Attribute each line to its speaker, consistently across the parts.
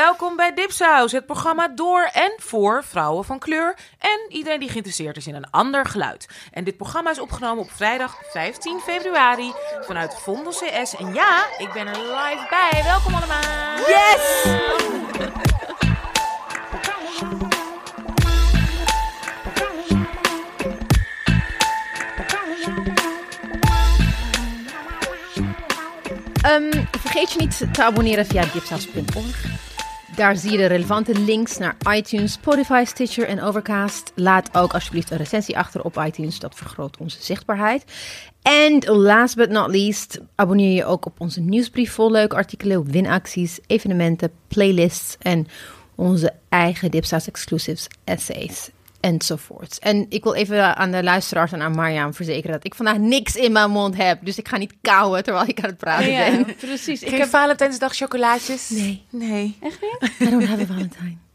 Speaker 1: Welkom bij Dipsaus, het programma door en voor vrouwen van kleur en iedereen die geïnteresseerd is in een ander geluid. En dit programma is opgenomen op vrijdag 15 februari vanuit Vondel CS. En ja, ik ben er live bij. Welkom allemaal.
Speaker 2: Yes! Um, vergeet je niet te abonneren via dipsaus.org. Daar zie je de relevante links naar iTunes, Spotify, Stitcher en Overcast. Laat ook alsjeblieft een recensie achter op iTunes, dat vergroot onze zichtbaarheid. En last but not least, abonneer je ook op onze nieuwsbrief vol leuke artikelen, winacties, evenementen, playlists en onze eigen Dipsaus exclusives, essays enzovoorts. En ik wil even aan de luisteraars en aan Marjam verzekeren dat ik vandaag niks in mijn mond heb. Dus ik ga niet kauwen terwijl ik aan het praten
Speaker 1: Ja,
Speaker 2: ben.
Speaker 1: precies. Ik heb Valentijnsdag chocolaatjes.
Speaker 2: Nee.
Speaker 1: Nee.
Speaker 3: Echt niet?
Speaker 2: I don't have a Valentine.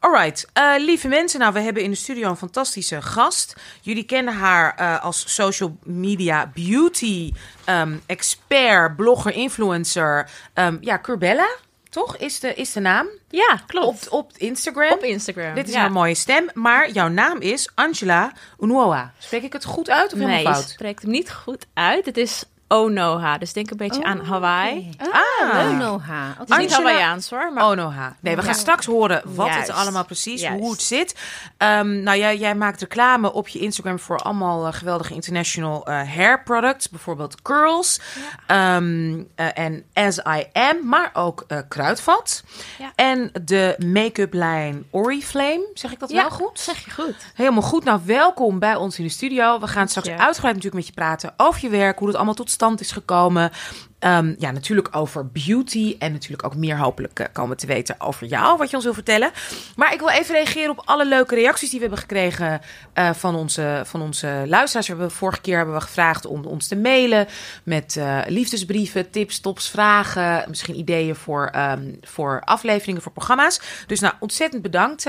Speaker 1: Alright, eh, lieve mensen, nou we hebben in de studio een fantastische gast. Jullie kennen haar eh, als social media beauty ehm, expert, blogger, influencer. Ehm, ja, Curbella, toch? Is de, is de naam?
Speaker 3: Ja, klopt.
Speaker 1: Op, op Instagram.
Speaker 3: Op Instagram.
Speaker 1: Dit is
Speaker 3: ja.
Speaker 1: haar mooie stem, maar jouw naam is Angela Unuoa. Spreek ik het goed uit of
Speaker 3: Nee,
Speaker 1: helemaal fout?
Speaker 3: spreekt hem niet goed uit. Het is Onoha. Dus denk een beetje aan Hawaii.
Speaker 1: Ah,
Speaker 2: Onoha.
Speaker 3: Het is niet Hawaiiaans hoor. Maar
Speaker 1: Onoha. Nee, we gaan
Speaker 3: Ja.
Speaker 1: straks horen wat
Speaker 3: Juist.
Speaker 1: het allemaal precies,
Speaker 3: Juist.
Speaker 1: hoe het zit. Ehm, nou, jij, jij maakt reclame op je Instagram voor allemaal eh, geweldige international eh, hair products. Bijvoorbeeld curls Ehm, eh, en As I Am, maar ook eh, kruidvat.
Speaker 3: Ja.
Speaker 1: En de make-up lijn Oriflame. Zeg ik dat
Speaker 3: ja,
Speaker 1: wel goed?
Speaker 3: zeg je goed.
Speaker 1: Helemaal goed. Nou, welkom bij ons in de studio. We gaan straks uitgebreid natuurlijk met je praten over je werk, hoe het allemaal tot stand is gekomen. Ehm, ja, natuurlijk over beauty en natuurlijk ook meer hopelijk eh, komen te weten over jou, wat je ons wil vertellen. Maar ik wil even reageren op alle leuke reacties die we hebben gekregen eh, van, onze, van onze luisteraars. We hebben, vorige keer hebben we gevraagd om ons te mailen met eh, liefdesbrieven, tips, tops, vragen, misschien ideeën voor, ehm, voor afleveringen, voor programma's. Dus nou, ontzettend bedankt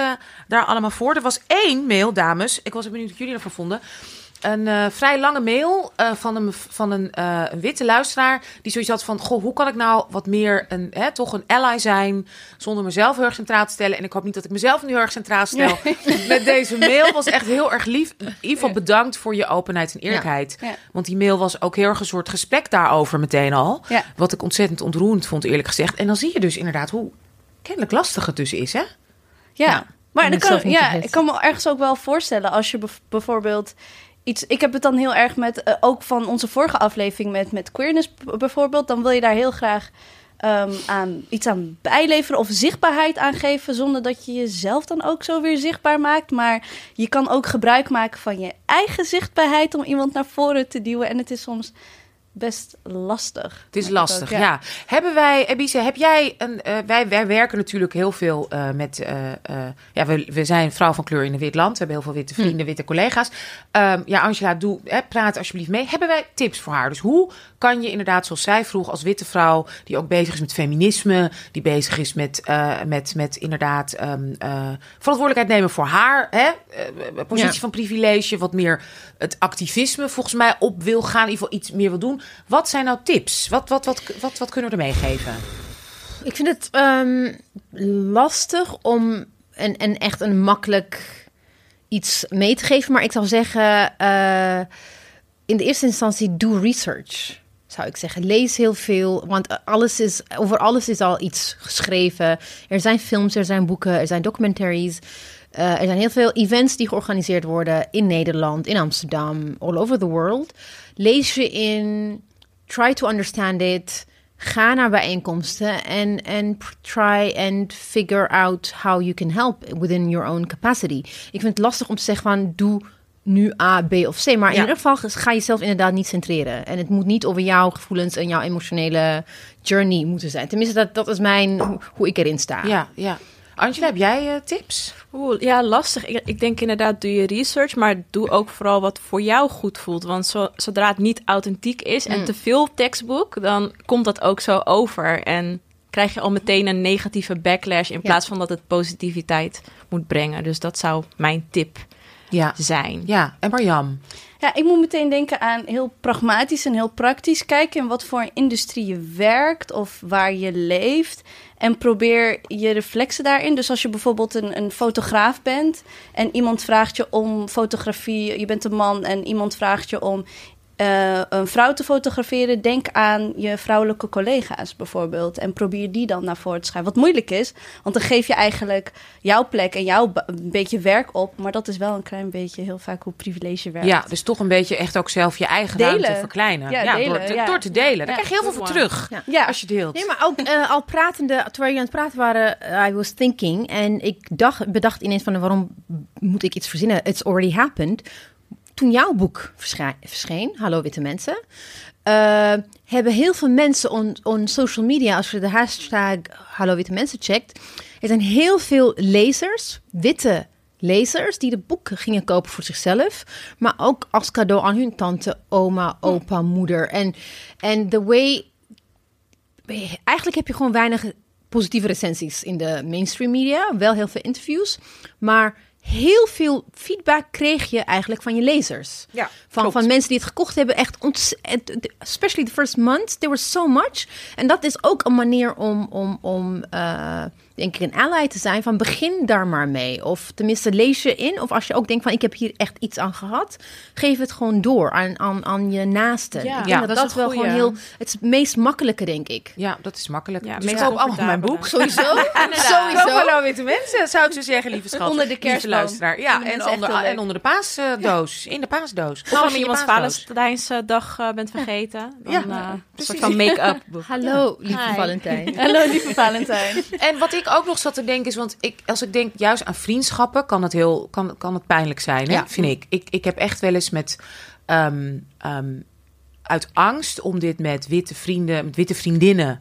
Speaker 1: daar allemaal voor. Er was één mail, dames. Ik was benieuwd wat jullie ervan vonden. Een eh, vrij lange mail eh, van, een, van een, eh, een witte luisteraar. Die zoiets had van: Goh, hoe kan ik nou wat meer een, hè, toch een ally zijn. Zonder mezelf heel erg centraal te stellen. En ik hoop niet dat ik mezelf nu heel erg centraal stel. Met deze mail was echt heel erg lief. In ieder geval bedankt voor je openheid en eerlijkheid.
Speaker 3: Ja.
Speaker 1: Want die mail was ook heel erg een soort gesprek daarover meteen al.
Speaker 3: Ja.
Speaker 1: Wat ik ontzettend ontroerend vond, eerlijk gezegd. En dan zie je dus inderdaad hoe kennelijk lastig het dus is, hè?
Speaker 3: Ja, maar dan kan, ja, ik kan me ergens ook wel voorstellen als je bijvoorbeeld Ik heb het dan heel erg met eh, ook van onze vorige aflevering met, met queerness bijvoorbeeld. Dan wil je daar heel graag ehm, aan iets aan bijleveren of zichtbaarheid aan geven, zonder dat je jezelf dan ook zo weer zichtbaar maakt. Maar je kan ook gebruik maken van je eigen zichtbaarheid om iemand naar voren te duwen. En het is soms best lastig.
Speaker 1: Het is lastig,
Speaker 3: ook,
Speaker 1: ja. Hebben wij, Ebise, heb jij een. eh, wij, wij werken natuurlijk heel veel eh, met. eh, ja, we, we zijn vrouw van kleur in een wit land. We hebben heel veel witte
Speaker 3: Hm.
Speaker 1: vrienden, witte collega's. Ehm, ja, Angela, doe, hè, praat alsjeblieft mee. Hebben wij tips voor haar? Dus hoe kan je inderdaad, zoals zij vroeg, als witte vrouw. die ook bezig is met feminisme. die bezig is met, met, met inderdaad. ehm, eh, verantwoordelijkheid nemen voor haar. Hè? positie
Speaker 2: Ja.
Speaker 1: van privilege. wat meer het activisme volgens mij op wil gaan. In ieder geval iets meer wil doen. Wat zijn nou tips? Wat, wat, wat, wat, wat kunnen we ermee geven?
Speaker 2: Ik vind het ehm, lastig om een, een echt een makkelijk iets mee te geven. Maar ik zou zeggen, eh, in de eerste instantie, doe research. Zou ik zeggen. Lees heel veel, want alles is, over alles is al iets geschreven. Er zijn films, er zijn boeken, er zijn documentaries. Eh, er zijn heel veel events die georganiseerd worden in Nederland, in Amsterdam, all over the world. Lees je in, try to understand it. Ga naar bijeenkomsten en try and figure out how you can help within your own capacity. Ik vind het lastig om te zeggen van doe nu A, B of C. Maar in ieder geval ga jezelf inderdaad niet centreren. En het moet niet over jouw gevoelens en jouw emotionele journey moeten zijn. Tenminste, dat, dat is mijn, hoe, hoe ik erin sta.
Speaker 1: Ja, ja. Angela, heb jij eh, tips?
Speaker 3: Oeh, ja, lastig. Ik, ik denk inderdaad, doe je research, maar doe ook vooral wat voor jou goed voelt. Want zo, zodra het niet authentiek is en te veel tekstboek, dan komt dat ook zo over. En krijg je al meteen een negatieve backlash in plaats van dat het positiviteit moet brengen. Dus dat zou mijn tip
Speaker 1: Ja.
Speaker 3: zijn.
Speaker 1: Ja, en Marjam.
Speaker 3: Ja, ik moet meteen denken aan heel pragmatisch en heel praktisch kijken in wat voor industrie je werkt of waar je leeft. En probeer je reflexen daarin. Dus als je bijvoorbeeld een, een fotograaf bent en iemand vraagt je om fotografie, je bent een man en iemand vraagt je om eh, een vrouw te fotograferen, denk aan je vrouwelijke collega's bijvoorbeeld. En probeer die dan naar voren te schrijven. Wat moeilijk is, want dan geef je eigenlijk jouw plek en jouw een beetje werk op. Maar dat is wel een klein beetje heel vaak hoe privilege werkt.
Speaker 1: Ja, dus toch een beetje echt ook zelf je eigen
Speaker 3: Delen.
Speaker 1: ruimte verkleinen.
Speaker 3: Ja,
Speaker 1: Ja,
Speaker 3: delen,
Speaker 1: door, te,
Speaker 3: ja.
Speaker 1: door te delen. Daar
Speaker 3: Ja.
Speaker 1: krijg je heel veel voor terug. Als je deelt.
Speaker 2: Nee, maar ook eh, al pratende, terwijl jullie aan het praten waren, eh, I was thinking. En ik dacht, bedacht ineens van waarom moet ik iets verzinnen? It's already happened. Toen jouw boek verscheen, Hallo Witte Mensen, eh, hebben heel veel mensen on, on social media, als je de hashtag Hallo Witte Mensen checkt, er zijn heel veel lezers, witte lezers, die de boeken gingen kopen voor zichzelf, maar ook als cadeau aan hun tante, oma, opa, moeder. En, en the way eigenlijk heb je gewoon weinig positieve recensies in de mainstream media. Wel heel veel interviews. Maar heel veel feedback kreeg je eigenlijk van je lezers.
Speaker 1: Ja,
Speaker 2: van,
Speaker 1: klopt.
Speaker 2: van mensen die het gekocht hebben. Echt ontzettend. Especially the first month. There was so much. En dat is ook een manier om, om, om eh, denk ik, een ally te zijn. Van begin daar maar mee. Of tenminste, lees je in. Of als je ook denkt van ik heb hier echt iets aan gehad. Geef het gewoon door aan, aan, aan je naasten.
Speaker 4: Ja,
Speaker 2: ik denk
Speaker 1: Ja,
Speaker 2: dat
Speaker 4: dat
Speaker 2: dat,
Speaker 4: is
Speaker 2: wel
Speaker 4: goeie.
Speaker 2: gewoon heel... Het is het meest makkelijke, denk ik.
Speaker 1: Ja, dat is makkelijk.
Speaker 4: Ja,
Speaker 1: dus koop allemaal mijn boek.
Speaker 2: Sowieso.
Speaker 1: Sowieso. Hallo witte mensen, zou ik zo zeggen, lieve schat.
Speaker 3: Onder de
Speaker 1: Lieve
Speaker 3: kerstboom.
Speaker 1: luisteraar. Ja, en onder, en onder de paasdoos. In de paasdoos.
Speaker 4: Of als je iemands
Speaker 1: paasdoos.
Speaker 4: Valentijnsdag eh, bent vergeten. Dan,
Speaker 1: Ja,
Speaker 4: eh, een soort van make-up boek.
Speaker 2: Hallo, lieve. Valentijn.
Speaker 3: Hallo lieve Valentijn.
Speaker 1: En wat ik ook nog zat te denken is, want ik, als ik denk juist aan vriendschappen, kan het heel kan, kan het pijnlijk zijn, hè?
Speaker 2: Ja.
Speaker 1: vind ik. ik. Ik heb echt wel eens met ehm, ehm, uit angst om dit met witte vrienden, met witte vriendinnen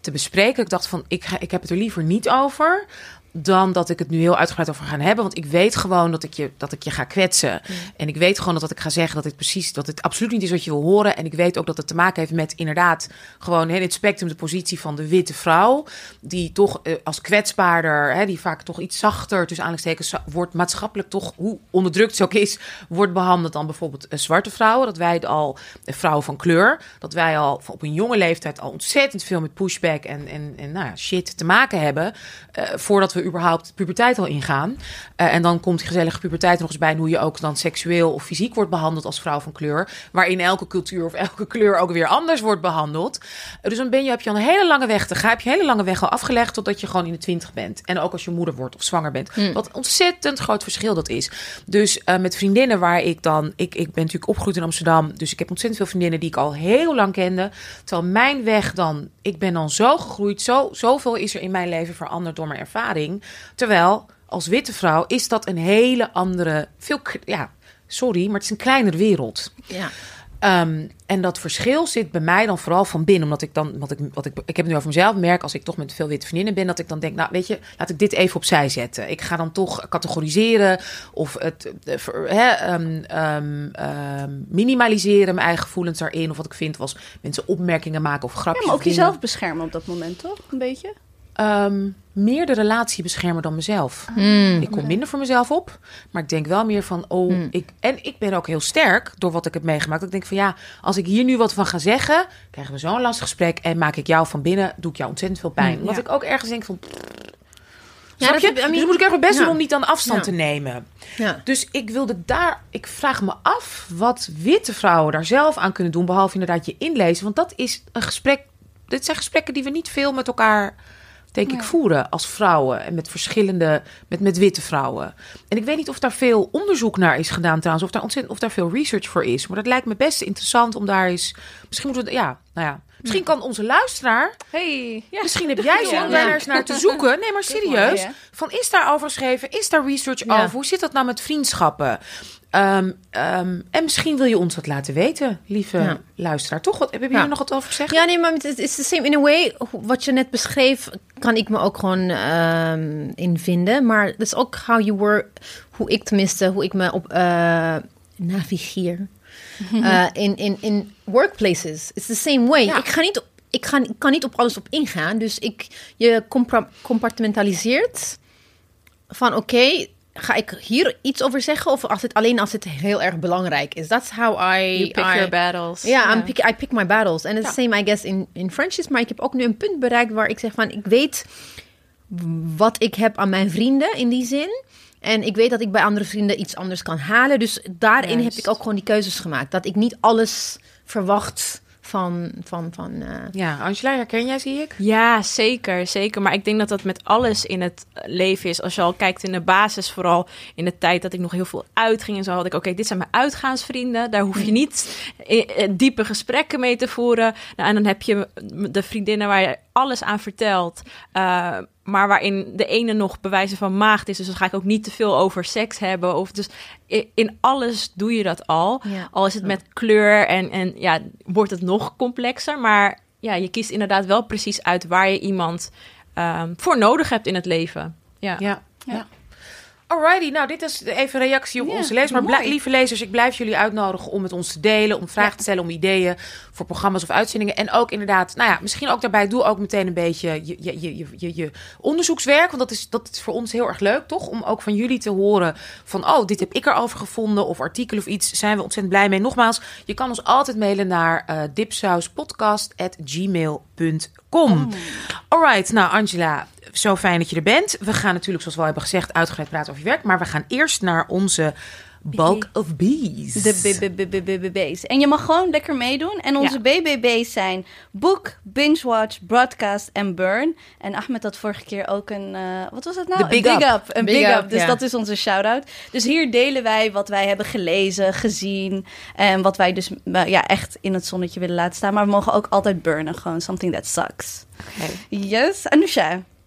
Speaker 1: te bespreken. Ik dacht van, ik, ga, ik heb het er liever niet over. Dan dat ik het nu heel uitgebreid over ga hebben. Want ik weet gewoon dat ik je, dat ik je ga kwetsen. En ik weet gewoon dat wat ik ga zeggen, dat het precies, dat het absoluut niet is wat je wil horen. En ik weet ook dat het te maken heeft met inderdaad gewoon in het spectrum de positie van de witte vrouw. Die toch eh, als kwetsbaarder, hè, die vaak toch iets zachter, tussen aanleidingstekens, wordt maatschappelijk toch, hoe onderdrukt ze ook is, wordt behandeld dan bijvoorbeeld eh, zwarte vrouwen. Dat wij het al, eh, vrouwen van kleur, dat wij al op een jonge leeftijd al ontzettend veel met pushback en, en, en nou ja, shit te maken hebben. eh, voordat we überhaupt puberteit al ingaan. Eh, en dan komt die gezellige puberteit er nog eens bij. en Hoe je ook dan seksueel of fysiek wordt behandeld als vrouw van kleur. Waarin elke cultuur of elke kleur ook weer anders wordt behandeld. Eh, dus dan ben je, heb je al een hele lange weg te gaan. Heb je een hele lange weg al afgelegd totdat je gewoon in de twintig bent. En ook als je moeder wordt of zwanger bent. Wat een ontzettend groot verschil dat is. Dus eh, met vriendinnen waar ik dan... Ik, ik ben natuurlijk opgegroeid in Amsterdam. Dus ik heb ontzettend veel vriendinnen die ik al heel lang kende. Terwijl mijn weg dan... Ik ben dan zo gegroeid. Zo, zoveel is er in mijn leven veranderd door mijn ervaring. Terwijl als witte vrouw is dat een hele andere... Veel, ja, sorry, maar het is een kleinere wereld.
Speaker 2: Ja.
Speaker 1: Ehm, en dat verschil zit bij mij dan vooral van binnen. Omdat ik dan, wat ik, wat ik, ik heb het nu over mezelf, merk als ik toch met veel witte vriendinnen ben, dat ik dan denk, nou weet je, laat ik dit even opzij zetten. Ik ga dan toch categoriseren of het eh, ehm, ehm, minimaliseren, mijn eigen gevoelens daarin. Of wat ik vind was mensen opmerkingen maken of
Speaker 3: Ja,
Speaker 1: grapjes.
Speaker 3: maar ook jezelf beschermen op dat moment, toch? Een beetje?
Speaker 1: Ehm, meer de relatie beschermen dan mezelf.
Speaker 2: Hmm.
Speaker 1: Ik kom minder voor mezelf op, maar ik denk wel meer van, oh, ik en ik ben ook heel sterk door wat ik heb meegemaakt. Dat ik denk van ja, als ik hier nu wat van ga zeggen, krijgen we zo'n lastig gesprek en maak ik jou van binnen, doe ik jou ontzettend veel pijn. Omdat
Speaker 4: ja.
Speaker 1: ik ook ergens denk van,
Speaker 2: Ja, dat
Speaker 1: dus moet ik mijn best
Speaker 2: Ja.
Speaker 1: doen om niet dan afstand
Speaker 2: Ja.
Speaker 1: te nemen.
Speaker 2: Ja.
Speaker 1: Dus ik wilde daar, ik vraag me af wat witte vrouwen daar zelf aan kunnen doen, behalve inderdaad je inlezen. Want dat is een gesprek, dit zijn gesprekken die we niet veel met elkaar, denk ik, voeren als vrouwen. En met verschillende, met, met witte vrouwen. En ik weet niet of daar veel onderzoek naar is gedaan trouwens, of daar ontzettend, of daar veel research voor is. Maar dat lijkt me best interessant om daar eens, misschien moeten we, ja, nou ja. Misschien kan onze luisteraar
Speaker 4: Hey, ja.
Speaker 1: Misschien heb jij zin om
Speaker 2: Ja.
Speaker 1: daar eens naar te zoeken. Nee, maar serieus.
Speaker 3: mooi?
Speaker 1: Van is daar over geschreven? Is daar research
Speaker 2: Ja.
Speaker 1: over? Hoe zit dat nou met vriendschappen? Ehm, ehm, en misschien wil je ons dat laten weten, lieve
Speaker 2: Ja.
Speaker 1: luisteraar. Toch? Wat, hebben jullie er nog wat over gezegd?
Speaker 2: Ja, nee, maar het is the same in a way. Wat je net beschreef, kan ik me ook gewoon ehm in vinden. Maar dat is ook how you work, hoe ik tenminste, hoe ik me op eh, navigeer. Eh, in, in, in workplaces. It's the same way.
Speaker 1: Ja.
Speaker 2: Ik, ga niet op, ik, ga, ik kan niet op alles op ingaan. Dus ik, je compartimentaliseert van oké, ga ik hier iets over zeggen of als het alleen als het heel erg belangrijk is? That's how I
Speaker 4: You pick
Speaker 2: I,
Speaker 4: your battles.
Speaker 2: Ja, I'm pick, I pick my battles. And it's the
Speaker 1: Ja.
Speaker 2: same, I guess, in, in friendships. Maar ik heb ook nu een punt bereikt waar ik zeg van... Ik weet wat ik heb aan mijn vrienden in die zin. En ik weet dat ik bij andere vrienden iets anders kan halen. Dus daarin
Speaker 1: Juist.
Speaker 2: heb ik ook gewoon die keuzes gemaakt. Dat ik niet alles verwacht van... van, van eh,
Speaker 1: Ja, Angela, herken jij, zie ik?
Speaker 4: Ja, zeker, zeker. Maar ik denk dat dat met alles in het leven is. Als je al kijkt in de basis, vooral in de tijd dat ik nog heel veel uitging en zo, had ik, oké, dit zijn mijn uitgaansvrienden. Daar hoef je niet eh, eh, diepe gesprekken mee te voeren. Nou, en dan heb je de vriendinnen waar je alles aan vertelt. eh, maar waarin de ene nog bewijzen van maagd is. Dus dan ga ik ook niet te veel over seks hebben. Of dus in alles doe je dat al.
Speaker 2: Ja.
Speaker 4: Al is het met kleur en, en ja, wordt het nog complexer. Maar ja, je kiest inderdaad wel precies uit waar je iemand ehm, voor nodig hebt in het leven. Ja.
Speaker 1: Ja.
Speaker 3: Ja.
Speaker 1: Alrighty, nou dit is even een reactie op
Speaker 3: Ja,
Speaker 1: onze lezers. Maar lieve lezers, ik blijf jullie uitnodigen om met ons te delen, om vragen te stellen, om ideeën voor programma's of uitzendingen. En ook inderdaad, nou ja, misschien ook daarbij doe ook meteen een beetje je, je, je, je, je, onderzoekswerk. Want dat is, dat is voor ons heel erg leuk, toch? Om ook van jullie te horen van, oh, dit heb ik erover gevonden of artikel of iets. Zijn we ontzettend blij mee. Nogmaals, je kan ons altijd mailen naar eh dipsauspodcast.gmail.com. Alright, nou Angela, zo fijn dat je er bent. We gaan natuurlijk, zoals we al hebben gezegd, uitgebreid praten over je werk. Maar we gaan eerst naar onze bulk of bees.
Speaker 3: De BBBBB's. En je mag gewoon lekker meedoen. En onze BBB's zijn Book, Binge Watch, Broadcast en Burn. En Ahmed had vorige keer ook een... eh, wat was het nou?
Speaker 1: Big
Speaker 3: Een
Speaker 1: Up.
Speaker 3: Een
Speaker 2: Big
Speaker 3: Big,
Speaker 2: Up,
Speaker 3: Up. Dus dat is onze shout-out. Dus hier delen wij wat wij hebben gelezen, gezien. En wat wij dus eh, ja, echt in het zonnetje willen laten staan. Maar we mogen ook altijd burnen. Gewoon something that sucks. Yes. Anusha.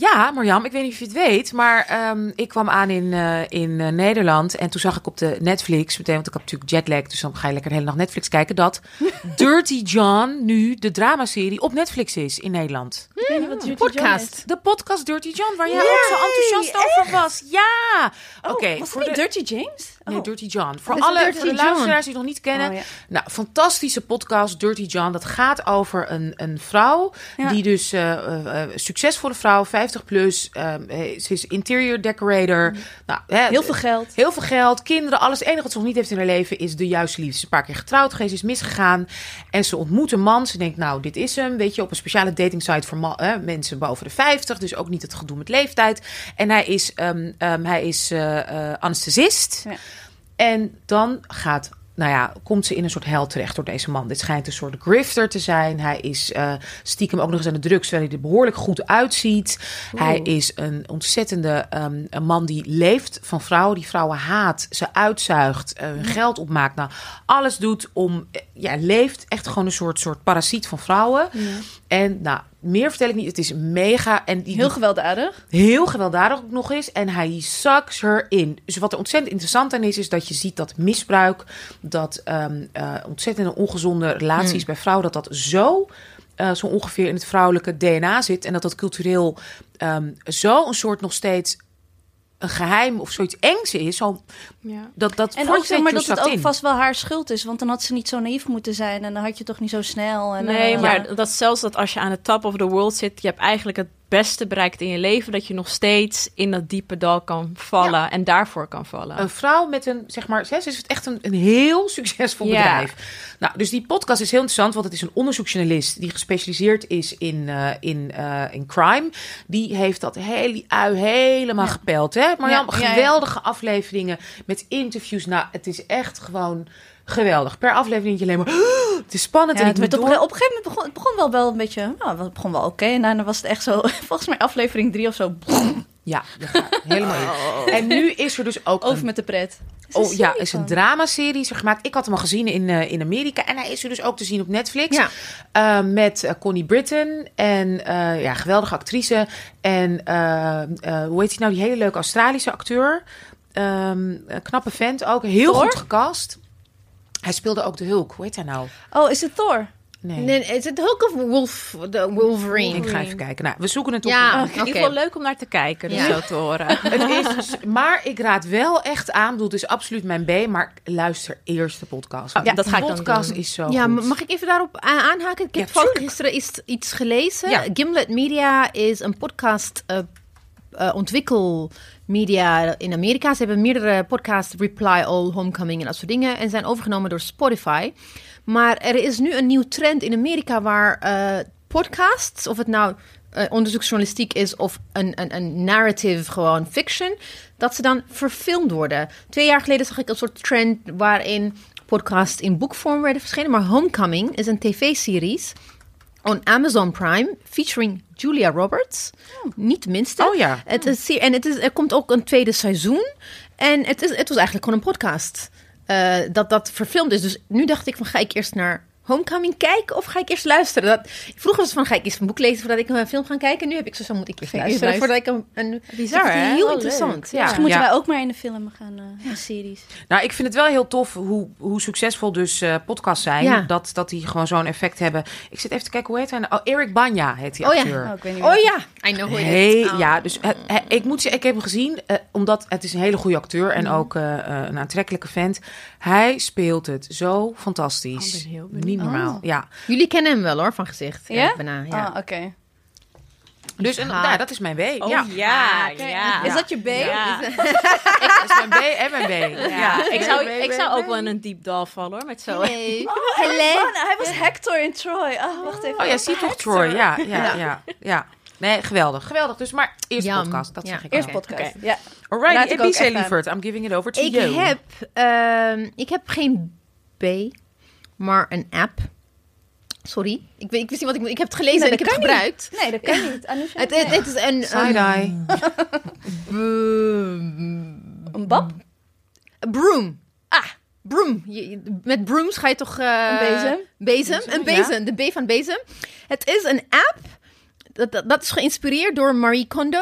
Speaker 1: Ja, Marjam, ik weet niet of je het weet, maar ehm, ik kwam aan in, eh, in eh, Nederland en toen zag ik op de Netflix, meteen, want ik heb natuurlijk jetlag, dus dan ga je lekker de hele nacht Netflix kijken, dat Dirty John nu de dramaserie op Netflix is in Nederland.
Speaker 3: Ik weet niet wat Dirty John
Speaker 2: podcast.
Speaker 3: is.
Speaker 1: De podcast Dirty John, waar jij ook zo enthousiast over was. Ja! Oké,
Speaker 3: Oh, was
Speaker 1: voor
Speaker 3: het
Speaker 1: de...
Speaker 3: niet Dirty James?
Speaker 1: Nee,
Speaker 3: Oh.
Speaker 1: Dirty John. Voor alle
Speaker 2: Dirty
Speaker 1: voor de luisteraars die het nog niet kennen.
Speaker 3: Oh, ja.
Speaker 1: Nou, fantastische podcast, Dirty John. Dat gaat over een, een vrouw
Speaker 3: Ja.
Speaker 1: die dus eh, succesvolle vrouw, 50 plus. ehm, eh, ze is interior decorator. Nou,
Speaker 3: Mm. Heel veel geld.
Speaker 1: Heel veel geld, kinderen, alles. Het enige wat ze nog niet heeft in haar leven is de juiste liefde. Ze is een paar keer getrouwd geweest, is misgegaan. En ze ontmoet een man. Ze denkt, nou, dit is hem. Weet je, op een speciale dating site voor ma- eh, mensen boven de 50. Dus ook niet het gedoe met leeftijd. En hij is, ehm, ehm, hij is eh, eh, anesthesist.
Speaker 3: Ja.
Speaker 1: En dan gaat, nou ja, komt ze in een soort hel terecht door deze man. Dit schijnt een soort grifter te zijn. Hij is eh, stiekem ook nog eens aan de drugs, terwijl hij er behoorlijk goed uitziet. Hij is een ontzettende ehm, een man die leeft van vrouwen, die vrouwen haat, ze uitzuigt, eh, hun geld opmaakt. Nou, alles doet om, eh, ja, leeft echt gewoon een soort, soort parasiet van vrouwen. En nou, meer vertel ik niet. Het is mega. En die
Speaker 3: Heel gewelddadig.
Speaker 1: heel gewelddadig ook nog eens. En hij sucks her in. Dus wat er ontzettend interessant aan is, is dat je ziet dat misbruik, dat ehm eh, ontzettende ongezonde relaties bij vrouwen, dat dat zo, eh, zo ongeveer in het vrouwelijke DNA zit. En dat dat cultureel ehm, zo een soort nog steeds een geheim of zoiets engs is. Zo,
Speaker 4: Ja.
Speaker 1: dat, dat
Speaker 3: En ook zeg maar dat het ook
Speaker 1: in.
Speaker 3: vast wel haar schuld is. Want dan had ze niet zo naïef moeten zijn. En dan had je toch niet zo snel. En,
Speaker 4: Nee,
Speaker 3: eh,
Speaker 4: maar
Speaker 3: ja.
Speaker 4: dat zelfs dat als je aan de top of the world zit, je hebt eigenlijk het beste bereikt in je leven, dat je nog steeds in dat diepe dal kan vallen en daarvoor kan vallen.
Speaker 1: Een vrouw met een, zeg maar, ze is echt een, een heel succesvol
Speaker 4: Ja.
Speaker 1: bedrijf. Nou, dus die podcast is heel interessant, want het is een onderzoeksjournalist die gespecialiseerd is in, eh, in, eh, in crime. Die heeft dat hele ui helemaal gepeld, hè? Maar geweldige afleveringen met interviews. Nou, het is echt gewoon geweldig. Per aflevering alleen maar, "Oh, het is spannend.
Speaker 3: Ja,
Speaker 1: en
Speaker 3: het werd op,
Speaker 1: door."
Speaker 3: op een gegeven moment begon het begon wel, wel een beetje. Nou, het begon wel oké. En daarna was het echt zo. Volgens mij aflevering drie of zo.
Speaker 1: Ja, helemaal in. En nu is er dus ook
Speaker 3: Over
Speaker 1: een
Speaker 3: met de pret.
Speaker 1: Oh ja, is een dramaserie is er gemaakt. Ik had hem al gezien in, eh, in Amerika. En hij is er dus ook te zien op Netflix.
Speaker 2: Ja.
Speaker 1: Eh, met eh, Connie Britton. En ja, geweldige actrice. En hoe heet hij nou? Die hele leuke Australische acteur. Ehm, knappe vent ook. Heel
Speaker 3: Thor?
Speaker 1: goed gecast. Hij speelde ook de Hulk. Hoe heet hij nou?
Speaker 3: Oh, is het Thor?
Speaker 1: Nee.
Speaker 2: Nee, is het Hulk of Wolf, de Wolverine?
Speaker 1: Ik ga even kijken. Nou, we zoeken het op.
Speaker 2: Ja,
Speaker 4: In ieder geval leuk om naar te kijken, dus
Speaker 2: Ja.
Speaker 4: zo te horen.
Speaker 1: Het is, maar ik raad wel echt aan. Bedoel, Het is absoluut mijn B. Maar luister eerst de podcast.
Speaker 4: Ja,
Speaker 1: die
Speaker 4: dat ga ik dan
Speaker 1: podcast
Speaker 4: doen.
Speaker 1: is zo
Speaker 2: Ja,
Speaker 1: goed.
Speaker 2: mag ik even daarop aanhaken? Ik
Speaker 1: Ja,
Speaker 2: heb
Speaker 1: tuurlijk.
Speaker 2: gisteren iets, iets gelezen.
Speaker 1: Ja.
Speaker 2: Gimlet Media is een podcast eh, eh, ontwikkelmedia in Amerika. Ze hebben meerdere podcasts, Reply All, Homecoming en dat soort dingen. En zijn overgenomen door Spotify. Maar er is nu een nieuw trend in Amerika waar eh, podcasts, of het nou eh, onderzoeksjournalistiek is of een, een, een narrative, gewoon fiction, dat ze dan verfilmd worden. Twee jaar geleden zag ik een soort trend waarin podcasts in boekvorm werden verschenen. Maar Homecoming is een tv-series on Amazon Prime featuring Julia Roberts. Niet de minste.
Speaker 1: Oh ja.
Speaker 2: Het is, zeer- en het is, er komt ook een tweede seizoen. En het, is, het was eigenlijk gewoon een podcast eh, dat dat verfilmd is. Dus nu dacht ik van ga ik eerst naar Homecoming kijken of ga ik eerst luisteren? Dat, vroeger was het van ga ik eerst een boek lezen voordat ik een film ga kijken. Nu heb ik zo, zo moet ik eerst luisteren voordat ik een... een
Speaker 4: Bizar, hè?
Speaker 2: Heel
Speaker 4: Wel
Speaker 2: interessant. Ja.
Speaker 3: Misschien moeten
Speaker 1: Ja.
Speaker 3: wij ook maar in de film gaan, eh in series.
Speaker 1: Nou, ik vind het wel heel tof hoe, hoe succesvol dus eh, podcasts zijn.
Speaker 2: Ja.
Speaker 1: Dat, dat die gewoon zo'n effect hebben. Ik zit even te kijken, hoe heet hij? nou? Oh, Eric Banya heet die
Speaker 2: Oh ja.
Speaker 1: acteur.
Speaker 3: Oh, ik weet niet
Speaker 2: Oh ja, I know who it
Speaker 1: Hey,
Speaker 2: is. Oh.
Speaker 1: ja, dus eh, ik moet zeggen, ik heb hem gezien, omdat het is een hele goede acteur en ook eh, eh, een aantrekkelijke vent. Hij speelt het zo fantastisch.
Speaker 4: Oh, ik ben heel benieuwd.
Speaker 1: Niet normaal, ja.
Speaker 2: Jullie kennen hem wel hoor, van gezicht.
Speaker 3: Ja?
Speaker 2: bijna, ja.
Speaker 3: Ah, oké.
Speaker 1: Dus en, ja, dat is mijn B.
Speaker 4: Oh
Speaker 1: ja.
Speaker 4: ja,
Speaker 3: Kijk,
Speaker 4: ja.
Speaker 3: Is dat je B?
Speaker 4: Ja.
Speaker 1: Dat is mijn B en mijn B.
Speaker 4: Ja, ik zou, ik zou ook wel in een diep dal vallen hoor, met zo.
Speaker 2: Hey.
Speaker 3: Man, hij was Hector in Troy. Oh, wacht even.
Speaker 1: Oh ja, zie toch Troy. Ja, ja, ja, ja. Nee, geweldig. Geweldig. Dus maar eerst
Speaker 2: Jam.
Speaker 1: podcast, dat
Speaker 2: Ja.
Speaker 1: zeg ik.
Speaker 3: Eerst podcast. Ja. Laat
Speaker 1: Alright,
Speaker 3: ik aan.
Speaker 1: lieverd. I'm giving it over to
Speaker 2: Ik
Speaker 1: you.
Speaker 2: heb, ehm, ik heb geen B, maar een app. Sorry, ik, weet, ik wist niet wat ik moet. Ik heb het gelezen
Speaker 3: Nee,
Speaker 2: en ik heb het gebruikt.
Speaker 3: Nee, dat kan niet.
Speaker 2: Het, het, het is een...
Speaker 1: Side-eye.
Speaker 2: een
Speaker 3: Een bab?
Speaker 2: broom. Ah, broom. Je- je- met brooms ga je toch... eh,
Speaker 3: Een bezem?
Speaker 2: Bezem,
Speaker 1: Bezem,
Speaker 2: een bezem. De B van bezem. Het is een app. Dat, dat, dat is geïnspireerd door Marie Kondo.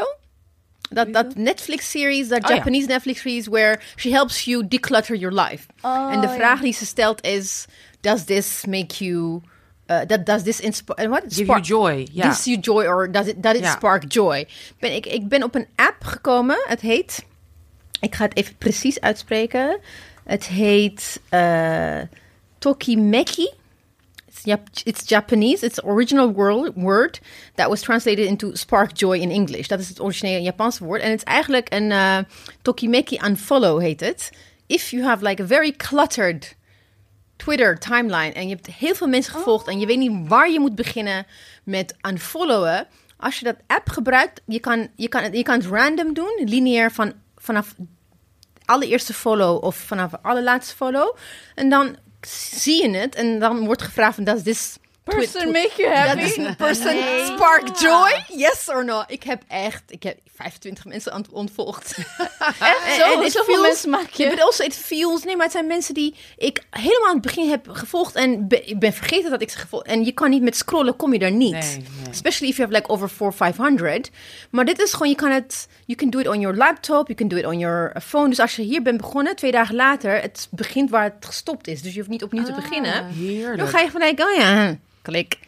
Speaker 2: Dat, dat Netflix-series, dat
Speaker 1: Oh ja.
Speaker 2: Japanese Netflix-series... where she helps you declutter your life.
Speaker 3: Oh,
Speaker 2: en de
Speaker 3: ja.
Speaker 2: vraag die ze stelt is... Does this make you... Uh, that, does this inspire... What?
Speaker 1: Give you joy.
Speaker 2: Gives you joy or does it, does it spark joy? Ben, ik, ik ben op een app gekomen. Het heet... Ik ga het even precies uitspreken. Het heet uh, Tokimeki. It's, Jap- it's Japanese. It's original word, word that was translated into spark joy in English. Dat is het originele Japanse woord. En het is eigenlijk een uh, Tokimeki unfollow heet het. If you have like a very cluttered Twitter timeline en je hebt heel veel mensen gevolgd en je weet niet waar je moet beginnen met unfollowen. Als je dat app gebruikt, je kan, je kan, je kan het random doen, lineair van, vanaf allereerste follow of vanaf allerlaatste follow. En dan zie je het en dan wordt gevraagd van, does this
Speaker 3: Person make you happy?
Speaker 2: dat is een person spark joy? Yes or no? Ik heb echt, ik heb 25 mensen ont- ontvolgd.
Speaker 3: Echt?
Speaker 2: En-
Speaker 3: Zo,
Speaker 2: en it
Speaker 3: zoveel
Speaker 2: feels-
Speaker 3: mensen maak je.
Speaker 2: But also it feels... Nee, maar het zijn mensen die ik helemaal aan het begin heb gevolgd... en be- ik ben vergeten dat ik ze gevolgd... En je kan niet met scrollen, kom je daar niet.
Speaker 1: Nee, nee.
Speaker 2: Especially if you have like over 400, 500. Maar dit is gewoon, je kan het... You can do it on your laptop, you can do it on your phone. Dus als je hier bent begonnen, twee dagen later... het begint waar het gestopt is. Dus je hoeft niet opnieuw te beginnen. Dan ga je gelijk, oh ja, klik.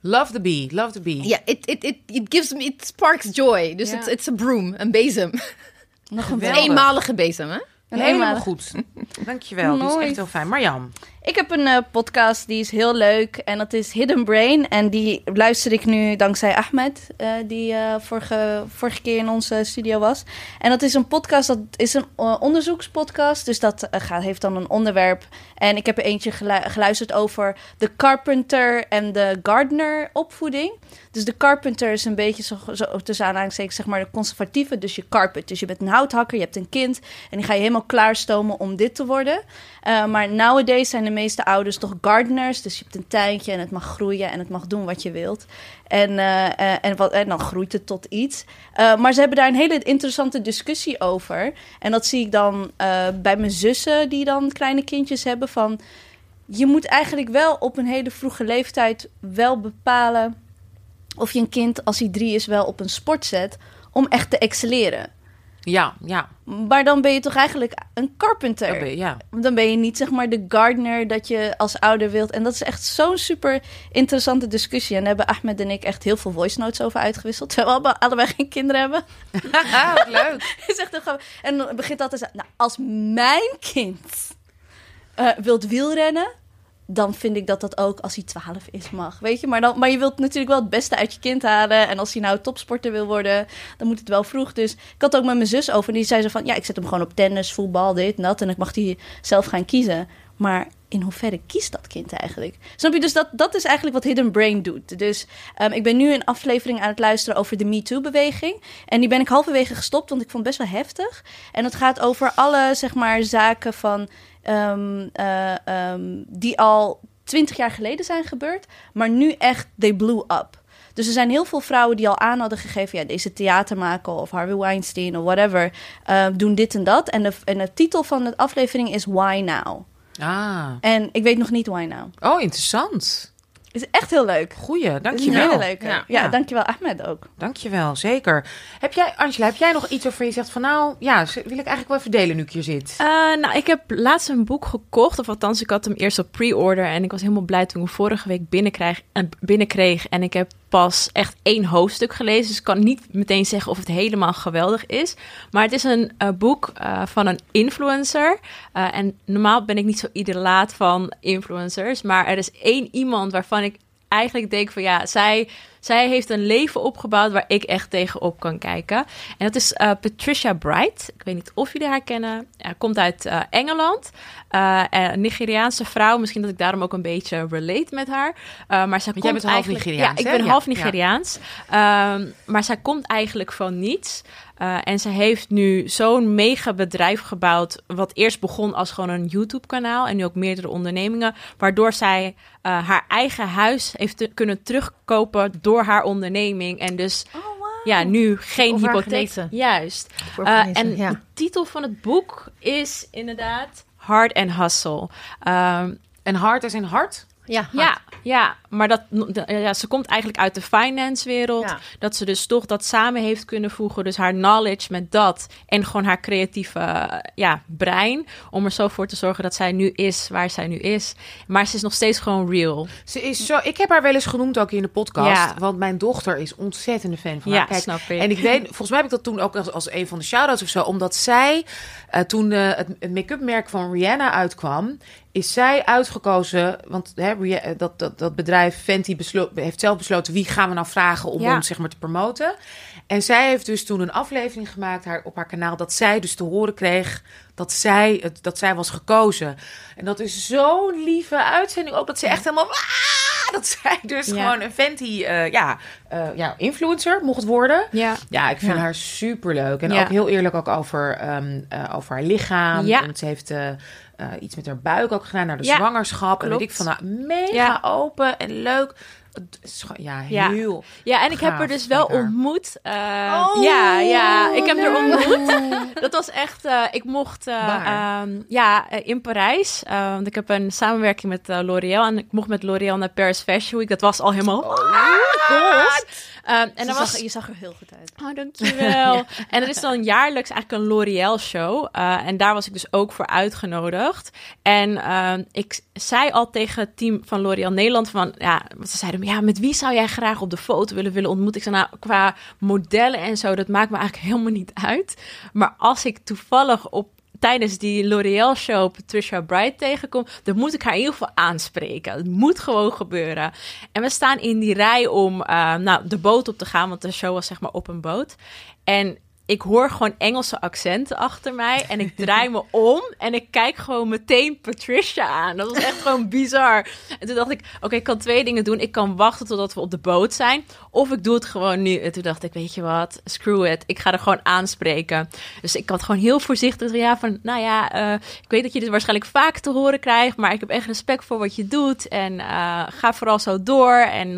Speaker 1: Love the bee, love the bee.
Speaker 2: Ja, it, it, it, it gives me, it sparks joy. Dus it's, it's a broom, een bezem.
Speaker 3: Nog
Speaker 2: Een eenmalige bezem, hè?
Speaker 3: Een
Speaker 1: Helemaal goed. Dankjewel, die is echt heel fijn. Marjan,
Speaker 3: Ik heb een eh, podcast die is heel leuk en dat is Hidden Brain. En die luister ik nu dankzij Ahmed, eh, die eh, vorige, vorige keer in onze studio was. En dat is een podcast, dat is een onderzoekspodcast. Dus dat gaat, heeft dan een onderwerp. En ik heb er eentje gelu- geluisterd over de carpenter en de gardener opvoeding. Dus de carpenter is een beetje zo, zo tussen aanhalingstekens zeg maar de conservatieve. Dus je carpet, dus je bent een houthakker, je hebt een kind. En die ga je helemaal klaarstomen om dit te worden. Maar nowadays zijn de meeste ouders toch gardeners. Dus je hebt een tuintje en het mag groeien en het mag doen wat je wilt. En, uh, uh, en, wat, en dan groeit het tot iets. Uh, maar ze hebben daar een hele interessante discussie over. En dat zie ik dan bij mijn zussen die dan kleine kindjes hebben. Van je moet eigenlijk wel op een hele vroege leeftijd wel bepalen of je een kind als hij drie is wel op een sport zet om echt te excelleren.
Speaker 1: Ja, ja.
Speaker 3: Maar dan ben je toch eigenlijk een carpenter.
Speaker 1: Dan ben je, ja.
Speaker 3: Dan ben je niet zeg maar de gardener dat je als ouder wilt. En dat is echt zo'n super interessante discussie. En daar hebben Ahmed en ik echt heel veel voice notes over uitgewisseld. Terwijl we allebei geen kinderen hebben.
Speaker 1: Wat leuk.
Speaker 3: is echt grappig. En dan begint altijd nou, als mijn kind uh, wilt wielrennen, dan vind ik dat dat ook als hij 12 is mag. Weet je, maar, dan, maar je wilt natuurlijk wel het beste uit je kind halen. En als hij nou topsporter wil worden, dan moet het wel vroeg. Dus ik had ook met mijn zus over. En die zei zo van, ja, ik zet hem gewoon op tennis, voetbal, dit en dat. En ik mag hij zelf gaan kiezen. Maar in hoeverre kiest dat kind eigenlijk? Snap je? Dus dat, dat is eigenlijk wat Hidden Brain doet. Dus um, ik ben nu een aflevering aan het luisteren over de Me Too-beweging. En die ben ik halverwege gestopt, want ik vond het best wel heftig. En het gaat over alle, zeg maar, zaken van... Um, uh, um, die al twintig jaar geleden zijn gebeurd, maar nu echt, they blew up. Dus er zijn heel veel vrouwen die al aan hadden gegeven... ja, deze theater maken of Harvey Weinstein of whatever... Uh, doen dit en dat. En de, en de titel van de aflevering is Why Now?
Speaker 1: Ah.
Speaker 3: En ik weet nog niet why now.
Speaker 1: Oh, interessant.
Speaker 3: Is echt heel leuk.
Speaker 1: Goeie, dankjewel.
Speaker 3: Hele leuke.
Speaker 1: Ja,
Speaker 3: Ja,
Speaker 1: ja.
Speaker 3: dankjewel Ahmed ook.
Speaker 1: Dankjewel, zeker. Heb jij, Angela, heb jij nog iets waarvan je zegt van nou, ja, wil ik eigenlijk wel even delen nu ik hier zit?
Speaker 4: Uh, nou, ik heb laatst een boek gekocht. Of althans, ik had hem eerst op pre-order. En ik was helemaal blij toen ik hem vorige week binnenkreeg, uh, binnenkreeg. En ik heb pas echt één hoofdstuk gelezen. Dus ik kan niet meteen zeggen of het helemaal geweldig is. Maar het is een uh, boek van een influencer. Uh, en normaal ben ik niet zo idolaat van influencers. Maar er is één iemand waarvan ik eigenlijk denk van ja, zij, zij heeft een leven opgebouwd waar ik echt tegenop kan kijken. En dat is uh, Patricia Bright. Ik weet niet of jullie haar kennen. Hij komt uit uh, Engeland. Uh, een Nigeriaanse vrouw. Misschien dat ik daarom ook een beetje relate met haar. Maar zij komt
Speaker 1: jij bent half Nigeriaans,
Speaker 4: Ja, ik ben half
Speaker 1: ja.
Speaker 4: Nigeriaans. Um, maar zij komt eigenlijk van niets. Uh, en ze heeft nu zo'n mega bedrijf gebouwd. Wat eerst begon als gewoon een YouTube-kanaal. En nu ook meerdere ondernemingen. Waardoor zij uh, haar eigen huis heeft te, kunnen terugkopen door haar onderneming. En dus
Speaker 3: Oh, wow.
Speaker 4: ja, nu geen
Speaker 2: Over haar
Speaker 4: hypotheek. Juist. Uh,
Speaker 2: gelezen,
Speaker 4: en
Speaker 2: ja.
Speaker 4: de titel van het boek is inderdaad Hard and Hustle. Um,
Speaker 1: En hard is in hard?
Speaker 2: Ja,
Speaker 4: ja, ja, maar dat, ja, ze komt eigenlijk uit de finance-wereld.
Speaker 2: Ja.
Speaker 4: Dat ze dus toch dat samen heeft kunnen voegen. Dus haar knowledge met dat. En gewoon haar creatieve ja, brein. Om er zo voor te zorgen dat zij nu is waar zij nu is. Maar ze is nog steeds gewoon real.
Speaker 1: Ze is zo, ik heb haar wel eens genoemd ook in de podcast.
Speaker 4: Ja.
Speaker 1: Want mijn dochter is ontzettende fan van
Speaker 4: Ja,
Speaker 1: haar. Kijk,
Speaker 4: snap ik.
Speaker 1: En ik weet, volgens mij heb ik dat toen ook als, als een van de shout-outs of zo. Omdat zij, uh, toen uh, het, het make-up merk van Rihanna uitkwam... is zij uitgekozen, want hè, Rih- dat, dat, dat bedrijf Fenty beslo- heeft zelf besloten... wie gaan we nou vragen om
Speaker 4: Ja.
Speaker 1: ons zeg maar, te promoten. En zij heeft dus toen een aflevering gemaakt haar, op haar kanaal... dat zij dus te horen kreeg dat zij, het, dat zij was gekozen. En dat is zo'n lieve uitzending ook. Dat ze echt helemaal... "Ah!" dat zij dus
Speaker 4: Ja.
Speaker 1: gewoon een Fenty eh, ja, eh, ja, influencer mocht worden.
Speaker 4: Ja.
Speaker 1: Ja, ik vind
Speaker 2: Ja.
Speaker 1: haar super leuk. En ook heel eerlijk ook over, ehm, eh, over haar lichaam.
Speaker 4: Ja.
Speaker 1: Want ze heeft eh, iets met haar buik ook gedaan naar de
Speaker 4: Ja,
Speaker 1: zwangerschap. En weet ik van nou, mega
Speaker 4: Ja.
Speaker 1: open en leuk. Ja,
Speaker 4: Ja.
Speaker 1: heel.
Speaker 4: Ja, en ik heb er dus wel
Speaker 1: lekker.
Speaker 4: ontmoet. Uh,
Speaker 3: Oh,
Speaker 4: ja, ja, ik heb er ontmoet. Dat was echt, uh, ik mocht, uh,
Speaker 1: Waar?
Speaker 4: um, ja, in Parijs. Uh, want ik heb een samenwerking met uh, L'Oréal. En ik mocht met L'Oréal naar Paris Fashion Week. Dat was al helemaal goals. Um, en
Speaker 3: En
Speaker 4: dan
Speaker 3: was...
Speaker 4: was
Speaker 3: je zag er heel goed uit.
Speaker 4: Oh, dankjewel. en er is dan jaarlijks eigenlijk een L'Oréal show. Uh, en daar was ik dus ook voor uitgenodigd. En uh, ik zei al tegen het team van L'Oréal Nederland van... Ja, ze zeiden, ja, met wie zou jij graag op de foto willen, willen ontmoeten? Ik zei, nou, qua modellen en zo, dat maakt me eigenlijk helemaal niet uit. Maar als ik toevallig op tijdens die L'Oreal show Patricia Bright tegenkom, dan moet ik haar in ieder geval aanspreken. Het moet gewoon gebeuren. En we staan in die rij om uh, nou, de boot op te gaan, want de show was zeg maar op een boot. En ik hoor gewoon Engelse accenten achter mij. En ik draai me om en ik kijk gewoon meteen Patricia aan. Dat was echt gewoon bizar. En toen dacht ik, oké, okay, ik kan twee dingen doen. Ik kan wachten totdat we op de boot zijn. Of ik doe het gewoon nu. En toen dacht ik, weet je wat, screw it. Ik ga er gewoon aanspreken. Dus ik had gewoon heel voorzichtig. Ja, van, nou ja, uh, ik weet dat je dit waarschijnlijk vaak te horen krijgt. Maar ik heb echt respect voor wat je doet. En uh, ga vooral zo door. En uh,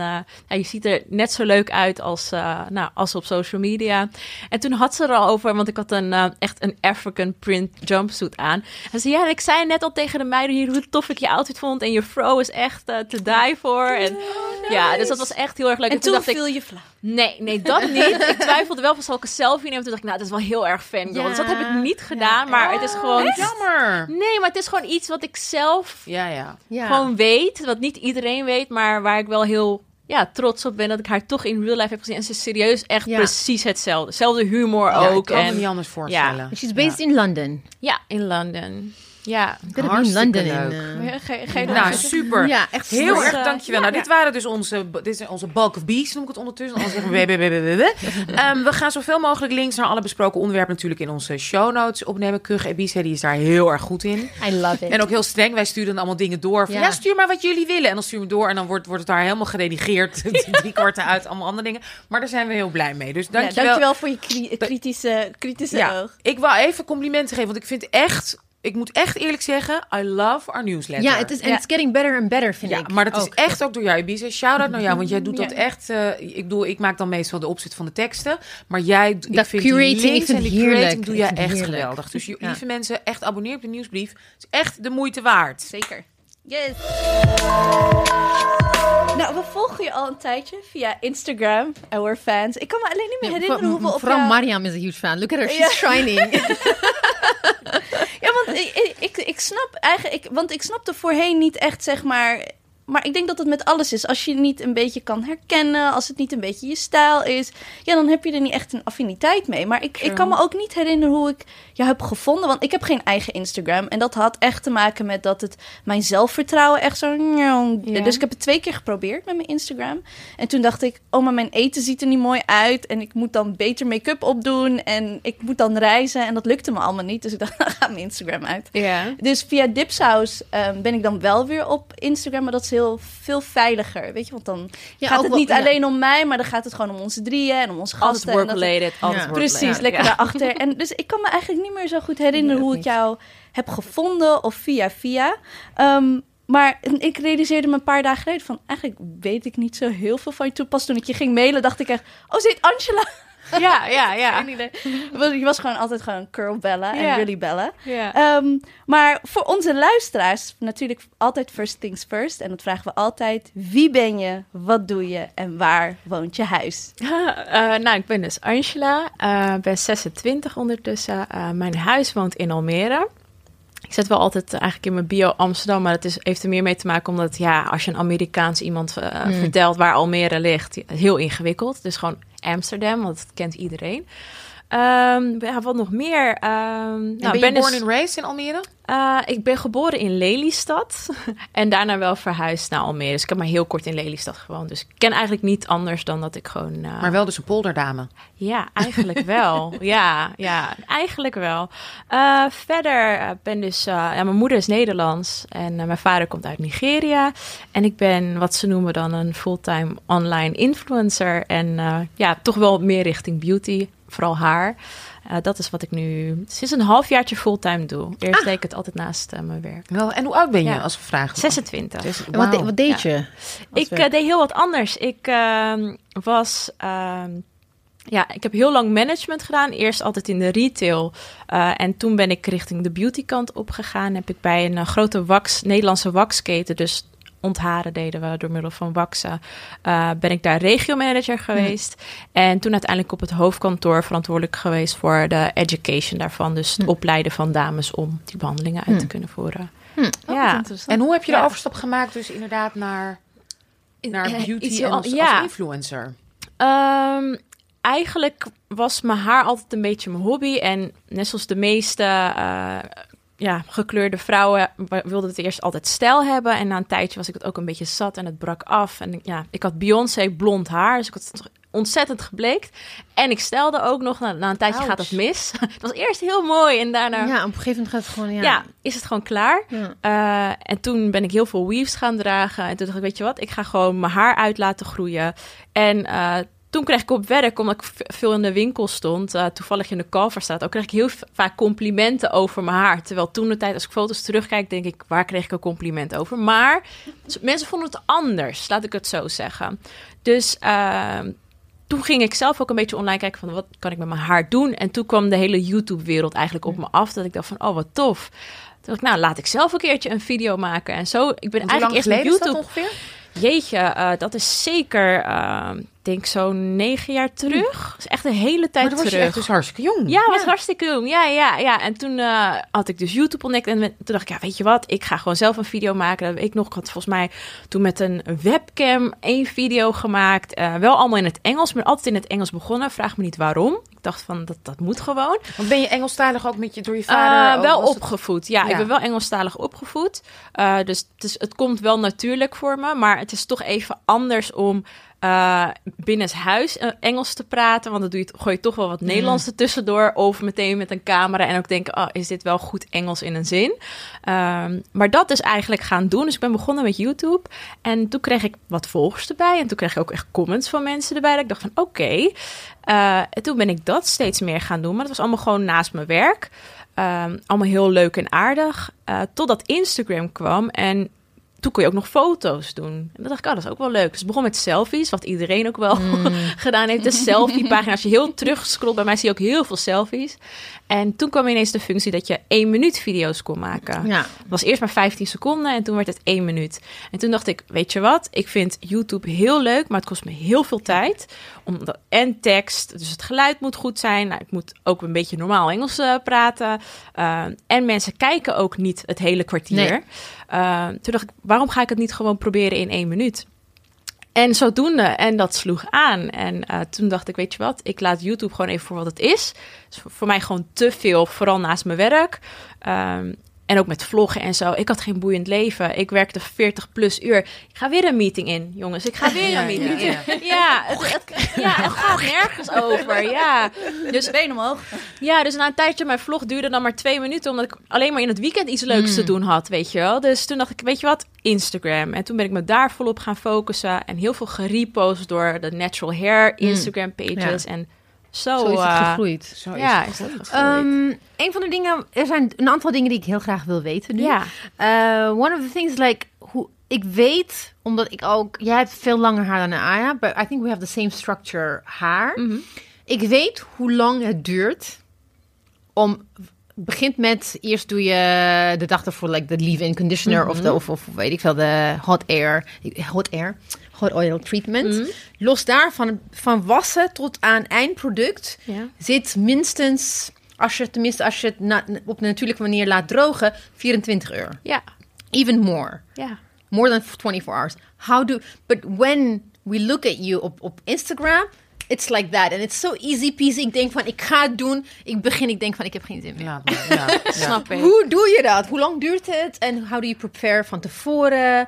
Speaker 4: ja, je ziet er net zo leuk uit als, nou, als op social media. En toen had ze er al over, want ik had een, uh, echt een African print jumpsuit aan. En ze ja, en ik zei net al tegen de meiden hier hoe tof ik je outfit vond. En je fro is echt uh, te die voor. En,
Speaker 3: oh, nice.
Speaker 4: Ja, dus dat was echt heel erg leuk.
Speaker 3: En,
Speaker 4: en toen,
Speaker 3: toen
Speaker 4: dacht
Speaker 3: viel
Speaker 4: ik,
Speaker 3: je flauw.
Speaker 4: Nee, nee, dat niet. ik twijfelde wel van zal ik een selfie nemen. Toen dacht ik, nou, dat is wel heel erg.
Speaker 2: Ja.
Speaker 4: Dus dat heb ik niet gedaan. maar het is gewoon...
Speaker 1: Jammer.
Speaker 4: Nee, maar het is gewoon iets wat ik zelf
Speaker 1: ja. Ja.
Speaker 4: gewoon weet. Wat niet iedereen weet, maar waar ik wel heel ja, trots op ben dat ik haar toch in real life heb gezien. En ze is serieus echt
Speaker 2: Ja.
Speaker 4: precies hetzelfde. Zelfde humor
Speaker 1: Ja,
Speaker 4: ook.
Speaker 1: ik kan me
Speaker 4: en,
Speaker 1: niet anders voorstellen.
Speaker 2: She's based in London.
Speaker 4: ja, in London. Ja.
Speaker 2: In London in,
Speaker 1: Hartstikke
Speaker 2: eh,
Speaker 3: je er
Speaker 1: Nou, super.
Speaker 2: Ja, echt
Speaker 1: Heel
Speaker 2: super.
Speaker 1: erg dankjewel.
Speaker 4: ja,
Speaker 1: nou, dit waren dus onze, dit is onze bulk of beast, noem ik het ondertussen. Anders zeggen we. Ehm, we gaan zoveel mogelijk links naar alle besproken onderwerpen natuurlijk in onze show notes opnemen. Kug Ebice, die is daar heel erg goed in.
Speaker 2: I love it.
Speaker 1: En ook heel streng. Wij sturen dan allemaal dingen door. Van, ja.
Speaker 2: Ja.
Speaker 1: stuur maar wat jullie willen. En dan sturen we door. En dan wordt, wordt het daar helemaal geredigeerd. Drie kwarten uit, allemaal andere dingen. Maar daar zijn we heel blij mee. Dus
Speaker 3: Ja,
Speaker 1: dankjewel.
Speaker 3: dankjewel voor je kri- kritische, kritische
Speaker 1: Ja,
Speaker 3: oog.
Speaker 1: ik wil even complimenten geven. Want ik vind echt... Ik moet echt eerlijk zeggen, I love our newsletter.
Speaker 2: ja, het is en
Speaker 3: Ja.
Speaker 2: it's getting better and better, vind
Speaker 1: Ja,
Speaker 2: ik.
Speaker 1: maar dat is
Speaker 2: ook.
Speaker 1: echt ook door jou, Ibiza. Shout-out naar jou, want jij doet dat
Speaker 3: Ja.
Speaker 1: echt... eh, ik bedoel, ik maak dan meestal de opzet van de teksten. Maar jij, ik
Speaker 2: Dat
Speaker 1: vind
Speaker 2: curating,
Speaker 1: die
Speaker 2: ik vind
Speaker 1: en die
Speaker 2: heerlijk.
Speaker 1: curating doe
Speaker 2: Ik
Speaker 1: jij echt
Speaker 2: heerlijk.
Speaker 1: geweldig. Dus je- lieve mensen, echt abonneer op de nieuwsbrief. Het is echt de moeite waard.
Speaker 3: Zeker. Yes. Nou, we volgen je al een tijdje via Instagram. Our fans. Ik kan me alleen niet meer herinneren hoeveel op
Speaker 2: Vooral
Speaker 3: jou...
Speaker 2: Mariam is a huge fan. Look at her, she's
Speaker 3: Ja.
Speaker 2: shining.
Speaker 3: Ja, want ik, ik, ik, ik snap eigenlijk... Ik, want ik snapte voorheen niet echt, zeg maar... Maar ik denk dat het met alles is. Als je niet een beetje kan herkennen, als het niet een beetje je stijl is, ja, dan heb je er niet echt een affiniteit mee. Maar ik, ik kan me ook niet herinneren hoe ik jou heb gevonden, want ik heb geen eigen Instagram. En dat had echt te maken met dat het mijn zelfvertrouwen echt zo. Dus ik heb het twee keer geprobeerd met mijn Instagram. En toen dacht ik, oh, maar mijn eten ziet er niet mooi uit. En ik moet dan beter make-up opdoen. En ik moet dan reizen. En dat lukte me allemaal niet. Dus ik dacht, dan gaat mijn Instagram uit.
Speaker 4: Ja.
Speaker 3: Dus via Dipsaus ehm, ben ik dan wel weer op Instagram, maar dat heel veel veiliger, weet je, want dan
Speaker 2: Ja,
Speaker 3: gaat het
Speaker 2: wel-
Speaker 3: niet
Speaker 2: ja.
Speaker 3: alleen om mij, maar dan gaat het gewoon om onze drieën en om onze
Speaker 4: Altijd
Speaker 3: gasten. en dat-
Speaker 4: work-related.
Speaker 2: Ja.
Speaker 3: Precies, lekker
Speaker 4: Ja.
Speaker 3: daarachter. En dus ik kan me eigenlijk niet meer zo goed herinneren
Speaker 2: Nee,
Speaker 3: hoe ik jou heb gevonden of via via. Ehm, maar ik realiseerde me een paar dagen geleden van... eigenlijk weet ik niet zo heel veel van je. Toen pas toen ik je ging mailen, dacht ik echt... oh, ze heet Angela.
Speaker 4: Ja, ja, ja.
Speaker 3: Je was gewoon altijd gewoon Curl Bella en. Really Bella.
Speaker 4: ja.
Speaker 3: Ehm, maar voor onze luisteraars, natuurlijk altijd first things first. En dat vragen we altijd. Wie ben je, wat doe je en waar woont je huis?
Speaker 4: Eh, nou, ik ben dus Angela. eh ben 26 ondertussen. Eh, mijn huis woont in Almere. Ik zet wel altijd eigenlijk in mijn bio Amsterdam, maar het is, heeft er meer mee te maken omdat, ja, als je een Amerikaans iemand eh,
Speaker 2: Hmm.
Speaker 4: vertelt waar Almere ligt, heel ingewikkeld. Dus gewoon Amsterdam, want dat kent iedereen. Ehm, ja, wat nog meer? Ehm, nou,
Speaker 1: ben je born and raised in Almere?
Speaker 4: Eh, ik ben geboren in Lelystad en daarna wel verhuisd naar Almere. Dus ik heb maar heel kort in Lelystad gewoond. Dus ik ken eigenlijk niet anders dan dat ik gewoon... eh,
Speaker 1: Maar wel dus een polderdame.
Speaker 4: Ja, eigenlijk wel. ja, ja, eigenlijk wel. Eh, verder ben dus... ja, mijn moeder is Nederlands en mijn vader komt uit Nigeria. En ik ben wat ze noemen dan een fulltime online influencer. En ja, toch wel meer richting beauty, vooral haar. Eh, dat is wat ik nu sinds een halfjaartje fulltime doe. Eerst deed ik het altijd naast eh, mijn werk.
Speaker 1: Wel, en hoe oud ben je
Speaker 4: Ja.
Speaker 1: als we vragen?
Speaker 4: 26.
Speaker 1: Dus,
Speaker 2: wat, de- wat deed je?
Speaker 4: Ik eh, deed heel wat anders. Ik ehm, was. ehm, ja, ik heb heel lang management gedaan. Eerst altijd in de retail. en toen ben ik richting de beauty kant opgegaan. Heb ik bij een grote wax, Nederlandse waxketen, dus ontharen deden we door middel van waxen. eh, ben ik daar regiomanager geweest. En toen uiteindelijk op het hoofdkantoor verantwoordelijk geweest voor de education daarvan. Dus het opleiden van dames om die behandelingen uit te kunnen voeren. Ja.
Speaker 1: En hoe heb je de
Speaker 4: Ja.
Speaker 1: overstap gemaakt dus inderdaad naar, naar
Speaker 4: Eh,
Speaker 1: beauty als,
Speaker 4: ja.
Speaker 1: als influencer?
Speaker 4: Ehm, eigenlijk was mijn haar altijd een beetje mijn hobby. En net zoals de meeste eh, ja, gekleurde vrouwen wa- wilde het eerst altijd stijl hebben. En na een tijdje was ik het ook een beetje zat en het brak af. En ja, ik had Beyoncé blond haar, dus ik had het ontzettend gebleekt. En ik stelde ook nog, na, na een tijdje
Speaker 1: Ouch.
Speaker 4: gaat het mis. het was eerst heel mooi en daarna...
Speaker 2: Ja, op een gegeven moment gaat het gewoon... Ja.
Speaker 4: Ja, is het gewoon klaar.
Speaker 2: Ja.
Speaker 4: Eh, en toen ben ik heel veel weaves gaan dragen. En toen dacht ik, weet je wat, ik ga gewoon mijn haar uit laten groeien. En eh, toen kreeg ik op werk, omdat ik veel in de winkel stond, eh, toevallig in de cover staat, ook kreeg ik heel vaak complimenten over mijn haar. Terwijl toen de tijd, als ik foto's terugkijk, denk ik, waar kreeg ik een compliment over? Maar mensen vonden het anders, laat ik het zo zeggen. Dus ehm, toen ging ik zelf ook een beetje online kijken van wat kan ik met mijn haar doen. En toen kwam de hele YouTube-wereld eigenlijk op me af. Dat ik dacht van, oh wat tof. Toen dacht ik, nou laat ik zelf een keertje een video maken. En zo, ik ben eigenlijk eerst
Speaker 1: dat
Speaker 4: YouTube.
Speaker 1: ongeveer?
Speaker 4: Jeetje, eh, dat is zeker, eh, denk zo'n negen jaar terug. Dat is echt een hele tijd
Speaker 1: Maar was je
Speaker 4: terug.
Speaker 1: echt dus hartstikke jong.
Speaker 4: Ja, was hartstikke jong. Ja, ja, ja. En toen eh, had ik dus YouTube ontdekt. En toen dacht ik, ja, weet je wat? Ik ga gewoon zelf een video maken. Dat weet ik nog. Ik had volgens mij toen met een webcam één video gemaakt. Wel allemaal in het Engels, maar altijd in het Engels begonnen. Vraag me niet waarom. Ik dacht van, dat, dat moet gewoon.
Speaker 1: Want ben je Engelstalig ook met je, door je vader?
Speaker 4: Wel
Speaker 1: Was het-
Speaker 4: opgevoed. Ja,
Speaker 1: Ja.
Speaker 4: ik ben wel Engelstalig opgevoed. Dus het, is, het komt wel natuurlijk voor me. Maar het is toch even anders om eh binnenshuis eh, Engels te praten. Want dan doe je, het- gooi je toch wel wat Nederlands er tussendoor. Of meteen met een camera. En ook denken, oh, is dit wel goed Engels in een zin? Ehm, maar dat is eigenlijk gaan doen. Dus ik ben begonnen met YouTube. En toen kreeg ik wat volgers erbij. En toen kreeg ik ook echt comments van mensen erbij. Dat ik dacht van, oké. Eh, en toen ben ik dat steeds meer gaan doen. Maar dat was allemaal gewoon naast mijn werk. Ehm, allemaal heel leuk en aardig. Totdat Instagram kwam en toen kon je ook nog foto's doen. En dan dacht ik, oh, dat is ook wel leuk. Dus het begon met selfies, wat iedereen ook wel gedaan heeft. De selfie-pagina. Als je heel terug scrolt, bij mij zie je ook heel veel selfies. En toen kwam ineens de functie dat je één minuut video's kon maken.
Speaker 2: Ja.
Speaker 4: Het was eerst maar 15 seconden en toen werd het één minuut. En toen dacht ik, weet je wat? Ik vind YouTube heel leuk, maar het kost me heel veel tijd. Omdat, en tekst, dus het geluid moet goed zijn. Nou, ik moet ook een beetje normaal Engels eh, praten. Uh, en mensen kijken ook niet het hele kwartier.
Speaker 2: Nee.
Speaker 4: Uh, toen dacht ik, waarom ga ik het niet gewoon proberen in één minuut? En zodoende, en dat sloeg aan. En uh, toen dacht ik, weet je wat, ik laat YouTube gewoon even voor wat het is. Voor, voor mij gewoon te veel, vooral naast mijn werk. Um, en ook met vloggen en zo. Ik had geen boeiend leven. Ik werkte 40 plus uur. Ik ga weer een meeting in, jongens. Ik ga weer
Speaker 1: Ja,
Speaker 4: een meeting
Speaker 1: ja,
Speaker 4: in.
Speaker 1: ja.
Speaker 4: Ja, het, het, ja, het gaat nergens over. Ja.
Speaker 3: Dus been omhoog.
Speaker 4: Ja, dus na een tijdje, mijn vlog duurde dan maar twee minuten, omdat ik alleen maar in het weekend iets leuks
Speaker 1: Hmm.
Speaker 4: te doen had, weet je wel. Dus toen dacht ik, weet je wat, Instagram. En toen ben ik me daar volop gaan focussen en heel veel gerepost door de natural hair Instagram pages. En zo,
Speaker 2: Zo is het
Speaker 4: uh,
Speaker 2: gegroeid.
Speaker 1: Zo is
Speaker 4: ja,
Speaker 1: het gegroeid.
Speaker 2: Um, een van de dingen, er zijn een aantal dingen die ik heel graag wil weten nu.
Speaker 4: ja.
Speaker 2: Uh, one of the things like hoe ik weet, omdat ik ook, jij hebt veel langer haar dan Aya, but I think we have the same structure haar.
Speaker 4: Mhm.
Speaker 2: Ik weet hoe lang het duurt om begint met eerst doe je de dag ervoor like de leave-in conditioner of, de, of, of weet ik veel de hot air hot air hot oil treatment.
Speaker 4: Mhm.
Speaker 2: Los daarvan van wassen tot aan eindproduct
Speaker 4: Ja.
Speaker 2: zit minstens als je tenminste als je het na- op een natuurlijke manier laat drogen 24 uur.
Speaker 4: Ja.
Speaker 2: Even more.
Speaker 4: Ja.
Speaker 2: More than 24 hours. How do but when we look at you op, op Instagram It's like that. And it's so easy peasy. Ik denk van, ik ga het doen. Ik begin, ik denk van, ik heb geen zin meer.
Speaker 1: Ja, ja.
Speaker 4: Snap ik.
Speaker 2: Hoe doe je dat? Hoe lang duurt het? En how do you prepare van tevoren?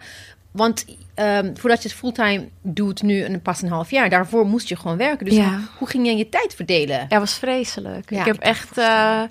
Speaker 2: Want um, voordat je het fulltime doet, nu een, pas een half jaar, daarvoor moest je gewoon werken. Dus
Speaker 4: Ja.
Speaker 2: hoe, hoe ging je je tijd verdelen?
Speaker 4: Ja, was vreselijk.
Speaker 2: Ja,
Speaker 4: ik heb echt, uh,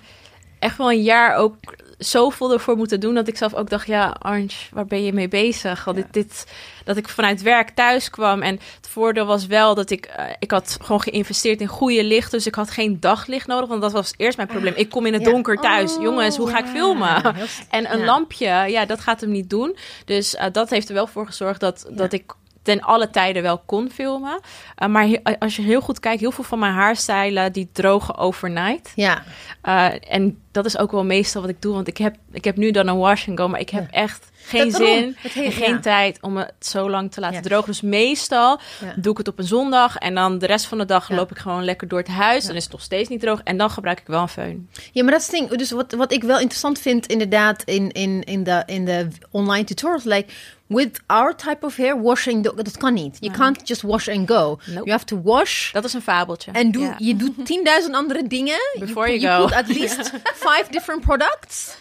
Speaker 4: echt wel een jaar ook zoveel ervoor moeten doen dat ik zelf ook dacht, ja, Arnj, waar ben je mee bezig? Want
Speaker 2: Ja.
Speaker 4: dit, dit, dat ik vanuit werk thuis kwam en het voordeel was wel dat ik, uh, ik had gewoon geïnvesteerd in goede licht, dus ik had geen daglicht nodig, want dat was eerst mijn probleem. Ik kom in het
Speaker 2: Ja.
Speaker 4: donker thuis,
Speaker 2: Oh,
Speaker 4: jongens, hoe ga ik filmen? En een lampje, ja, dat gaat hem niet doen. Dus uh, dat heeft er wel voor gezorgd dat, dat ik ten alle tijden wel kon filmen. Uh, maar he- als je heel goed kijkt, heel veel van mijn haarstijlen die drogen overnight.
Speaker 2: Ja,
Speaker 4: Uh, en dat is ook wel meestal wat ik doe, want ik heb, ik heb nu dan een wash and go, maar ik heb echt geen
Speaker 2: Dat
Speaker 4: zin en geen
Speaker 2: ja.
Speaker 4: tijd om het zo lang te laten
Speaker 2: Ja.
Speaker 4: drogen. Dus meestal doe ik het op een zondag en dan de rest van de dag loop ik gewoon lekker door het huis. Dan is het nog steeds niet droog en dan gebruik ik wel een föhn.
Speaker 2: Ja, maar dat is het ding. Dus wat, wat ik wel interessant vind, inderdaad, in, in, in, de, in de online tutorials, like with our type of hair, washing, the- dat kan niet. You can't just wash and go.
Speaker 4: Nope.
Speaker 2: You have to wash.
Speaker 4: Dat is een fabeltje.
Speaker 2: En doe, je doet 10.000 andere dingen.
Speaker 4: Before you
Speaker 2: you
Speaker 4: go.
Speaker 2: put at least five different products.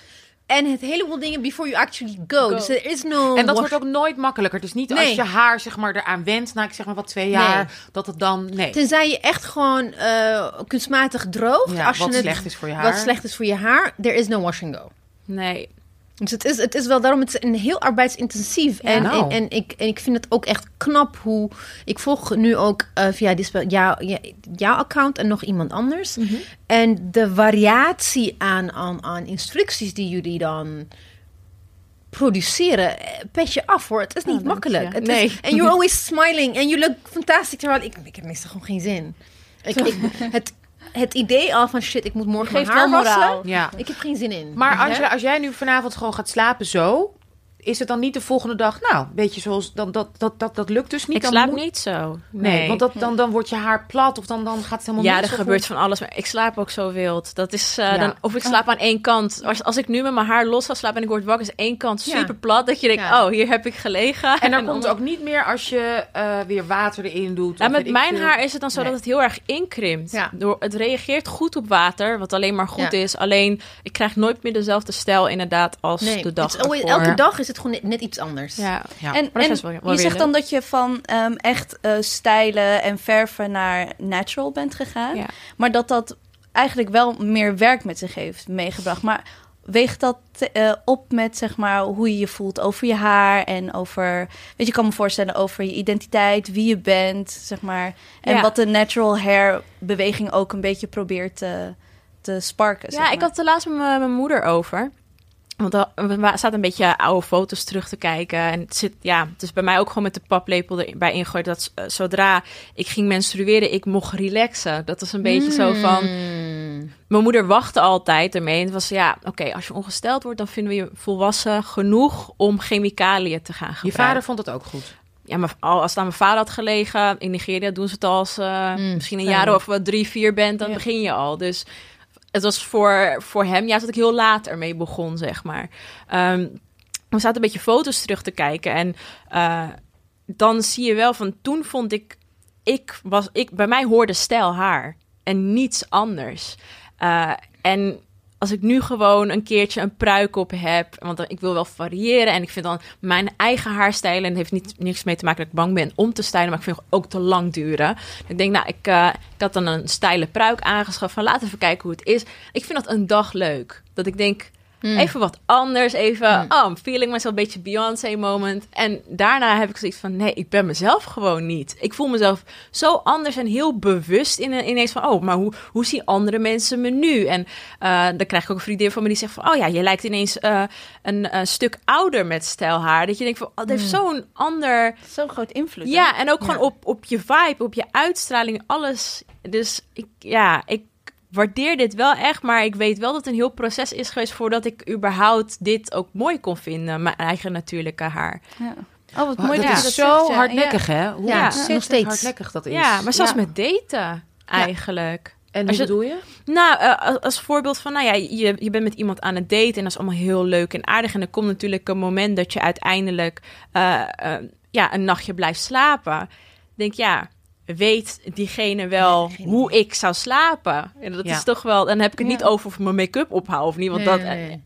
Speaker 2: En het heleboel dingen before you actually go.
Speaker 4: Go.
Speaker 2: Dus er is no...
Speaker 1: En dat
Speaker 2: wash-
Speaker 1: wordt ook nooit makkelijker. Dus niet
Speaker 2: Nee.
Speaker 1: als je haar zeg maar eraan went, na ik zeg maar wat twee jaar, dat het dan nee.
Speaker 2: Tenzij je echt gewoon eh, kunstmatig droogt.
Speaker 1: Ja,
Speaker 2: als je
Speaker 1: wat
Speaker 2: het-
Speaker 1: slecht is voor je haar.
Speaker 2: Wat slecht is voor je haar. There is no wash and go.
Speaker 4: Nee,
Speaker 2: Dus het is, het is wel daarom, het is een heel arbeidsintensief. en,
Speaker 1: Nou.
Speaker 2: en, en, ik, en ik vind het ook echt knap hoe. Ik volg nu ook eh, via jou, jou- jouw account en nog iemand anders.
Speaker 1: Mhm.
Speaker 2: En de variatie aan, aan, aan instructies die jullie dan produceren, eh, pet je af hoor. Het is niet
Speaker 4: dank
Speaker 2: makkelijk.
Speaker 4: Nee.
Speaker 2: en you're always smiling and you look fantastic. Terwijl ik, ik heb meestal gewoon geen zin. Ik, ik, het, het idee al van shit, ik moet morgen mijn
Speaker 3: Geeft
Speaker 2: haar
Speaker 3: wel
Speaker 2: wassen.
Speaker 3: moraal.
Speaker 1: Ja.
Speaker 2: Ik heb geen zin in.
Speaker 1: Maar? Angela, als jij nu vanavond gewoon gaat slapen zo, is het dan niet de volgende dag, nou, weet je, zoals, dan, dat, dat, dat, dat lukt dus niet.
Speaker 4: Ik
Speaker 1: dan
Speaker 4: slaap
Speaker 1: moet-
Speaker 4: niet zo.
Speaker 1: Nee, want dat, dan, dan wordt je haar plat of dan, dan gaat het helemaal
Speaker 4: Ja, er gebeurt van alles. Maar ik slaap ook zo wild. Dat is, eh,
Speaker 1: Ja.
Speaker 4: dan, of ik slaap aan één kant. Als, als ik nu met mijn haar los ga slapen en ik word wakker, is één kant
Speaker 2: Ja.
Speaker 4: super plat. Dat je denkt,
Speaker 2: Ja.
Speaker 4: oh, hier heb ik gelegen.
Speaker 1: En dan komt ook niet meer als je eh, weer water erin doet.
Speaker 4: Ja, met mijn
Speaker 1: veel.
Speaker 4: haar is het dan zo
Speaker 1: Nee.
Speaker 4: dat het heel erg inkrimpt.
Speaker 2: Ja.
Speaker 4: Door, het reageert goed op water, wat alleen maar goed is. Alleen, ik krijg nooit meer dezelfde stijl inderdaad als
Speaker 2: Nee,
Speaker 4: de dag
Speaker 2: het elke dag is het gewoon net, net iets anders.
Speaker 4: Ja.
Speaker 1: Ja.
Speaker 3: En,
Speaker 4: dat
Speaker 3: en
Speaker 4: is wel- wel
Speaker 3: je zegt dan dat je van ehm, echt eh, stijlen en verven naar natural bent gegaan.
Speaker 4: Ja.
Speaker 3: Maar dat dat eigenlijk wel meer werk met zich heeft meegebracht. Maar weegt dat eh, op met zeg maar hoe je je voelt over je haar en over, weet je, ik kan me voorstellen over je identiteit, wie je bent, zeg maar, en
Speaker 4: Ja.
Speaker 3: wat de natural hair beweging ook een beetje probeert te, te sparken.
Speaker 4: Ja,
Speaker 3: zeg
Speaker 4: ik
Speaker 3: maar.
Speaker 4: had het laatst met mijn moeder over. Want we zaten een beetje oude foto's terug te kijken. En het, zit, ja, het is bij mij ook gewoon met de paplepel erbij ingegooid... dat eh, zodra ik ging menstrueren, ik mocht relaxen. Dat was een beetje zo van...
Speaker 2: Mm.
Speaker 4: Mijn moeder wachtte altijd ermee. En het was ja, oké, als je ongesteld wordt... dan vinden we je volwassen genoeg om chemicaliën te gaan
Speaker 1: Je
Speaker 4: gebruiken.
Speaker 1: vader vond het ook goed.
Speaker 4: Ja, maar al- als het aan mijn vader had gelegen... in Nigeria doen ze het als eh,
Speaker 2: Mm,
Speaker 4: misschien een jaar of wat drie, vier bent... dan
Speaker 3: Ja.
Speaker 4: begin je al. Dus het was voor, voor hem juist dat ik heel laat ermee begon, zeg maar. Ehm, we zaten een beetje foto's terug te kijken. En eh, dan zie je wel van toen vond ik... ik, was, ik bij mij hoorde stijl haar en niets anders. Eh, en als ik nu gewoon een keertje een pruik op heb, want ik wil wel variëren en ik vind dan mijn eigen haarstijlen, en heeft niet, niks mee te maken dat ik bang ben om te stijlen, maar ik vind ook te lang duren. Ik denk, nou, ik, eh, ik had dan een stijle pruik aangeschaft van laten we kijken hoe het is. Ik vind dat een dag leuk. Dat ik denk,
Speaker 2: Mm.
Speaker 4: even wat anders, even, oh, I'm feeling myself, een beetje Beyoncé moment. En daarna heb ik zoiets van, nee, ik ben mezelf gewoon niet. Ik voel mezelf zo anders en heel bewust in, ineens van, oh, maar hoe, hoe zien andere mensen me nu? En eh, dan krijg ik ook een vriendin van me die zegt van, oh ja, je lijkt ineens eh, een, stuk ouder met stijlhaar. Dat je denkt van, oh, het heeft zo'n ander...
Speaker 3: Zo'n groot invloed. hè?
Speaker 4: Ja, en ook
Speaker 2: Ja.
Speaker 4: gewoon op, op je vibe, op je uitstraling, alles. Dus ik, ja, ik waardeer dit wel echt, maar ik weet wel dat het een heel proces is geweest voordat ik überhaupt dit ook mooi kon vinden, mijn eigen natuurlijke haar.
Speaker 3: Ja. Oh, wat mooi
Speaker 1: dat
Speaker 3: dat,
Speaker 1: is
Speaker 3: dat
Speaker 1: zo
Speaker 3: zegt, ja.
Speaker 1: hardnekkig, hè? Hoe
Speaker 2: Ja, nog steeds.
Speaker 1: hardnekkig dat is.
Speaker 4: Ja, maar zelfs
Speaker 1: Ja.
Speaker 4: met daten eigenlijk.
Speaker 1: En hoe bedoel je?
Speaker 4: Nou, eh, als- als voorbeeld van, nou ja, je, je bent met iemand aan het daten en dat is allemaal heel leuk en aardig. En er komt natuurlijk een moment dat je uiteindelijk eh, eh, ja, een nachtje blijft slapen. Denk, ja, weet diegene wel
Speaker 2: Nee,
Speaker 4: hoe ik zou slapen? En dat
Speaker 1: Ja.
Speaker 4: is toch wel, dan heb ik het
Speaker 3: Ja.
Speaker 4: niet over of mijn make-up ophoud of niet, want
Speaker 2: Nee,
Speaker 4: dat,
Speaker 2: nee,
Speaker 4: eh,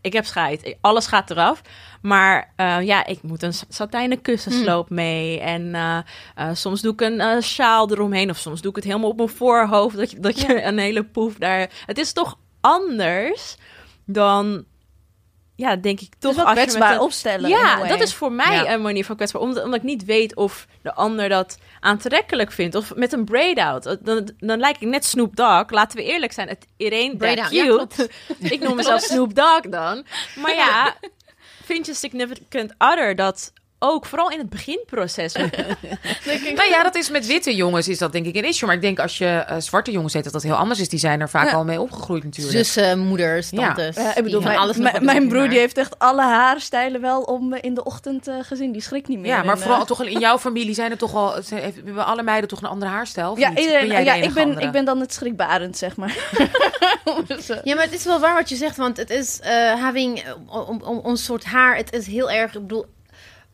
Speaker 4: ik heb scheid. Alles gaat eraf. Maar eh, ja, ik moet een satijnen kussensloop mee. En eh, soms doe ik een sjaal eromheen. Of soms doe ik het helemaal op mijn voorhoofd. Dat je, dat je een hele poef daar... Het is toch anders dan... Ja, denk ik toch.
Speaker 3: Dus wel
Speaker 4: als je met
Speaker 3: kwetsbaar
Speaker 4: een-
Speaker 3: opstellen.
Speaker 4: ja, dat is voor mij
Speaker 1: Ja.
Speaker 4: een manier van kwetsbaar. Omdat, omdat ik niet weet of de ander dat aantrekkelijk vindt. Of met een braid-out. Dan, dan lijk ik net Snoop Dogg. Laten we eerlijk zijn. Het Irene,
Speaker 2: Braid-out,
Speaker 4: that
Speaker 2: ja,
Speaker 4: cute. ik noem mezelf Snoop Dogg dan. Maar ja, vind je significant other dat ook, vooral in het beginproces...
Speaker 1: Nou ja, dat is met witte jongens is dat denk ik een issue. Maar ik denk als je eh, zwarte jongens heet dat dat heel anders is. Die zijn er vaak
Speaker 3: Ja.
Speaker 1: al mee opgegroeid natuurlijk.
Speaker 2: Zussen, moeders, tantes.
Speaker 3: Ja, ik bedoel, mijn,
Speaker 2: alles
Speaker 3: mijn- broer die heeft echt alle haarstijlen wel om eh, in de ochtend eh, gezien. Die schrikt niet meer.
Speaker 1: ja, maar
Speaker 3: En,
Speaker 1: vooral toch in jouw familie zijn er toch al... hebben alle meiden toch een andere haarstijl?
Speaker 3: ja, iedereen,
Speaker 1: ben
Speaker 3: ja ik, ben,
Speaker 1: andere?
Speaker 3: ik ben dan het schrikbarend, zeg maar.
Speaker 2: Ja, maar het is wel waar wat je zegt, want het is eh having om, om, ons soort haar, het is heel erg, ik bedoel,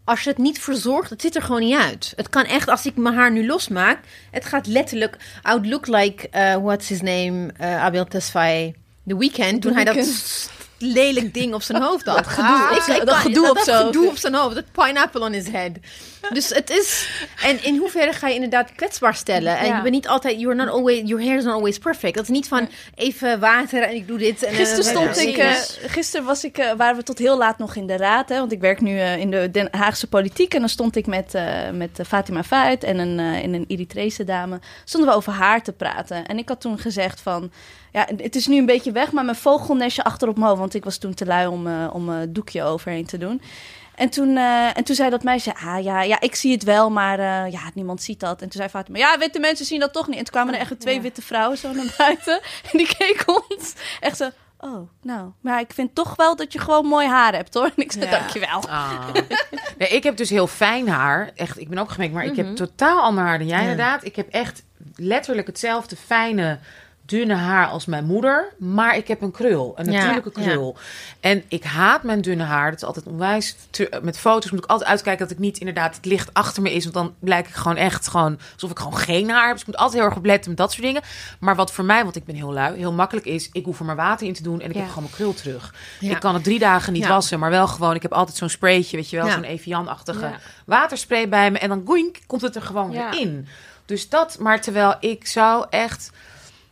Speaker 2: als je het niet verzorgt, het ziet er gewoon niet uit. Het kan echt, als ik mijn haar nu losmaak, het gaat letterlijk, I would look like, eh what's his name, eh Abel Tesfaye, The Weeknd, toen hij dat
Speaker 3: Weeknd.
Speaker 2: s- lelijk ding op zijn hoofd had.
Speaker 3: gedoe op zo- dat gedoe op
Speaker 2: dat
Speaker 3: zo.
Speaker 2: gedoe op zijn hoofd, dat pineapple on his head. Dus het is, en in hoeverre ga je inderdaad kwetsbaar stellen? En
Speaker 4: Ja.
Speaker 2: je bent niet altijd, you're not always, your hair is not always perfect. Dat is niet van even water en ik doe dit. En, eh,
Speaker 3: Gisteren
Speaker 2: ja,
Speaker 3: stond ik, eh, gisteren was ik, eh, waren we tot heel laat nog in de raad, hè, want ik werk nu eh, in de Den Haagse politiek en dan stond ik met, eh, met eh, Fatima Fayed en een, eh, en een Eritrese dame, stonden we over haar te praten. En ik had toen gezegd van, ja, het is nu een beetje weg, maar mijn vogelnestje achter op mijn hoofd, want ik was toen te lui om, eh, om een doekje overheen te doen. En toen, eh, en toen zei dat meisje, ah ja, ja, ik zie het wel, maar eh, ja, niemand ziet dat. En toen zei Fatima, ja, witte mensen zien dat toch niet. En toen kwamen er echt twee witte vrouwen zo naar buiten. En die keken ons echt zo, oh, nou. Maar ik vind toch wel dat je gewoon mooi haar hebt, hoor. En ik zei,
Speaker 1: Ja.
Speaker 3: dankjewel.
Speaker 1: Ah. Nee, ik heb dus heel fijn haar. Echt, ik ben ook gemengd, maar ik heb totaal ander haar dan jij
Speaker 2: Ja.
Speaker 1: inderdaad. Ik heb echt letterlijk hetzelfde fijne, dunne haar als mijn moeder. Maar ik heb een krul, een
Speaker 2: Ja,
Speaker 1: natuurlijke krul. En ik haat mijn dunne haar. Dat is altijd onwijs. Met foto's moet ik altijd uitkijken dat ik niet inderdaad het licht achter me is. Want dan lijk ik gewoon echt gewoon alsof ik gewoon geen haar heb. Dus ik moet altijd heel erg opletten met dat soort dingen. Maar wat voor mij, want ik ben heel lui, heel makkelijk is. Ik hoef er maar water in te doen en ik
Speaker 4: Ja.
Speaker 1: heb gewoon mijn krul terug. Ik kan het drie dagen niet wassen, maar wel gewoon. Ik heb altijd zo'n spraytje, weet je wel, zo'n Evian-achtige waterspray bij me. En dan goink, komt het er gewoon weer in. Dus dat, maar terwijl ik zou echt...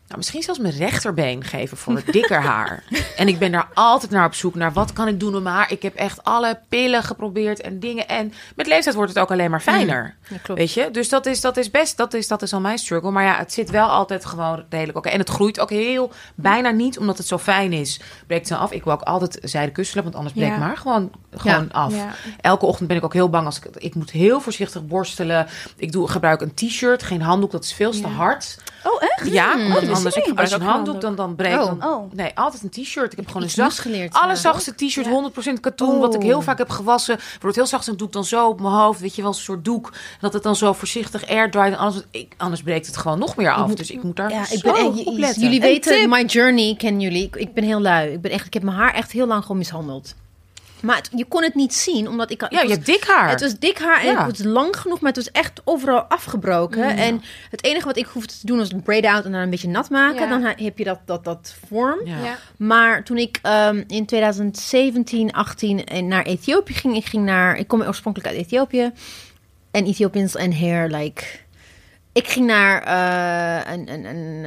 Speaker 1: Nou, misschien zelfs mijn rechterbeen geven voor het dikker haar. En ik ben daar altijd naar op zoek naar wat kan ik doen met mijn haar. Ik heb echt alle pillen geprobeerd en dingen. En met leeftijd wordt het ook alleen maar fijner.
Speaker 2: Klopt.
Speaker 1: Weet je? Dus dat is, dat is best, dat is, dat is al mijn struggle. Maar ja, het zit wel altijd gewoon redelijk oké. En het groeit ook heel, bijna niet, omdat het zo fijn is. Breekt het dan af. Ik wil ook altijd zijde kusselen, want anders breekt
Speaker 4: Ja.
Speaker 1: mijn haar gewoon, gewoon af.
Speaker 4: Ja.
Speaker 1: Elke ochtend ben ik ook heel bang als ik, ik moet heel voorzichtig borstelen. Ik doe, gebruik een t-shirt, geen handdoek, dat is veel te hard.
Speaker 3: Oh, echt?
Speaker 1: Ja, want
Speaker 3: wist
Speaker 1: anders
Speaker 3: ik
Speaker 1: een
Speaker 4: gebruik ook
Speaker 1: handdoek, dan, dan breekt
Speaker 2: Oh.
Speaker 1: dan,
Speaker 3: Oh.
Speaker 1: Nee, altijd een t-shirt. Ik heb gewoon een
Speaker 2: Iets
Speaker 1: zacht,
Speaker 2: geleerd.
Speaker 1: allerzachtste t-shirt, 100% katoen, wat ik heel vaak heb gewassen. Wordt heel zacht en doe ik dan zo op mijn hoofd, weet je wel, een soort doek. Dat het dan zo voorzichtig airdraait en alles. Ik, anders breekt het gewoon nog meer af.
Speaker 2: moet-
Speaker 1: dus ik moet daar
Speaker 2: Ja,
Speaker 1: zo
Speaker 2: ik ben, en j-
Speaker 1: op letten.
Speaker 2: jullie
Speaker 3: Een
Speaker 2: weten, my journey kennen jullie. Ik, ik ben heel lui. Ik, ben echt, ik heb mijn haar echt heel lang gewoon mishandeld. Maar het- je kon het niet zien, omdat ik...
Speaker 1: ja, je
Speaker 2: was-
Speaker 1: hebt dik haar.
Speaker 2: Het was dik haar en
Speaker 1: Ja.
Speaker 2: het was lang genoeg, maar het was echt overal afgebroken. En het enige wat ik hoefde te doen was een braid out en dan een beetje nat maken.
Speaker 4: Ja.
Speaker 2: Dan heb je dat, dat, dat vorm.
Speaker 1: ja.
Speaker 4: Ja.
Speaker 2: Maar toen ik ehm, in 2017, 18 en naar Ethiopië ging, ik ging naar, ik kom oorspronkelijk uit Ethiopië. En Ethiopians en hair, like. Ik ging naar eh, een, een, een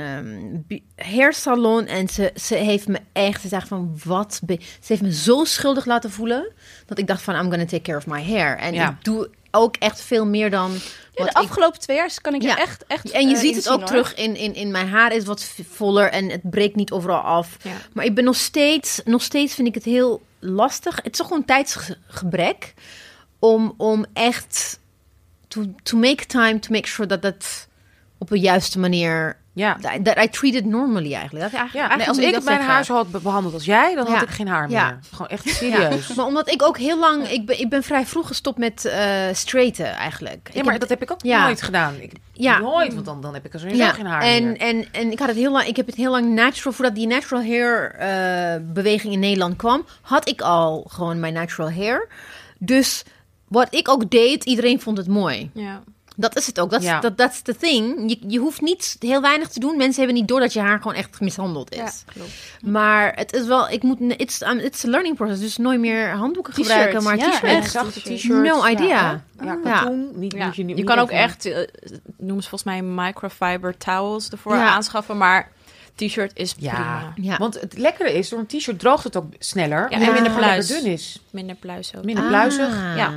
Speaker 2: ehm, hairsalon en ze, ze heeft me echt, ze zegt van wat, ze heeft me zo schuldig laten voelen dat ik dacht van I'm gonna take care of my hair. En
Speaker 1: Ja.
Speaker 2: ik doe ook echt veel meer dan
Speaker 3: Ja, de
Speaker 2: ik
Speaker 3: afgelopen twee jaar kan ik je
Speaker 2: Ja.
Speaker 3: echt, echt
Speaker 2: en je
Speaker 3: eh,
Speaker 2: ziet het ook
Speaker 3: hoor.
Speaker 2: terug in, in, in mijn haar is wat voller en het breekt niet overal af.
Speaker 4: Ja.
Speaker 2: Maar ik ben nog steeds, nog steeds vind ik het heel lastig. Het is toch gewoon tijdsgebrek om, om echt to, to make time to make sure dat dat op een juiste manier
Speaker 1: Ja.
Speaker 2: that, that I treat it normally eigenlijk. Dat eigenlijk,
Speaker 1: Ja,
Speaker 2: eigenlijk
Speaker 1: als ik
Speaker 2: dat
Speaker 1: mijn haar zo had be- behandeld als jij, dan had
Speaker 2: Ja.
Speaker 1: ik geen haar
Speaker 2: Ja.
Speaker 1: meer. Gewoon echt
Speaker 2: Ja,
Speaker 1: serieus.
Speaker 2: maar omdat ik ook heel lang, ik ben, ik ben vrij vroeg gestopt met eh straighten eigenlijk.
Speaker 1: Ja,
Speaker 2: Ik
Speaker 1: maar
Speaker 2: heb-
Speaker 1: dat heb ik ook
Speaker 2: Ja.
Speaker 1: nooit gedaan. Ik,
Speaker 2: Ja.
Speaker 1: Nooit, want dan, dan heb ik er sowieso geen haar
Speaker 2: en,
Speaker 1: meer.
Speaker 2: En, en ik had het heel lang, ik heb het heel lang natural, voordat die natural hair eh, beweging in Nederland kwam, had ik al gewoon mijn natural hair. Dus wat ik ook deed, iedereen vond het mooi.
Speaker 4: Ja.
Speaker 2: Dat is het ook. Dat is dat that's the thing. Je, je hoeft niet heel weinig te doen. Mensen hebben niet door dat je haar gewoon echt mishandeld is.
Speaker 4: Ja, klopt.
Speaker 2: Maar het is wel, ik moet, it's, um, it's a learning process. Dus nooit meer handdoeken gebruiken, maar
Speaker 3: ja,
Speaker 2: t-shirts.
Speaker 3: echt.
Speaker 1: zachte
Speaker 4: t-shirts.
Speaker 1: t-shirts.
Speaker 2: No idea.
Speaker 1: Ja, ja
Speaker 2: Ja.
Speaker 1: katoen. Niet, moet je,
Speaker 4: Je,
Speaker 1: niet-
Speaker 4: kan
Speaker 1: niet
Speaker 4: ook
Speaker 1: even-
Speaker 4: echt, eh, noemen ze volgens mij microfiber towels ervoor
Speaker 2: Ja.
Speaker 4: aanschaffen, maar t-shirt is
Speaker 1: Ja.
Speaker 4: prima.
Speaker 2: Ja.
Speaker 1: want het lekkere is, door een t-shirt droogt het ook sneller.
Speaker 4: Ja,
Speaker 1: en minder
Speaker 4: pluis.
Speaker 1: dun is.
Speaker 4: Minder pluis ook.
Speaker 1: Minder pluizig.
Speaker 2: Ah.
Speaker 4: Ja.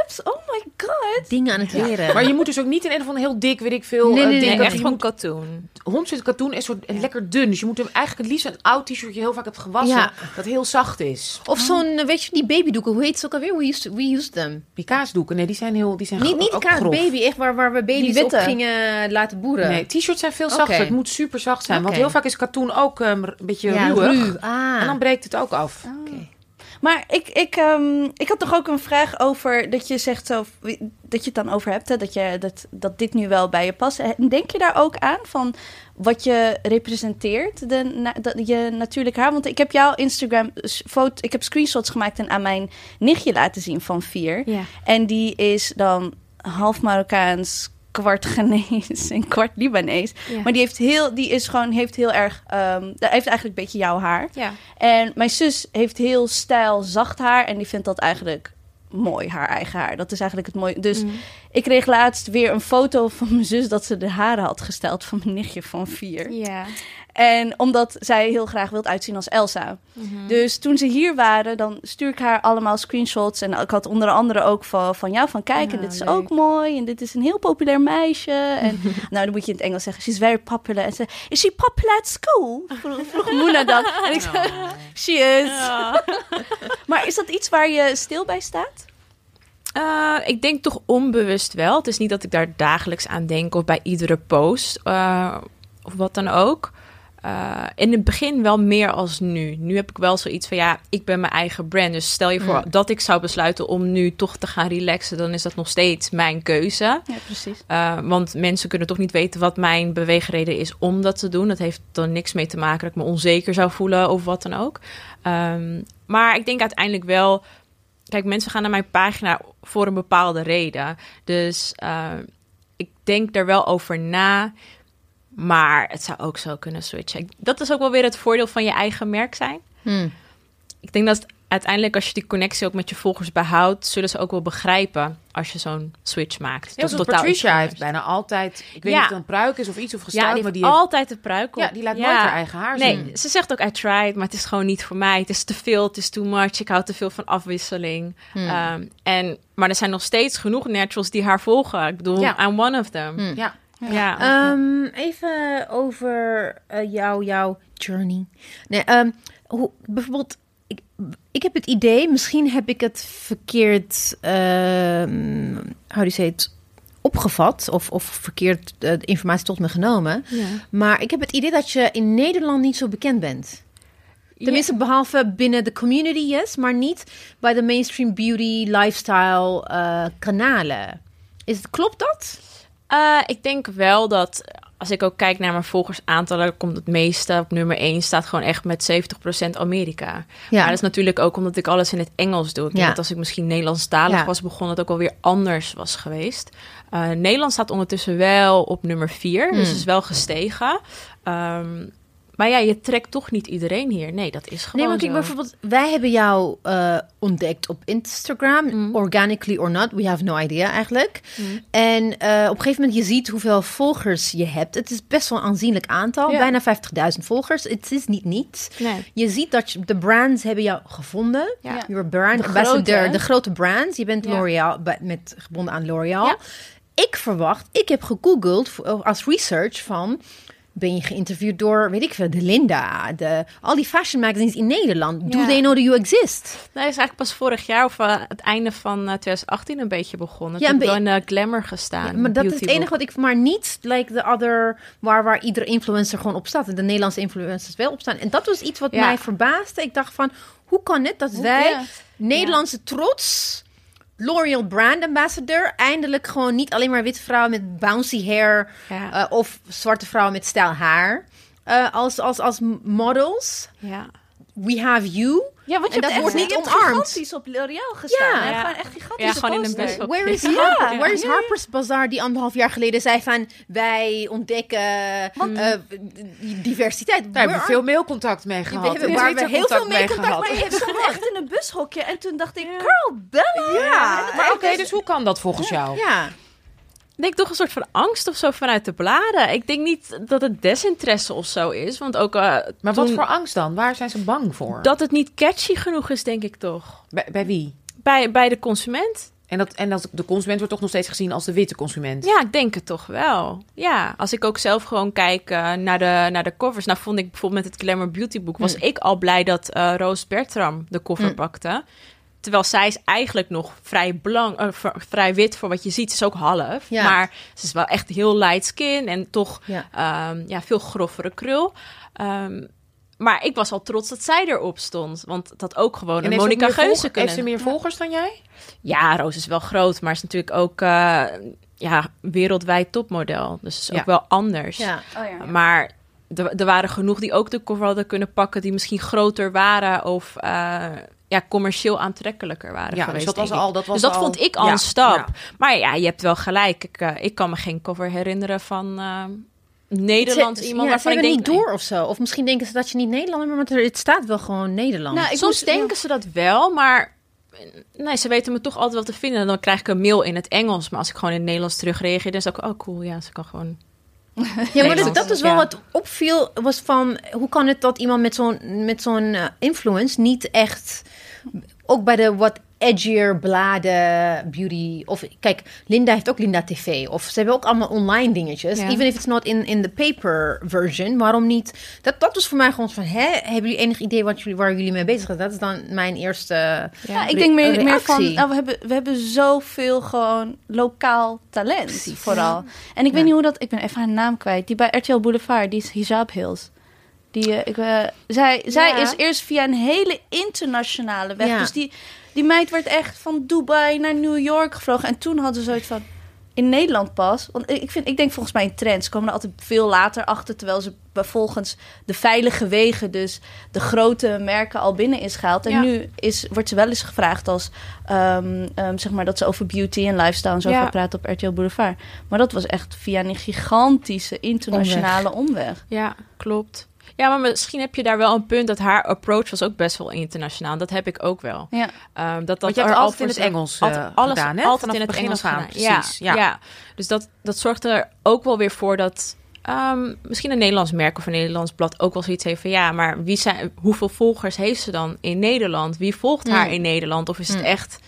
Speaker 3: Apps? Oh my god.
Speaker 2: Dingen aan het leren.
Speaker 1: Maar je moet dus ook niet in een van heel dik, weet ik veel.
Speaker 2: Nee,
Speaker 1: eh,
Speaker 2: nee,
Speaker 1: ding
Speaker 2: nee,
Speaker 1: dat
Speaker 4: echt
Speaker 1: je
Speaker 4: van
Speaker 1: moet-
Speaker 4: katoen.
Speaker 1: Hondsit katoen is zo lekker dun. Dus je moet hem eigenlijk het liefst een oud t-shirt dat je heel vaak hebt gewassen.
Speaker 2: Ja.
Speaker 1: Dat heel zacht is.
Speaker 2: Of zo'n, eh, weet je, die babydoeken. Hoe heet ze ook alweer? We used, we used them.
Speaker 1: Die kaasdoeken, nee, die zijn heel, die zijn
Speaker 2: Niet, niet
Speaker 1: grof.
Speaker 2: baby, echt waar, waar we baby's op gingen laten boeren.
Speaker 1: Nee, t-shirts zijn veel zachter. Het moet super zacht zijn. Want heel vaak is katoen ook ehm, een beetje
Speaker 2: ja,
Speaker 1: ruwig.
Speaker 2: ruw. Ah.
Speaker 1: En dan breekt het ook af.
Speaker 2: Oké.
Speaker 3: Maar ik, ik, ehm, ik had toch ook een vraag over dat je zegt zo, dat je het dan over hebt, hè, dat, je, dat, dat dit nu wel bij je past. En Denk je daar ook aan van wat je representeert, de, na, dat, je natuurlijk haar? Want ik heb jouw Instagram foto, ik heb screenshots gemaakt en aan mijn nichtje laten zien van vier.
Speaker 4: Ja.
Speaker 3: En die is dan half Marokkaans, kwart Ghanese en kwart Libanees.
Speaker 4: Ja.
Speaker 3: Maar die heeft heel, die is gewoon, heeft heel erg, ehm heeft eigenlijk een beetje jouw haar.
Speaker 4: ja.
Speaker 3: En mijn zus heeft heel stijl zacht haar en die vindt dat eigenlijk mooi, haar eigen haar. Dat is eigenlijk het mooie. Dus
Speaker 4: Mm.
Speaker 3: ik kreeg laatst weer een foto van mijn zus dat ze de haren had gesteld van mijn nichtje van vier.
Speaker 4: Ja.
Speaker 3: En omdat zij heel graag wil uitzien als Elsa.
Speaker 4: Mhm.
Speaker 3: Dus toen ze hier waren, dan stuur ik haar allemaal screenshots. En ik had onder andere ook van, van jou van kijk, en
Speaker 4: Ja,
Speaker 3: dit is
Speaker 4: leuk.
Speaker 3: ook mooi. En dit is een heel populair meisje. En nou, dan moet je in het Engels zeggen, she's very popular. En ze, is she popular at school? Vroeg, vroeg Moena dan. En ik zei, she is. Maar is dat iets waar je stil bij staat?
Speaker 4: Eh, ik denk toch onbewust wel. Het is niet dat ik daar dagelijks aan denk of bij iedere post eh, of wat dan ook. Eh, in het begin wel meer als nu. Nu heb ik wel zoiets van ja, ik ben mijn eigen brand. Dus stel je voor
Speaker 2: Mm.
Speaker 4: dat ik zou besluiten om nu toch te gaan relaxen, dan is dat nog steeds mijn keuze.
Speaker 3: Ja, precies.
Speaker 4: Uh, want mensen kunnen toch niet weten wat mijn beweegreden is om dat te doen. Dat heeft er niks mee te maken dat ik me onzeker zou voelen of wat dan ook. Um, maar ik denk uiteindelijk wel. Kijk, mensen gaan naar mijn pagina voor een bepaalde reden. Dus uh, ik denk er wel over na. Maar het zou ook zo kunnen switchen. Dat is ook wel weer het voordeel van je eigen merk zijn.
Speaker 2: Hmm.
Speaker 4: Ik denk dat uiteindelijk als je die connectie ook met je volgers behoudt, zullen ze ook wel begrijpen als je zo'n switch maakt.
Speaker 1: Ja, zoals Patricia heeft bijna altijd, ik weet
Speaker 4: Ja.
Speaker 1: niet of het een pruik is of iets of gestyled,
Speaker 4: Ja, die
Speaker 1: maar die
Speaker 4: heeft altijd de pruik op.
Speaker 1: ja, die laat
Speaker 4: Ja.
Speaker 1: nooit haar eigen haar
Speaker 4: Nee,
Speaker 1: zien.
Speaker 4: ze zegt ook I tried, maar het is gewoon niet voor mij. Het is te veel, het is too much. Ik hou te veel van afwisseling.
Speaker 2: Hmm.
Speaker 4: Um, en, maar er zijn nog steeds genoeg naturals die haar volgen. Ik bedoel. I'm one of them.
Speaker 2: Hmm.
Speaker 1: Ja,
Speaker 4: Ja.
Speaker 2: Ehm, even over eh, jou, jouw journey. Nee, ehm, hoe, bijvoorbeeld, ik, ik heb het idee, misschien heb ik het verkeerd, ehm how do you say it, opgevat of, of verkeerd eh, de informatie tot me genomen.
Speaker 4: Ja.
Speaker 2: Maar ik heb het idee dat je in Nederland niet zo bekend bent. Tenminste, behalve binnen de community, yes, maar niet bij de mainstream beauty, lifestyle eh, kanalen. Is het, klopt dat?
Speaker 4: Uh, ik denk wel dat als ik ook kijk naar mijn volgersaantallen, komt het meeste op nummer 1 staat gewoon echt met 70% Amerika.
Speaker 2: Ja.
Speaker 4: Maar dat is natuurlijk ook omdat ik alles in het Engels doe. Ik
Speaker 2: Ja.
Speaker 4: denk dat als ik misschien Nederlandstalig
Speaker 2: Ja.
Speaker 4: was begonnen, het ook alweer anders was geweest. Uh, Nederland staat ondertussen wel op nummer 4,
Speaker 2: Hmm.
Speaker 4: dus is wel gestegen. Um, maar ja, je trekt toch niet iedereen hier. Nee, dat is gewoon
Speaker 2: Nee, maar kijk,
Speaker 4: zo.
Speaker 2: bijvoorbeeld, wij hebben jou uh, ontdekt op Instagram,
Speaker 4: Mm.
Speaker 2: organically or not, we have no idea eigenlijk.
Speaker 4: Mm.
Speaker 2: En uh, op een gegeven moment, je ziet hoeveel volgers je hebt. Het is best wel een aanzienlijk aantal,
Speaker 3: Ja.
Speaker 2: bijna 50.000 volgers. Het is niet niets.
Speaker 4: Nee.
Speaker 2: Je ziet dat je, de brands hebben jou gevonden.
Speaker 4: Ja.
Speaker 2: Your brand
Speaker 3: De grote,
Speaker 2: de grote brands. Je bent
Speaker 4: Ja.
Speaker 2: L'Oreal, met, gebonden aan L'Oreal.
Speaker 4: Ja.
Speaker 2: Ik verwacht, ik heb gegoogeld als research van... Ben je geïnterviewd door, weet ik veel, de Linda, de, al die fashion magazines in Nederland. Do
Speaker 3: Ja.
Speaker 2: they know that you exist?
Speaker 4: Nee, dat is eigenlijk pas vorig jaar of uh, het einde van uh, 2018 een beetje begonnen.
Speaker 2: Ja,
Speaker 4: ik
Speaker 2: be-
Speaker 4: in uh, Glamour gestaan.
Speaker 2: Ja, maar dat is het enige wat ik, maar niet like the other, waar, waar iedere influencer gewoon op staat. En de Nederlandse influencers wel op staan. En dat was iets wat
Speaker 4: Ja.
Speaker 2: mij verbaasde. Ik dacht van, hoe kan het dat
Speaker 3: Hoe-
Speaker 2: wij. Nederlandse trots, L'Oreal brand ambassador, eindelijk gewoon niet alleen maar witte vrouwen met bouncy hair
Speaker 4: Ja.
Speaker 2: eh, of zwarte vrouwen met stijl haar. eh, als, als, als models,
Speaker 4: ja.
Speaker 2: we have you.
Speaker 3: Ja, want je
Speaker 2: En dat
Speaker 3: hebt echt
Speaker 2: wordt niet omarmd.
Speaker 3: gigantisch op L'Oreal gestaan.
Speaker 2: Ja.
Speaker 4: Ja.
Speaker 3: Gewoon echt gigantisch.
Speaker 4: Ja, gewoon in een bus.
Speaker 2: Where is,
Speaker 3: Ja.
Speaker 2: Har- where is
Speaker 3: Ja.
Speaker 2: Harper's Bazaar die anderhalf jaar geleden zei van wij ontdekken eh, diversiteit.
Speaker 1: Daar hebben we veel mailcontact mee gehad.
Speaker 2: hebben- we heel veel
Speaker 1: Twittercontact mee
Speaker 2: mailcontact
Speaker 1: gehad.
Speaker 3: Maar je stond echt in een bushokje. En toen dacht ik, girl, Bella.
Speaker 2: Ja.
Speaker 1: Maar oké, dus hoe kan dat volgens jou?
Speaker 2: Ja,
Speaker 4: Ik denk toch een soort van angst of zo vanuit de bladen. Ik denk niet dat het desinteresse of zo is. Want ook uh,
Speaker 1: Maar wat voor angst dan? Waar zijn ze bang voor?
Speaker 4: dat het niet catchy genoeg is, denk ik toch.
Speaker 1: Bij, bij wie?
Speaker 4: Bij, bij de consument.
Speaker 1: En, dat, en dat, de consument wordt toch nog steeds gezien als de witte consument?
Speaker 4: Ja, ik denk het toch wel. Ja, als ik ook zelf gewoon kijk uh, naar, de, naar de covers. Nou vond ik bijvoorbeeld met het Glamour Beauty boek... was ik al blij dat uh, Roos Bertram de cover
Speaker 2: Hmm.
Speaker 4: pakte. Terwijl zij is eigenlijk nog vrij, blank, uh, v- vrij wit voor wat je ziet. Ze is ook half.
Speaker 2: Ja.
Speaker 4: Maar ze is wel echt heel light skin en toch
Speaker 2: Ja.
Speaker 4: ja. ja, veel groffere krul. Um, maar ik was al trots dat zij erop stond. Want dat ook gewoon
Speaker 1: En
Speaker 4: een Monica Geuze kunnen.
Speaker 1: Heeft ze meer volgers dan jij?
Speaker 4: Ja, Roos is wel groot, maar is natuurlijk ook uh, ja, wereldwijd topmodel. Dus is
Speaker 1: Ja.
Speaker 4: ook wel anders.
Speaker 2: ja.
Speaker 3: Oh, ja.
Speaker 4: Maar er, er waren genoeg die ook de cover hadden kunnen pakken... die misschien groter waren of uh, ja, commercieel aantrekkelijker waren
Speaker 1: Ja,
Speaker 4: geweest.
Speaker 1: dus dat was al. Dat was
Speaker 4: dus dat
Speaker 1: al-
Speaker 4: vond ik al
Speaker 1: Ja,
Speaker 4: een stap.
Speaker 1: ja.
Speaker 4: Maar ja, je hebt wel gelijk. Ik, uh, ik kan me geen cover herinneren van uh, Nederland.
Speaker 2: Ze-
Speaker 4: iemand
Speaker 2: ja,
Speaker 4: waarvan
Speaker 2: ze
Speaker 4: ik
Speaker 2: hebben
Speaker 4: denk...
Speaker 2: niet door of zo. Of misschien denken ze dat je niet Nederlander bent, maar het staat wel gewoon Nederland.
Speaker 3: Nou, ik
Speaker 4: Soms
Speaker 3: moest-
Speaker 4: denken ze dat wel, maar nee, ze weten me toch altijd wel te vinden. En dan krijg ik een mail in het Engels. Maar als ik gewoon in het Nederlands terugreageer, dan is ook, oh cool, ja, ze kan gewoon...
Speaker 2: Ja, maar dat, dat is wel
Speaker 4: Ja.
Speaker 2: wat opviel, was van hoe kan het dat iemand met zo'n met zo'n eh, influence niet echt ook bij de wat edgier bladen beauty of kijk Linda heeft ook Linda TV of ze hebben ook allemaal online dingetjes
Speaker 4: Ja.
Speaker 2: even if it's not in in the paper version waarom niet dat dat was voor mij gewoon van hè hebben jullie enig idee wat jullie waar jullie mee bezig zijn dat is dan mijn eerste
Speaker 3: Ja, ik denk meer, meer van, nou, we, hebben, we hebben zoveel gewoon lokaal talent,
Speaker 2: Precies.
Speaker 3: vooral. En ik weet niet hoe dat, ik ben even haar naam kwijt, die bij RTL Boulevard, die is Hijab Hills. Die, eh, ik, eh, zij zij
Speaker 2: Ja.
Speaker 3: is eerst via een hele internationale weg.
Speaker 2: Ja.
Speaker 3: Dus die, die meid werd echt van Dubai naar New York gevlogen. En toen hadden ze zoiets van... In Nederland pas. Want ik, vind, ik denk volgens mij in trends komen er altijd veel later achter. Terwijl ze volgens de veilige wegen, dus de grote merken, al binnen is gehaald. En
Speaker 4: Ja.
Speaker 3: nu is, wordt ze wel eens gevraagd als ehm, ehm, zeg maar dat ze over beauty en lifestyle en zo gaat praten op RTL Boulevard. Maar dat was echt via een gigantische internationale omweg.
Speaker 4: Ja, klopt. Ja, maar misschien heb je daar wel een punt dat haar approach was ook best wel internationaal. Dat heb ik ook wel.
Speaker 3: Ja.
Speaker 4: Ehm, dat dat
Speaker 1: Want je hebt
Speaker 4: er
Speaker 1: altijd
Speaker 4: al
Speaker 1: in het Engels eh,
Speaker 4: altijd, alles,
Speaker 1: gedaan, hè?
Speaker 4: Altijd
Speaker 1: Vanaf
Speaker 4: in het
Speaker 1: begin
Speaker 4: Engels
Speaker 1: af aan,
Speaker 4: gedaan.
Speaker 1: precies.
Speaker 4: Ja,
Speaker 1: Ja.
Speaker 4: ja. Dus dat, dat zorgt er ook wel weer voor dat ehm, misschien een Nederlands merk of een Nederlands blad ook wel zoiets heeft van ja, maar wie zijn, hoeveel volgers heeft ze dan in Nederland? Wie volgt haar
Speaker 2: Mm.
Speaker 4: in Nederland? Of is het echt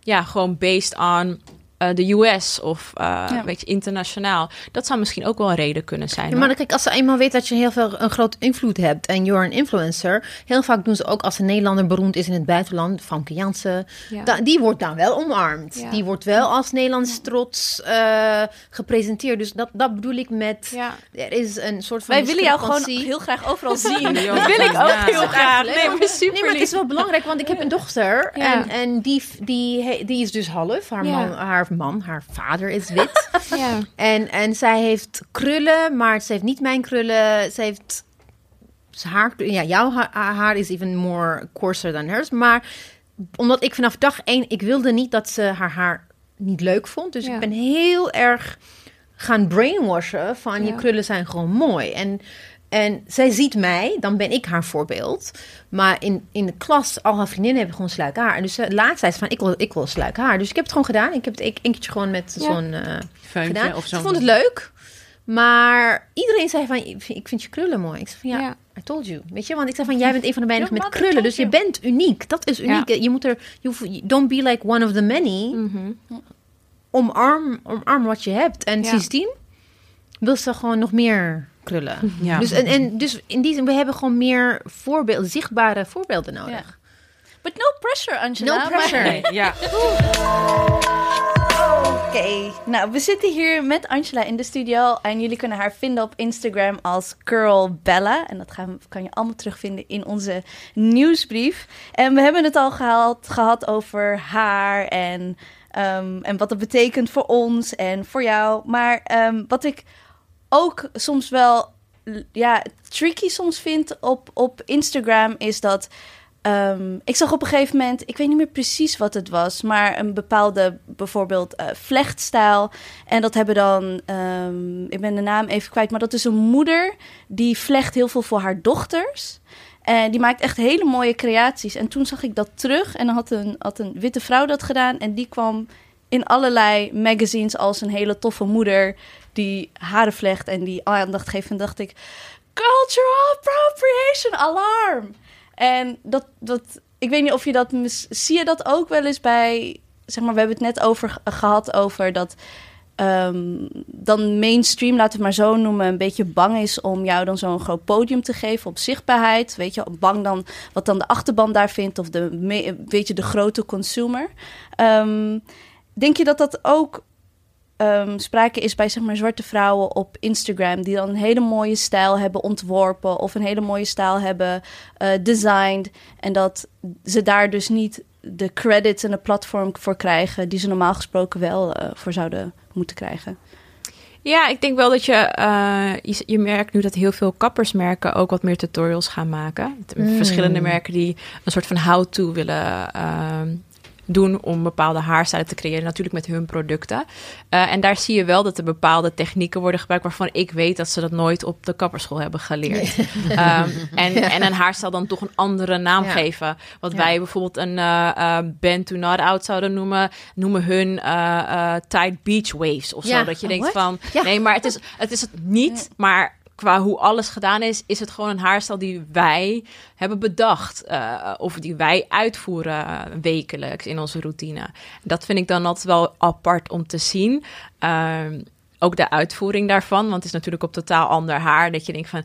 Speaker 4: ja, gewoon based on eh, de US of eh
Speaker 3: Ja.
Speaker 4: weet je, internationaal? Dat zou misschien ook wel een reden kunnen zijn.
Speaker 2: Ja, maar dan kijk, als ze eenmaal weet dat je heel veel een groot invloed hebt en you're een influencer, heel vaak doen ze ook als een Nederlander beroemd is in het buitenland, Famke Jansen,
Speaker 4: Ja.
Speaker 2: da- die wordt dan wel omarmd. Die wordt wel als Nederlands trots eh, gepresenteerd. Dus dat, dat bedoel ik met, er is een soort van
Speaker 3: Wij willen jou gewoon heel graag overal zien.
Speaker 1: Dat
Speaker 4: wil ik ook heel graag. Nee, maar super
Speaker 2: Nee, maar het is wel belangrijk, want ik heb een dochter. En, en die, die, die is dus half. Haar, man, haar man, haar vader is wit.
Speaker 4: Ja.
Speaker 2: en, en zij heeft krullen, maar ze heeft niet mijn krullen. Ze heeft haar... Ja, jouw haar, haar is even more coarser than hers. Maar omdat ik vanaf dag één... Ik wilde niet dat ze haar haar niet leuk vond. Dus
Speaker 4: Ja.
Speaker 2: ik ben heel erg gaan brainwashen van je krullen zijn gewoon mooi. En, en zij ziet mij, dan ben ik haar voorbeeld. Maar in, in de klas, al haar vriendinnen hebben gewoon sluik haar. En dus uh, laatst zei ze van, ik wil, ik wil sluik haar. Dus ik heb het gewoon gedaan. Ik heb het een keertje gewoon met
Speaker 4: Ja.
Speaker 2: zo'n eh,
Speaker 1: Feuntje
Speaker 2: gedaan.
Speaker 1: of
Speaker 2: Ze
Speaker 1: zo'n-
Speaker 2: vond het leuk. Maar iedereen zei van, ik vind- ik je krullen mooi. Ik zei van, ja,
Speaker 4: Ja.
Speaker 2: I told you. Weet je, want ik zei van, jij bent een van de weinigen met krullen. Dus je bent uniek. Dat is uniek. Je moet er, je hoeft, don't be like one of the many.
Speaker 4: Mhm.
Speaker 2: Omarm, omarm wat je hebt. En sindsdien wil ze gewoon nog meer krullen.
Speaker 1: Ja.
Speaker 2: Dus, en, en, dus in die zin, we hebben gewoon meer voorbeelden, zichtbare voorbeelden nodig.
Speaker 3: Ja. But no pressure, Angela.
Speaker 2: No pressure.
Speaker 3: Maar-
Speaker 1: Nee, ja.
Speaker 3: Oké, nou we zitten hier met Angela in de studio en jullie kunnen haar vinden op Instagram als Curl Bella. En dat gaan, kan je allemaal terugvinden in onze nieuwsbrief. En we hebben het al gehad, gehad over haar en, ehm, en wat dat betekent voor ons en voor jou. Maar ehm, wat ik ook soms wel ja, tricky soms vind op, op Instagram is dat. ehm, ik zag op een gegeven moment, ik weet niet meer precies wat het was, maar een bepaalde bijvoorbeeld eh, vlechtstijl. En dat hebben dan, ehm, ik ben de naam even kwijt, maar dat is een moeder die vlecht heel veel voor haar dochters. En die maakt echt hele mooie creaties. En toen zag ik dat terug en dan had een, had een witte vrouw dat gedaan. En die kwam in allerlei magazines als een hele toffe moeder die haren vlecht en die aandacht geeft. En dacht ik, cultural appropriation alarm. En dat, dat, ik weet niet of je dat, zie je dat ook wel eens bij, zeg maar, we hebben het net over ge- gehad over dat ehm, dan mainstream, laten we het maar zo noemen, een beetje bang is om jou dan zo'n groot podium te geven op zichtbaarheid. Weet je, bang dan wat dan de achterban daar vindt of de, weet je, de grote consumer. Ehm, denk je dat dat ook ehm, sprake is bij zeg maar zwarte vrouwen op Instagram die dan een hele mooie stijl hebben ontworpen of een hele mooie stijl hebben eh, designed en dat ze daar dus niet de credits en de platform voor krijgen die ze normaal gesproken wel eh, voor zouden moeten krijgen.
Speaker 4: Ja, ik denk wel dat je, eh, je... Je merkt nu dat heel veel kappersmerken ook wat meer tutorials gaan maken.
Speaker 2: Mm.
Speaker 4: Verschillende merken die een soort van how-to willen ehm, doen om bepaalde haarstijlen te creëren. Natuurlijk met hun producten. Eh, en daar zie je wel dat er bepaalde technieken worden gebruikt... waarvan ik weet dat ze dat nooit op de kapperschool hebben geleerd. Ehm, en, en een haarstijl dan toch een andere naam
Speaker 2: Ja.
Speaker 4: geven. Wat wij bijvoorbeeld een eh eh, band to not out zouden noemen... noemen hun Tide Beach Waves of zo. Dat je
Speaker 2: Oh,
Speaker 4: denkt
Speaker 2: what?
Speaker 4: van...
Speaker 2: Ja.
Speaker 4: Nee, maar het is het, is het niet. Maar qua hoe alles gedaan is, is het gewoon een haarstijl die wij hebben bedacht. eh, of die wij uitvoeren eh, wekelijks in onze routine. Dat vind ik dan altijd wel apart om te zien. Ehm, ook de uitvoering daarvan, want het is natuurlijk op totaal ander haar. Dat je denkt van.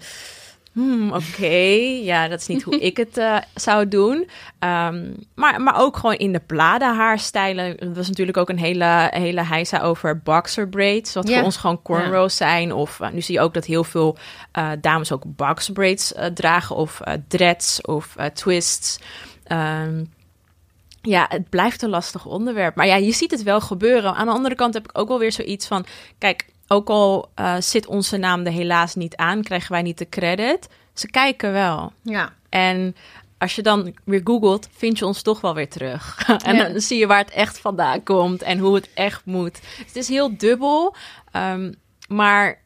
Speaker 4: Hmm, oké, ja, dat is niet hoe ik het eh, zou doen. Ehm, maar, maar ook gewoon in de plada haarstijlen. Er was natuurlijk ook een hele, hele heisa over boxer braids, wat
Speaker 2: Ja.
Speaker 4: voor ons gewoon cornrows zijn. Of eh, nu zie je ook dat heel veel eh, dames ook boxer braids dragen, of dreads, of twists. Ehm, ja, het blijft een lastig onderwerp. Maar ja, je ziet het wel gebeuren. Aan de andere kant heb ik ook wel weer zoiets van... Kijk, ook al eh, zit onze naam er helaas niet aan... krijgen wij niet de credit. Ze kijken wel.
Speaker 2: Ja.
Speaker 4: En als je dan weer googelt, vind je ons toch wel weer terug. en
Speaker 2: Ja.
Speaker 4: dan zie je waar het echt vandaan komt en hoe het echt moet. Het is heel dubbel, ehm, maar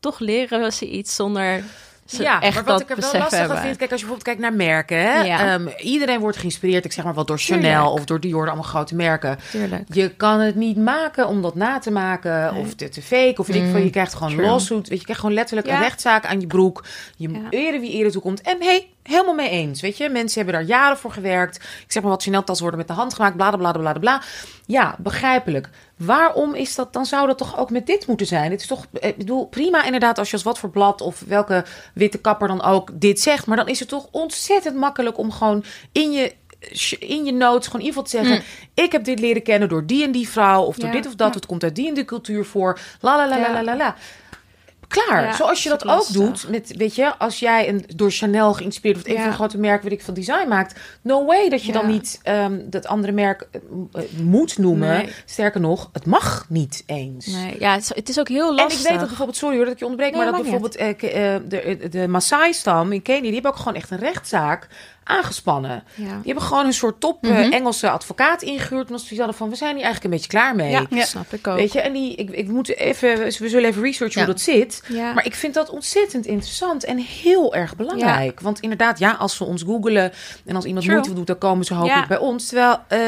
Speaker 4: toch leren we ze iets zonder
Speaker 1: ja,
Speaker 4: echt
Speaker 1: maar wat ik er wel lastig aan vind, kijk, als je bijvoorbeeld kijkt naar merken, hè,
Speaker 4: Ja.
Speaker 1: ehm, iedereen wordt geïnspireerd, ik zeg maar wat door Chanel
Speaker 4: Tuurlijk.
Speaker 1: of door Dior, allemaal grote merken.
Speaker 4: Tuurlijk.
Speaker 1: Je kan het niet maken om dat na te maken of te, te fake of weet ik veel. Je krijgt gewoon
Speaker 4: True.
Speaker 1: lawsuit, weet je, je krijgt gewoon letterlijk een rechtszaak aan je broek. Je
Speaker 4: Ja.
Speaker 1: eren wie eren toekomt. En hey, helemaal mee eens, weet je. Mensen hebben daar jaren voor gewerkt. Ik zeg maar wat Chanel tas worden met de hand gemaakt, bla bla bla bla bla. Ja, begrijpelijk. Waarom is dat? Dan zou dat toch ook met dit moeten zijn? Het is toch, eh, ik bedoel, prima inderdaad als je als wat voor blad of welke witte kapper dan ook dit zegt. Maar dan is het toch ontzettend makkelijk om gewoon in je in je notes gewoon in ieder geval te zeggen: ik heb dit leren kennen door die en die vrouw of door
Speaker 4: Ja,
Speaker 1: dit of dat.
Speaker 4: ja.
Speaker 1: Het komt uit die en die cultuur voor. La la la la la la. Klaar.
Speaker 4: Ja,
Speaker 1: Zoals je dat ook doet met, weet je, als jij een door Chanel geïnspireerd of een
Speaker 4: Ja.
Speaker 1: van de grote merken, weet ik veel, design maakt. No way dat je dan niet ehm, dat andere merk eh, eh, moet noemen.
Speaker 4: Nee.
Speaker 1: Sterker nog, het mag niet eens.
Speaker 4: Nee, ja, het is, ook heel
Speaker 1: En
Speaker 4: lastig.
Speaker 1: ik weet dat bijvoorbeeld, sorry hoor dat ik je onderbreek,
Speaker 4: Nee,
Speaker 1: maar dat bijvoorbeeld eh, de, de Maasai-stam in Kenia, die hebben ook gewoon echt een rechtszaak aangespannen.
Speaker 4: Ja.
Speaker 1: Die hebben gewoon een soort top eh,
Speaker 2: Mhm.
Speaker 1: Engelse advocaat ingehuurd. Omdat ze hadden van, we zijn hier eigenlijk een beetje klaar mee.
Speaker 4: Ja,
Speaker 3: Ja.
Speaker 4: snap ik ook.
Speaker 1: Weet je, en die, ik, ik moet even, we zullen even researchen
Speaker 2: Ja.
Speaker 1: hoe dat zit.
Speaker 4: Ja.
Speaker 1: Maar ik vind dat ontzettend interessant en heel erg belangrijk. Want inderdaad, ja, als ze ons googelen en als iemand
Speaker 4: True.
Speaker 1: moeite doet, dan komen ze hopelijk
Speaker 4: Ja.
Speaker 1: bij ons. Terwijl, eh,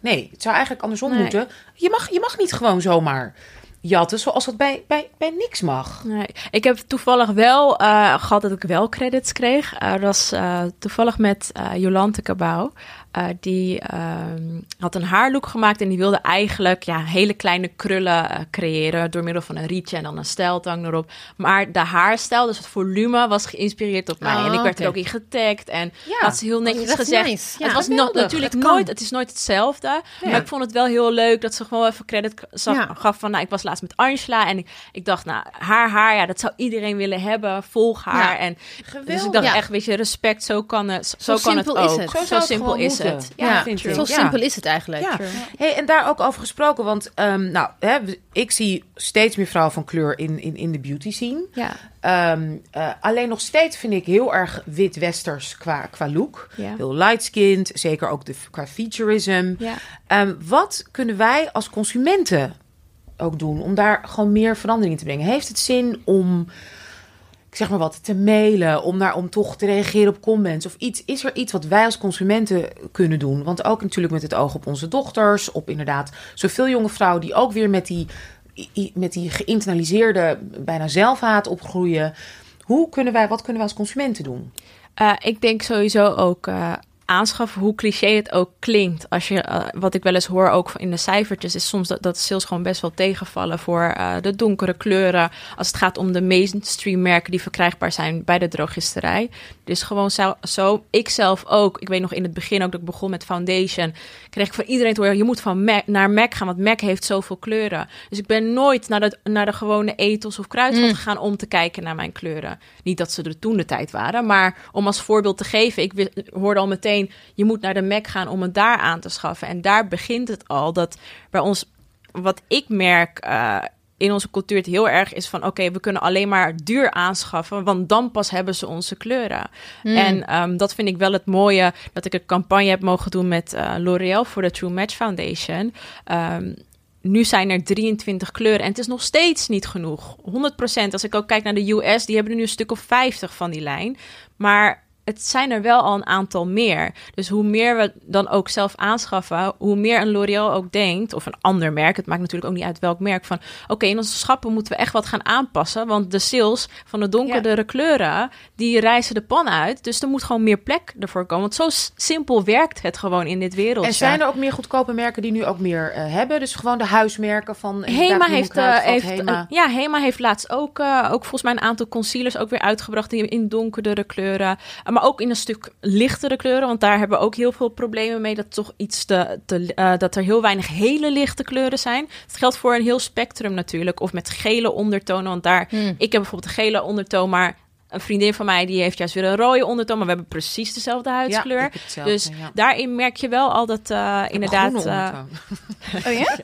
Speaker 1: nee, het zou eigenlijk andersom
Speaker 4: Nee.
Speaker 1: moeten. Je mag, je mag niet gewoon zomaar jatten, zoals dat bij, bij, bij niks mag.
Speaker 4: Nee, ik heb toevallig wel eh, gehad dat ik wel credits kreeg. Eh, dat was eh, toevallig met Jolante Cabau. Eh, die ehm, had een haarlook gemaakt en die wilde eigenlijk ja, hele kleine krullen eh, creëren door middel van een rietje en dan een stijltang erop. Maar de haarstijl, dus het volume, was geïnspireerd op mij. En ik werd
Speaker 2: oké.
Speaker 4: er ook in getagd en
Speaker 1: Ja,
Speaker 4: had ze heel
Speaker 2: is
Speaker 4: netjes gezegd.
Speaker 2: nice. Ja,
Speaker 4: het was no- natuurlijk
Speaker 1: Het
Speaker 4: nooit, het is nooit hetzelfde. Maar ik vond het wel heel leuk dat ze gewoon even credit zag, gaf van, nou, ik was laatst met Angela en ik, ik dacht, nou, haar haar, ja, dat zou iedereen willen hebben. Volg haar. En
Speaker 1: Geweldig.
Speaker 4: dus ik dacht echt, weet je, respect, zo kan het, zo,
Speaker 2: Zo
Speaker 4: kan het
Speaker 2: simpel is
Speaker 4: ook.
Speaker 2: het.
Speaker 1: Zo het
Speaker 4: simpel is
Speaker 1: moeten.
Speaker 4: Het.
Speaker 1: Ja.
Speaker 2: Zo
Speaker 1: Ja.
Speaker 2: simpel is het eigenlijk.
Speaker 1: Ja. Hey, en daar ook over gesproken, want ehm, nou, hè, ik zie steeds meer vrouwen van kleur in, in, in de beauty scene.
Speaker 4: Ja.
Speaker 1: Ehm, eh, alleen nog steeds vind ik heel erg wit-westers qua, qua look.
Speaker 4: Ja.
Speaker 1: Heel light-skinned, zeker ook de, qua featureism.
Speaker 4: Ja.
Speaker 1: Ehm, wat kunnen wij als consumenten ook doen om daar gewoon meer verandering in te brengen? Heeft het zin om, ik zeg maar wat, te mailen, om, daar, om toch te reageren op comments of iets? Is er iets wat wij als consumenten kunnen doen? Want ook natuurlijk met het oog op onze dochters, op inderdaad zoveel jonge vrouwen die ook weer met die, met die geïnternaliseerde bijna zelfhaat opgroeien. Hoe kunnen wij, wat kunnen wij als consumenten doen?
Speaker 4: Eh, ik denk sowieso ook eh, aanschaffen, hoe cliché het ook klinkt. Als je, eh, wat ik wel eens hoor ook in de cijfertjes, is soms dat, dat sales gewoon best wel tegenvallen voor eh, de donkere kleuren. Als het gaat om de mainstream merken die verkrijgbaar zijn bij de drogisterij. Dus gewoon zo, zo, ik zelf ook. Ik weet nog in het begin ook dat ik begon met foundation. Kreeg ik van iedereen te horen, je moet van MAC naar MAC gaan, want MAC heeft zoveel kleuren. Dus ik ben nooit naar de, naar de gewone ethos of kruidvat
Speaker 2: Mm.
Speaker 4: gegaan om te kijken naar mijn kleuren. Niet dat ze er toen de tijd waren, maar om als voorbeeld te geven. Ik hoorde al meteen, je moet naar de MAC gaan om het daar aan te schaffen. En daar begint het al, dat bij ons, wat ik merk... eh, in onze cultuur het heel erg is van... oké, we kunnen alleen maar duur aanschaffen... want dan pas hebben ze onze kleuren. En ehm, dat vind ik wel het mooie... dat ik een campagne heb mogen doen met eh, L'Oreal... voor de True Match Foundation. Ehm, nu zijn er 23 kleuren en het is nog steeds niet genoeg. 100% Als ik ook kijk naar de US, die hebben er nu een stuk of 50 van die lijn. Maar het zijn er wel al een aantal meer. Dus hoe meer we dan ook zelf aanschaffen, hoe meer een L'Oreal ook denkt, of een ander merk, het maakt natuurlijk ook niet uit welk merk, van oké, in onze schappen moeten we echt wat gaan aanpassen, want de sales van de donkerdere kleuren, die reizen de pan uit. Dus er moet gewoon meer plek ervoor komen. Want zo simpel werkt het gewoon in dit wereld.
Speaker 1: En zijn er ook meer goedkope merken die nu ook meer eh, hebben? Dus gewoon de huismerken van
Speaker 4: Hema heeft, eh, heeft,
Speaker 1: Hema.
Speaker 4: ja, Hema heeft laatst ook, eh, ook volgens mij een aantal concealers ook weer uitgebracht in, in donkerdere kleuren. Maar ook in een stuk lichtere kleuren, want daar hebben we ook heel veel problemen mee. Dat, toch iets te, te, eh, dat er heel weinig hele lichte kleuren zijn. Het geldt voor een heel spectrum natuurlijk. Of met gele ondertonen, want daar...
Speaker 2: Hmm.
Speaker 4: Ik heb bijvoorbeeld een gele ondertoon, maar... Een vriendin van mij die heeft juist weer een rode ondertoon, maar we hebben precies dezelfde
Speaker 1: Ja,
Speaker 4: huidskleur.
Speaker 1: ik heb hetzelfde,
Speaker 4: dus
Speaker 1: ja.
Speaker 4: daarin merk je wel al dat eh, inderdaad
Speaker 1: Groene
Speaker 4: eh.
Speaker 3: Oh ja?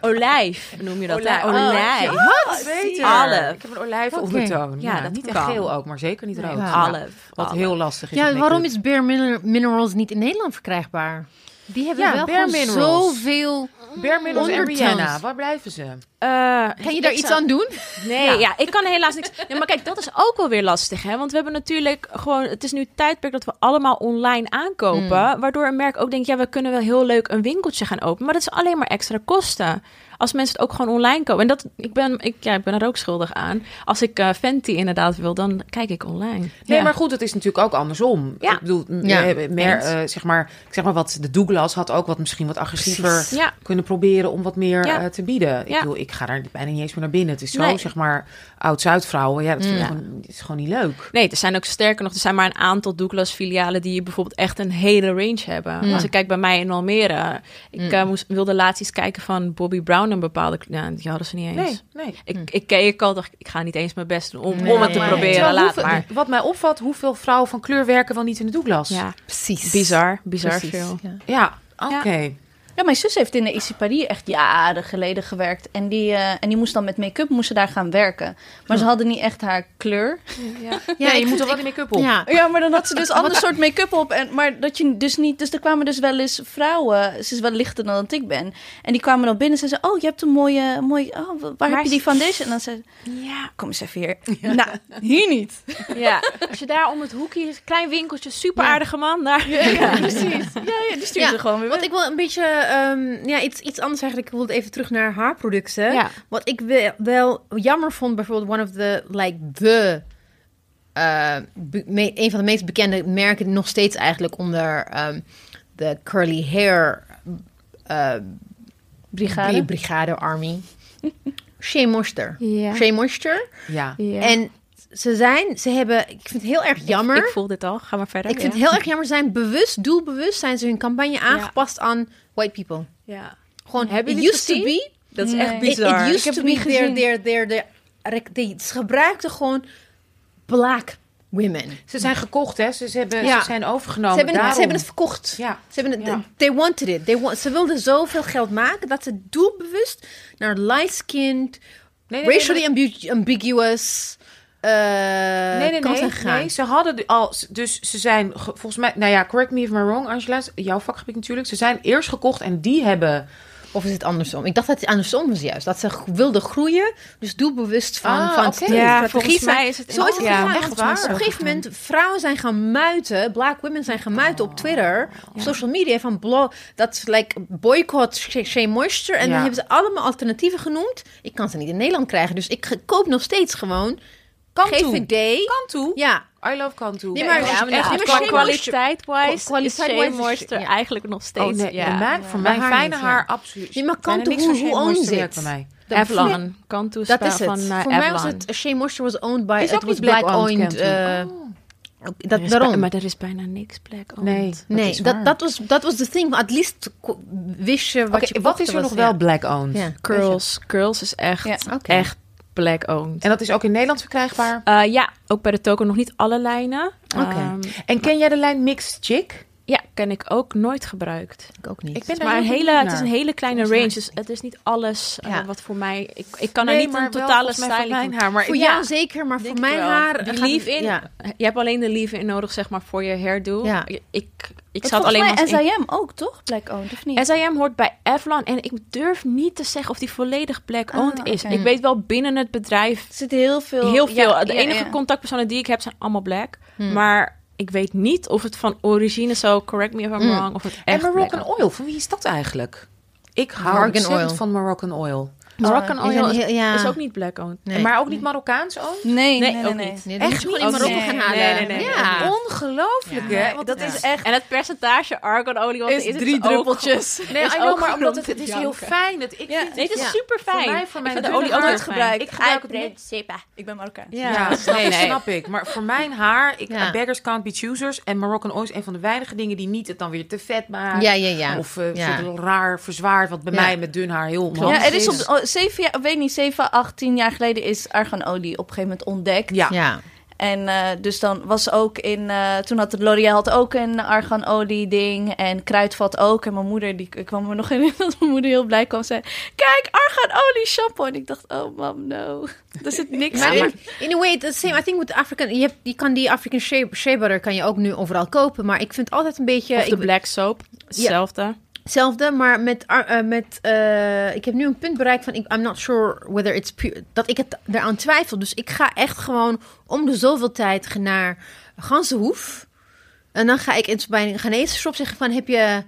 Speaker 4: olijf noem je dat. hè?
Speaker 1: Olij- oh,
Speaker 4: Olijf.
Speaker 1: Wat beter.
Speaker 4: Olive.
Speaker 1: Ik heb een olijf
Speaker 2: Oké.
Speaker 1: ondertoon.
Speaker 4: Ja,
Speaker 1: Ja,
Speaker 4: dat
Speaker 1: niet echt
Speaker 4: kan.
Speaker 1: geel ook, maar zeker niet rood.
Speaker 2: Ja.
Speaker 1: Ja.
Speaker 4: Olive.
Speaker 1: Wat
Speaker 4: Olive.
Speaker 1: heel lastig is.
Speaker 2: Ja, waarom is Bare Min- Minerals niet in Nederland verkrijgbaar? Die hebben
Speaker 1: Ja,
Speaker 2: wel gewoon
Speaker 1: Minerals.
Speaker 2: zoveel...
Speaker 1: Bare Minerals en. Rihanna, waar blijven ze?
Speaker 4: Eh,
Speaker 2: Kan je daar iets
Speaker 4: zou-
Speaker 2: aan doen?
Speaker 4: Nee, ja. ik kan helaas niks. Nee, maar kijk, dat is ook wel weer lastig, hè? Want we hebben natuurlijk gewoon. Het is nu het tijdperk dat we allemaal online aankopen. Waardoor een merk ook denkt: ja, we kunnen wel heel leuk een winkeltje gaan openen. Maar dat is alleen maar extra kosten. Als mensen het ook gewoon online kopen. En dat, ik, ben, ik, ja, ik ben er ook schuldig aan. Als ik eh, Fenty inderdaad wil, dan kijk ik online.
Speaker 1: Nee,
Speaker 2: Ja.
Speaker 1: maar goed, het is natuurlijk ook andersom.
Speaker 4: Ja.
Speaker 1: Ik bedoel,
Speaker 2: Ja,
Speaker 1: eh, meer, eh, zeg, maar, ik zeg maar wat de Douglas had ook wat misschien wat agressiever.
Speaker 4: Ja,
Speaker 1: kunnen proberen om wat meer
Speaker 4: Ja.
Speaker 1: eh, te bieden. Ik
Speaker 4: Ja.
Speaker 1: bedoel, ik ga daar bijna niet eens meer naar binnen. Het is zo,
Speaker 4: Nee.
Speaker 1: zeg maar, oud-Zuidvrouwen. Ja, dat vind ik
Speaker 2: Ja.
Speaker 1: gewoon, het is gewoon niet leuk.
Speaker 4: Nee, er zijn ook sterker nog, er zijn maar een aantal Douglas-filialen die bijvoorbeeld echt een hele range hebben. Als ik kijk bij mij in Almere, ik
Speaker 2: Mm.
Speaker 4: moest, wilde laatst eens kijken van Bobby Brown een bepaalde, ja, die hadden ze niet eens.
Speaker 1: Nee, nee.
Speaker 4: Ik, ik keek al, dacht ik, ga niet eens mijn best doen om,
Speaker 2: Nee,
Speaker 4: om het te
Speaker 2: maar-
Speaker 4: proberen.
Speaker 1: Terwijl
Speaker 4: Laat
Speaker 1: hoeveel-
Speaker 4: maar.
Speaker 1: Wat mij opvalt, hoeveel vrouwen van kleur werken wel niet in de Douglas.
Speaker 4: Ja,
Speaker 2: Precies.
Speaker 4: bizar, bizar
Speaker 2: Precies.
Speaker 4: veel.
Speaker 2: Ja.
Speaker 1: Ja, oké.
Speaker 4: Ja.
Speaker 3: Ja, mijn zus heeft in de Issy Paris echt jaren geleden gewerkt. En die, eh, en die moest dan met make-up moest ze daar gaan werken. Maar ze hadden niet echt haar kleur.
Speaker 4: Ja.
Speaker 1: Ja, je moet er wel die make-up op.
Speaker 2: Ja,
Speaker 3: Ja, maar dan had ze dus ander soort make-up op. En, maar dat je dus niet... Dus er kwamen dus wel eens vrouwen... Ze is wel lichter dan dat ik ben. En die kwamen dan binnen en zeiden... Oh, je hebt een mooie... mooie oh, waar
Speaker 4: Maar
Speaker 3: heb je die foundation? En dan zei ze...
Speaker 4: Ja.
Speaker 3: Kom eens even hier. Nou, hier niet.
Speaker 4: ja, als je daar om het hoekje, klein winkeltje, super aardige man, daar.
Speaker 3: Ja, precies. Ja, ja die stuurt
Speaker 2: Ja,
Speaker 3: ze gewoon weer
Speaker 2: Want ik wil een beetje, ehm, ja, iets, iets anders eigenlijk. Ik wilde even terug naar haarproducten.
Speaker 4: Ja.
Speaker 2: Wat ik wel, wel jammer vond, bijvoorbeeld one of the, like, the, eh, me- een van de meest bekende merken, nog steeds eigenlijk onder ehm, de curly hair eh,
Speaker 3: Brigade.
Speaker 2: bri- brigade army. Shea Moisture.
Speaker 4: Ja.
Speaker 2: Shea Moisture.
Speaker 1: Ja.
Speaker 4: Ja.
Speaker 2: En ze zijn, ze hebben, ik vind het heel erg jammer.
Speaker 4: Ik voel dit al, ga maar verder.
Speaker 2: Ik vind het heel erg jammer. Ze zijn bewust, doelbewust, zijn ze hun campagne aangepast aan white people.
Speaker 4: Ja.
Speaker 2: Gewoon,
Speaker 4: Hebben
Speaker 2: it used to be.
Speaker 4: Dat is
Speaker 3: Nee.
Speaker 4: echt
Speaker 3: It,
Speaker 4: bizar.
Speaker 2: it
Speaker 3: Ik
Speaker 2: used
Speaker 3: heb
Speaker 2: to be
Speaker 3: gezien.
Speaker 2: their, their, their, rec- they- ze gebruikten gewoon black women.
Speaker 1: Ze zijn gekocht, hè? Ze, ze hebben,
Speaker 2: Ja.
Speaker 1: ze zijn overgenomen.
Speaker 2: Ze hebben, ze hebben het verkocht.
Speaker 1: Ja.
Speaker 2: Ze hebben het,
Speaker 1: Ja.
Speaker 2: They wanted it. They want, ze wilden zoveel geld maken dat ze doelbewust naar light-skinned,
Speaker 1: Nee, nee,
Speaker 2: racially ambiguous eh
Speaker 1: Nee, nee,
Speaker 2: kant
Speaker 1: nee,
Speaker 2: zijn gegaan.
Speaker 1: nee. Ze hadden de- al, dus ze zijn ge- volgens mij, nou ja, correct me if I'm wrong, Angela, jouw vakgebied natuurlijk. Ze zijn eerst gekocht en die hebben.
Speaker 2: Of is het andersom? Ik dacht dat het andersom was juist. Dat ze wilden groeien, dus doelbewust van,
Speaker 1: Ah,
Speaker 2: van.
Speaker 4: Ja, volgens mij is het
Speaker 2: Zo is het
Speaker 1: Ja,
Speaker 2: gegaan.
Speaker 1: echt waar.
Speaker 2: Op een gegeven moment, vrouwen zijn gaan muiten, black women zijn gaan muiten op Twitter, op social media, van blo- dat is like boycott Shea Moisture. En
Speaker 1: Ja.
Speaker 2: dan hebben ze allemaal alternatieven genoemd. Ik kan ze niet in Nederland krijgen, dus ik koop nog steeds gewoon
Speaker 1: Kantoe.
Speaker 2: GVD.
Speaker 1: Kantoe.
Speaker 2: Ja,
Speaker 1: I love.
Speaker 2: Nee, maar-
Speaker 1: is
Speaker 2: ja, maar
Speaker 1: echt
Speaker 2: nee, maar
Speaker 1: kwaliteit.
Speaker 4: Kwaliteit-wise
Speaker 2: Kwa-
Speaker 4: is
Speaker 2: kwaliteit-wise
Speaker 4: Shea
Speaker 2: ja.
Speaker 4: eigenlijk nog steeds.
Speaker 1: Oh nee,
Speaker 4: ja.
Speaker 1: mij, voor mijn
Speaker 2: haar
Speaker 1: fijne haar absoluut.
Speaker 2: Nee, maar
Speaker 1: van
Speaker 2: hoe- hoe
Speaker 1: werkt
Speaker 2: it?
Speaker 1: bij mij.
Speaker 4: Avalon.
Speaker 2: Dat is
Speaker 4: van
Speaker 2: het.
Speaker 4: eh,
Speaker 2: Voor mij was het Shea Moisture was owned by.
Speaker 1: Is
Speaker 2: Het
Speaker 1: ook
Speaker 2: was
Speaker 1: niet black owned,
Speaker 2: owned. Eh,
Speaker 1: Oh.
Speaker 2: dat,
Speaker 4: Er is
Speaker 2: daarom.
Speaker 4: maar er is bijna niks black owned.
Speaker 1: Nee. Dat
Speaker 2: Nee, dat, dat, was, dat was de thing. At least wist je wat
Speaker 1: Oké,
Speaker 2: je
Speaker 1: wat is er
Speaker 2: was-
Speaker 1: nog wel
Speaker 2: ja.
Speaker 1: black owned?
Speaker 2: Ja.
Speaker 4: Curls. Curls is echt, echt black owned.
Speaker 1: En dat is ook in Nederland verkrijgbaar.
Speaker 4: Eh, ja, ook bij de toko nog niet alle lijnen.
Speaker 2: Oké.
Speaker 4: Ehm,
Speaker 1: En ken jij de lijn Mixed Chick?
Speaker 4: ja, ken ik ook nooit gebruikt.
Speaker 2: Ik ook niet.
Speaker 1: Ik ben
Speaker 4: Maar een hele, het is een hele kleine
Speaker 1: Volgens
Speaker 4: range, dus het is niet alles eh,
Speaker 2: Ja.
Speaker 4: wat voor mij... Ik, ik kan er niet
Speaker 1: maar
Speaker 4: een totale styling...
Speaker 1: mijn haar. Maar
Speaker 2: voor jou zeker, maar voor mijn haar...
Speaker 4: Die
Speaker 2: Ja.
Speaker 4: je hebt alleen de leave-in nodig, zeg maar, voor je hairdo.
Speaker 2: Ja.
Speaker 4: Ik, ik, zou het alleen maar... in-
Speaker 3: SIM ook, toch? Black owned, of niet?
Speaker 4: SIM hoort bij Avalon en ik durf niet te zeggen of die volledig black
Speaker 3: Ah,
Speaker 4: owned is. Ik weet wel binnen het bedrijf
Speaker 3: er zit heel veel...
Speaker 4: heel veel.
Speaker 3: Ja,
Speaker 4: de
Speaker 3: ja,
Speaker 4: enige
Speaker 3: ja.
Speaker 4: contactpersonen die ik heb zijn allemaal black.
Speaker 2: Hmm.
Speaker 4: Maar ik weet niet of het van origine zo, correct me if I'm
Speaker 2: Mm.
Speaker 4: wrong, of het
Speaker 1: En Moroccan oil, van wie is dat eigenlijk? Ik hou
Speaker 2: Moroccan
Speaker 1: ontzettend
Speaker 2: oil.
Speaker 1: van Moroccan oil.
Speaker 4: Moroccan
Speaker 2: Is
Speaker 4: oil
Speaker 2: een
Speaker 4: is,
Speaker 2: heel- ja.
Speaker 4: is ook niet black owned.
Speaker 2: Nee.
Speaker 1: Maar ook niet Marokkaans oil?
Speaker 3: Nee, nee,
Speaker 4: Nee, ook
Speaker 3: nee.
Speaker 4: niet.
Speaker 2: Nee,
Speaker 1: Echt
Speaker 2: moet je gewoon in
Speaker 1: niet?
Speaker 2: Marokko
Speaker 3: Nee,
Speaker 2: gaan halen.
Speaker 4: nee, nee,
Speaker 2: ja.
Speaker 1: Ongelooflijk,
Speaker 2: Ja.
Speaker 1: hè? Want
Speaker 3: dat is echt
Speaker 4: En het percentage argon-olie wat
Speaker 3: is
Speaker 4: is,
Speaker 3: drie
Speaker 4: is ook-
Speaker 3: druppeltjes.
Speaker 1: Nee,
Speaker 4: is
Speaker 1: know, maar omdat
Speaker 4: om
Speaker 1: het, het is heel fijn. Het, ik
Speaker 3: Ja.
Speaker 1: vind
Speaker 4: Nee, het is
Speaker 2: Ja.
Speaker 4: super fijn.
Speaker 1: Voor mij, voor mijn
Speaker 4: ik de olie
Speaker 3: Nooit gebruikt.
Speaker 1: Ik gebruik het niet.
Speaker 3: Ik ben Marokkaans.
Speaker 4: Ja,
Speaker 1: Ja,
Speaker 4: snap
Speaker 1: nee,
Speaker 4: ik.
Speaker 1: snap ik. Maar voor mijn haar, ik,
Speaker 2: Ja.
Speaker 1: beggars can't be choosers. En Moroccan oil is een van de weinige dingen die niet het dan weer te vet maakt.
Speaker 2: Ja, ja, ja.
Speaker 1: Of eh,
Speaker 2: Ja.
Speaker 1: raar verzwaard, wat bij
Speaker 2: Ja.
Speaker 1: mij met dun haar heel
Speaker 3: Ja,
Speaker 1: onhandig
Speaker 3: er is
Speaker 1: is.
Speaker 3: op oh, zeven jaar, ik weet niet, zeven, acht, tien jaar geleden is arganolie op een gegeven moment ontdekt.
Speaker 1: Ja.
Speaker 2: Ja.
Speaker 3: En eh, dus dan was ook in, eh, toen had L'Oreal had ook een arganolie ding en Kruidvat ook. En mijn moeder, die ik kwam er nog in dat mijn moeder heel blij kwam zei, kijk arganolie shampoo. En ik dacht, oh mam, no, er zit niks
Speaker 2: Maar
Speaker 3: in.
Speaker 2: in, in a way, the same. I think with African, je, hebt, je kan die African shea, shea butter kan je ook nu overal kopen. Maar ik vind altijd een beetje
Speaker 4: Of de
Speaker 2: ik-
Speaker 4: black soap, hetzelfde.
Speaker 2: Hetzelfde. Maar met, eh, met eh, ik heb nu een punt bereikt van, ik, I'm not sure whether it's pure, dat ik het eraan twijfel. Dus ik ga echt gewoon om de zoveel tijd naar Ganzenhoef. En dan ga ik bij een shop zeggen van, heb je...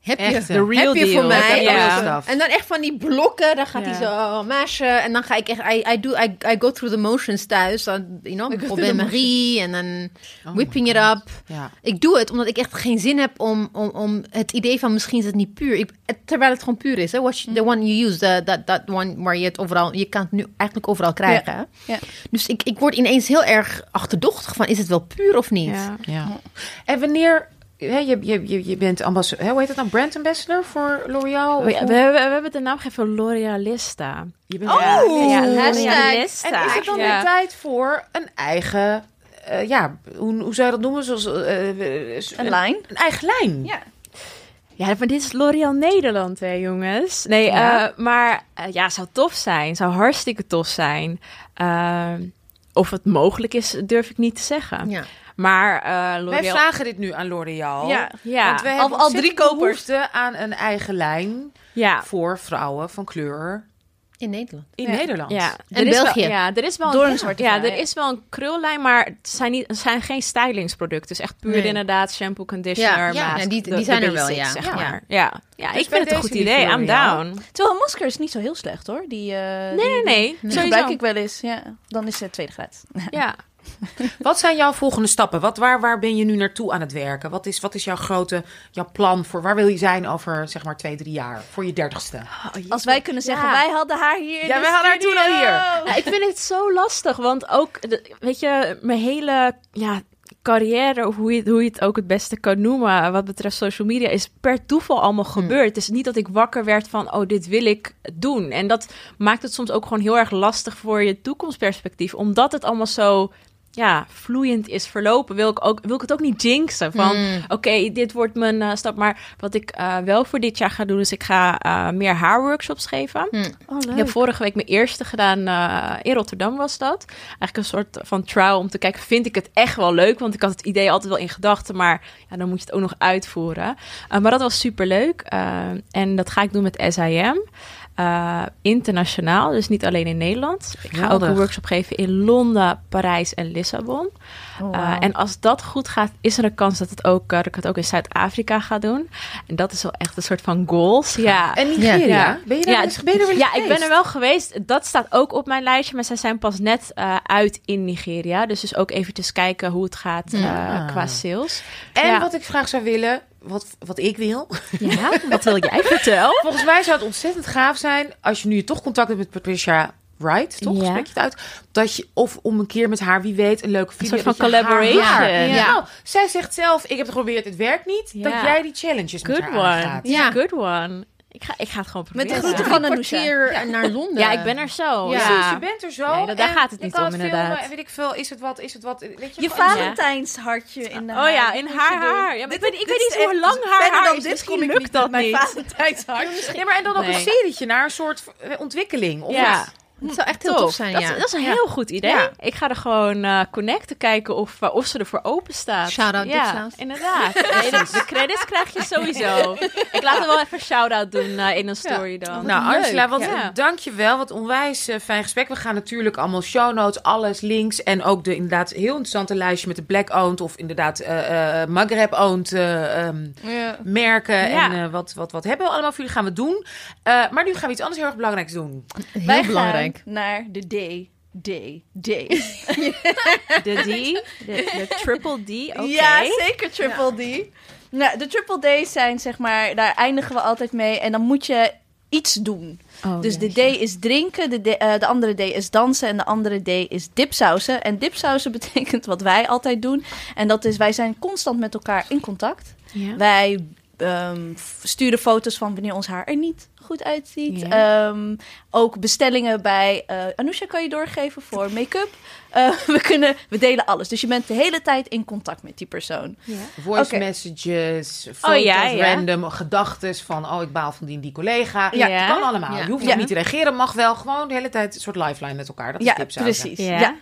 Speaker 2: Heb je?
Speaker 4: De real
Speaker 2: heb je
Speaker 4: deal.
Speaker 2: voor mij?
Speaker 4: Ja.
Speaker 2: En, dan echt van die blokken, dan gaat
Speaker 4: Ja.
Speaker 2: hij zo mashen. En dan ga ik echt, I, I, do, I, I go through the motions thuis. Dan, you know, bijvoorbeeld Marie en dan
Speaker 1: Oh
Speaker 2: whipping it up.
Speaker 1: Ja.
Speaker 2: Ik doe het omdat ik echt geen zin heb om, om, om het idee van misschien is het niet puur. Ik, terwijl het gewoon puur is. Hè? What you- the one you use, the, that, that one waar je het overal, je kan het nu eigenlijk overal krijgen.
Speaker 3: Ja.
Speaker 2: Dus ik, ik word ineens heel erg achterdochtig van, is het wel puur of niet?
Speaker 4: Ja.
Speaker 1: Ja. En wanneer... Je, je, je, je bent ambassadeur, hoe heet het dan? Brand ambassador voor L'Oreal?
Speaker 4: We, we, hebben de naam gegeven L'Orealista.
Speaker 1: Je bent
Speaker 3: Oh!
Speaker 4: L'Orealista.
Speaker 1: En is het dan
Speaker 4: Ja.
Speaker 1: weer tijd voor een eigen... eh, ja, hoe, hoe zou je dat noemen? Zoals, eh, eh,
Speaker 3: Een lijn.
Speaker 1: Een eigen lijn.
Speaker 3: Ja.
Speaker 4: Ja, maar dit is L'Oreal Nederland, hè, jongens. Nee,
Speaker 1: Ja.
Speaker 4: eh, maar ja, zou tof zijn. Zou hartstikke tof zijn. Eh, of het mogelijk is, durf ik niet te zeggen.
Speaker 2: Ja.
Speaker 4: Maar eh
Speaker 1: Wij vragen dit nu aan L'Oreal.
Speaker 3: Ja.
Speaker 4: Ja,
Speaker 1: Want we
Speaker 3: Al-
Speaker 1: hebben
Speaker 3: al
Speaker 1: al
Speaker 3: drie kopers.
Speaker 1: aan een eigen lijn
Speaker 4: ja,
Speaker 1: voor vrouwen van kleur
Speaker 2: In Nederland.
Speaker 1: in
Speaker 3: Ja.
Speaker 1: Nederland.
Speaker 4: ja.
Speaker 2: En
Speaker 4: Er is
Speaker 2: België.
Speaker 4: Wel, ja, er is wel
Speaker 3: Door
Speaker 4: een,
Speaker 3: een
Speaker 4: ja, er
Speaker 3: ja.
Speaker 4: is wel een krullijn, maar het zijn, niet, het zijn geen stylingsproducten. Het is echt puur
Speaker 2: Nee.
Speaker 4: inderdaad shampoo, conditioner,
Speaker 2: Ja, ja,
Speaker 4: mask,
Speaker 2: die-
Speaker 4: de-
Speaker 2: die
Speaker 4: de
Speaker 2: zijn er wel, ja.
Speaker 4: Zeg
Speaker 2: Ja.
Speaker 4: maar. Ja, ja
Speaker 1: Dus
Speaker 4: ik vind het een goed idee. I'm down.
Speaker 3: Terwijl een masker is niet zo heel slecht hoor. Die, eh,
Speaker 4: Nee,
Speaker 3: die,
Speaker 4: nee, nee.
Speaker 3: Die gebruik ik wel eens. Ja. Dan is het tweede graad.
Speaker 4: Ja.
Speaker 1: Wat zijn jouw volgende stappen? Wat, waar, waar ben je nu naartoe aan het werken? Wat is, wat is jouw grote jouw plan voor waar wil je zijn over zeg maar twee, drie jaar? Voor je dertigste?
Speaker 3: Als wij kunnen zeggen,
Speaker 4: Ja.
Speaker 3: wij hadden haar hier in
Speaker 1: Ja,
Speaker 3: de
Speaker 1: wij hadden haar toen al hier.
Speaker 4: Ja, ik vind het zo lastig, want ook, de- weet je, mijn hele ja, carrière, of hoe je, hoe je het ook het beste kan noemen, wat betreft social media, is per toeval allemaal gebeurd. Het is niet dat ik wakker werd van, oh, dit wil ik doen. En dat maakt het soms ook gewoon heel erg lastig voor je toekomstperspectief, omdat het allemaal zo ja, vloeiend is verlopen, wil ik, ook, wil ik het ook niet jinxen. Van,
Speaker 2: Mm.
Speaker 4: oké, dit wordt mijn eh, stap. Maar wat ik eh, wel voor dit jaar ga doen, is ik ga eh, meer haarworkshops geven.
Speaker 3: Oh,
Speaker 4: Ik heb vorige week mijn eerste gedaan eh, in Rotterdam was dat. Eigenlijk een soort van trial om te kijken, vind ik het echt wel leuk? Want ik had het idee altijd wel in gedachten, maar ja, dan moet je het ook nog uitvoeren. Eh, maar dat was super leuk. en dat ga ik doen met SIM. Eh, internationaal, dus niet alleen in Nederland. Ik ga ook een workshop geven in Londen, Parijs en Lissabon.
Speaker 3: Oh,
Speaker 4: Uh,
Speaker 3: wauw.
Speaker 4: en als dat goed gaat, is er een kans dat, het ook, uh, dat ik het ook in Zuid-Afrika ga doen. En dat is wel echt een soort van goals. Ja.
Speaker 1: En Nigeria?
Speaker 4: Ja.
Speaker 1: Ben je daar
Speaker 4: Ja,
Speaker 1: eens- ben je
Speaker 4: ja, ik ben er wel geweest. Dat staat ook op mijn lijstje, maar zij zijn pas net uit in Nigeria. Dus dus ook eventjes kijken hoe het gaat uh,
Speaker 1: Ja.
Speaker 4: qua sales.
Speaker 1: En wat ik graag zou willen, wat, wat ik wil.
Speaker 4: Ja, wat wil jij vertellen?
Speaker 1: Volgens mij zou het ontzettend gaaf zijn als je nu toch contact hebt met Patricia Wright, toch?
Speaker 4: Ja.
Speaker 1: Spreek je het uit? Dat je, of om een keer met haar, wie weet, een leuke video.
Speaker 4: soort van
Speaker 1: haar-
Speaker 4: collaboration.
Speaker 1: haar-
Speaker 2: Ja.
Speaker 1: Ja. Nou, zij zegt zelf, ik heb het geprobeerd, het werkt niet.
Speaker 4: Ja.
Speaker 1: Dat jij die challenges met
Speaker 4: Good
Speaker 1: haar
Speaker 4: one.
Speaker 1: aangaat.
Speaker 2: Ja.
Speaker 4: Good one. Ik ga, ik ga het gewoon
Speaker 3: Met de
Speaker 4: proberen.
Speaker 3: groeten van Anousha.
Speaker 2: kwartier naar Londen.
Speaker 4: Ja, ik ben er zo.
Speaker 2: Ja.
Speaker 4: Ja.
Speaker 1: Precies, je bent er zo.
Speaker 4: Nee, dat- daar gaat het niet
Speaker 1: kan
Speaker 4: om,
Speaker 1: filmen,
Speaker 4: inderdaad.
Speaker 1: en weet ik veel, is het wat, is het wat, weet je.
Speaker 3: Je
Speaker 1: gewoon-
Speaker 3: Valentijnshartje in de
Speaker 4: Oh ja, in haar haar. Ja, maar ik weet, ik weet niet hoe lang haar haar is. Misschien lukt dat niet.
Speaker 1: Nee, maar en dan ook
Speaker 4: Nee.
Speaker 1: een serietje naar een soort eh, ontwikkeling. Of
Speaker 4: Ja.
Speaker 1: wat?
Speaker 2: Het zou echt heel
Speaker 4: Tof.
Speaker 2: tof zijn,
Speaker 4: dat,
Speaker 2: ja.
Speaker 4: is, dat is een
Speaker 2: Ja.
Speaker 4: heel goed idee.
Speaker 2: Ja.
Speaker 4: Ik ga er gewoon eh, connecten, kijken of, eh, of ze ervoor open staat.
Speaker 2: Shout-out
Speaker 4: ja, inderdaad. Nee, de, de credits krijg je sowieso. Ik laat er wel even shout-out doen eh, in een story dan.
Speaker 1: Nou,
Speaker 2: leuk.
Speaker 1: Angela, wat
Speaker 4: Ja.
Speaker 1: dank je wel. Wat onwijs fijn gesprek. We gaan natuurlijk allemaal show notes, alles, links. En ook de inderdaad heel interessante lijstje met de Black-owned of inderdaad eh, eh, Maghreb-owned eh, ehm, merken.
Speaker 4: Ja.
Speaker 1: En eh, wat, wat, wat hebben we allemaal voor jullie gaan we doen. Eh, maar nu gaan we iets anders heel erg belangrijks doen.
Speaker 2: Heel
Speaker 3: Wij
Speaker 2: belangrijk.
Speaker 3: gaan naar de day, day, day.
Speaker 4: De D, de, de triple D, oké.
Speaker 3: Ja, zeker triple D. Nou, de triple D's zijn zeg maar, daar eindigen we altijd mee. En dan moet je iets doen.
Speaker 4: Oh,
Speaker 3: dus de D is drinken, de, D- eh, de andere D is dansen en de andere D is dipsausen. En dipsausen betekent wat wij altijd doen. En dat is, wij zijn constant met elkaar in contact. Wij ehm, f- sturen foto's van wanneer ons haar er niet goed uitziet. Ehm, ook bestellingen bij... eh Anousha kan je doorgeven voor make-up. Eh, we, kunnen, we delen alles. Dus je bent de hele tijd in contact met die persoon.
Speaker 1: Voice messages, foto's,
Speaker 4: Oh, ja, ja.
Speaker 1: random, gedachtes van... oh, ik baal van die die collega.
Speaker 4: Ja.
Speaker 1: Het kan allemaal.
Speaker 2: Ja.
Speaker 1: Je hoeft niet te reageren. Mag wel. Gewoon de hele tijd een soort lifeline met elkaar. Dat is
Speaker 3: ja,
Speaker 1: tipsausen.
Speaker 3: precies.
Speaker 4: Ja.
Speaker 3: Ja.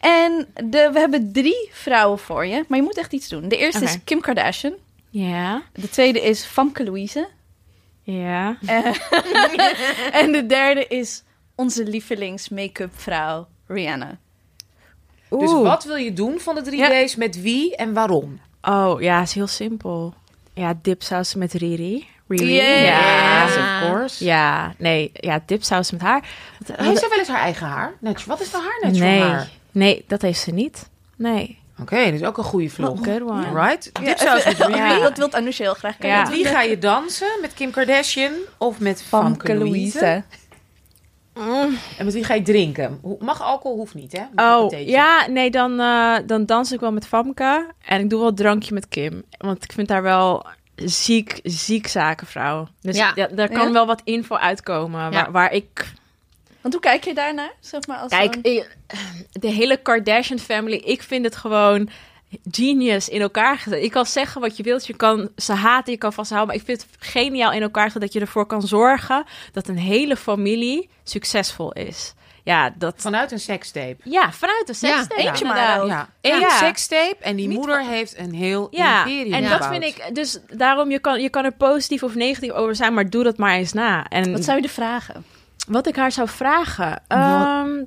Speaker 3: En de, we hebben drie vrouwen voor je, maar je moet echt iets doen. De eerste is Kim Kardashian.
Speaker 4: Ja,
Speaker 3: De tweede is Famke Louise.
Speaker 4: ja.
Speaker 3: En de derde is onze lievelings make-up vrouw Rihanna.
Speaker 1: Dus
Speaker 4: Oeh.
Speaker 1: wat wil je doen van de drie
Speaker 3: Ja.
Speaker 1: D's? Met wie en waarom?
Speaker 4: Oh, ja, is heel simpel. Ja, dipsaus met Riri. Riri.
Speaker 3: Yeah.
Speaker 4: Ja.
Speaker 1: Yes, of course.
Speaker 4: Ja, nee, ja, dipsaus met haar. Wat-
Speaker 1: Heeft zij wel eens haar eigen haar? Net, wat is haar net
Speaker 4: nee,
Speaker 1: voor haar?
Speaker 4: nee, dat heeft ze niet. Nee.
Speaker 1: Oké, dus ook een goede vlog.
Speaker 4: Good one.
Speaker 1: Right? Dipsaus met wie?
Speaker 4: Ja.
Speaker 3: Dat wil Anousha heel graag
Speaker 4: Ja.
Speaker 3: kijken.
Speaker 1: Met wie ga je dansen? Met Kim Kardashian of met Famke Louise? En met wie ga je drinken? Mag alcohol, hoeft niet, hè?
Speaker 4: Oh, ja, nee, dan, eh, dan dans ik wel met Famke. En ik doe wel een drankje met Kim. Want ik vind haar wel ziek, ziek zakenvrouw. Dus
Speaker 2: Ja.
Speaker 4: ja. daar kan
Speaker 3: Ja?
Speaker 4: wel wat info uitkomen.
Speaker 2: Ja.
Speaker 4: Waar, waar ik
Speaker 3: Want hoe kijk je daarnaar? Zeg maar als
Speaker 4: Kijk, ik- de hele Kardashian family, ik vind het gewoon genius in elkaar gezet. Je kan zeggen wat je wilt, je kan ze haten, je kan van ze houden, maar ik vind het geniaal in elkaar gezet dat je ervoor kan zorgen dat een hele familie succesvol is. Ja, dat...
Speaker 1: Vanuit een sekstape.
Speaker 4: Ja, vanuit de
Speaker 2: Ja,
Speaker 4: sekstape,
Speaker 3: eentje maar.
Speaker 1: Ja,
Speaker 4: Ja.
Speaker 1: sekstape en die moeder heeft een heel
Speaker 4: Ja,
Speaker 1: imperium
Speaker 4: en dat vind ik... Dus daarom, je kan, je kan er positief of negatief over zijn, maar doe dat maar eens na. En
Speaker 3: Wat zou je er vragen?
Speaker 4: Wat ik haar zou vragen? Ehm,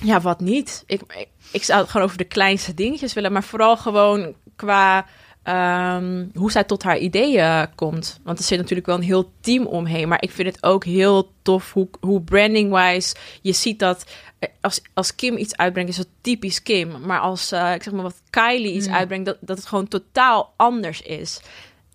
Speaker 4: ja, wat niet. Ik, ik, ik zou het gewoon over de kleinste dingetjes willen, maar vooral gewoon qua ehm, hoe zij tot haar ideeën komt. Want er zit natuurlijk wel een heel team omheen, maar ik vind het ook heel tof hoe, hoe branding-wise je ziet dat eh, als, als Kim iets uitbrengt, is het typisch Kim. Maar als eh, ik zeg maar wat Kylie iets uitbrengt, dat, dat het gewoon totaal anders is.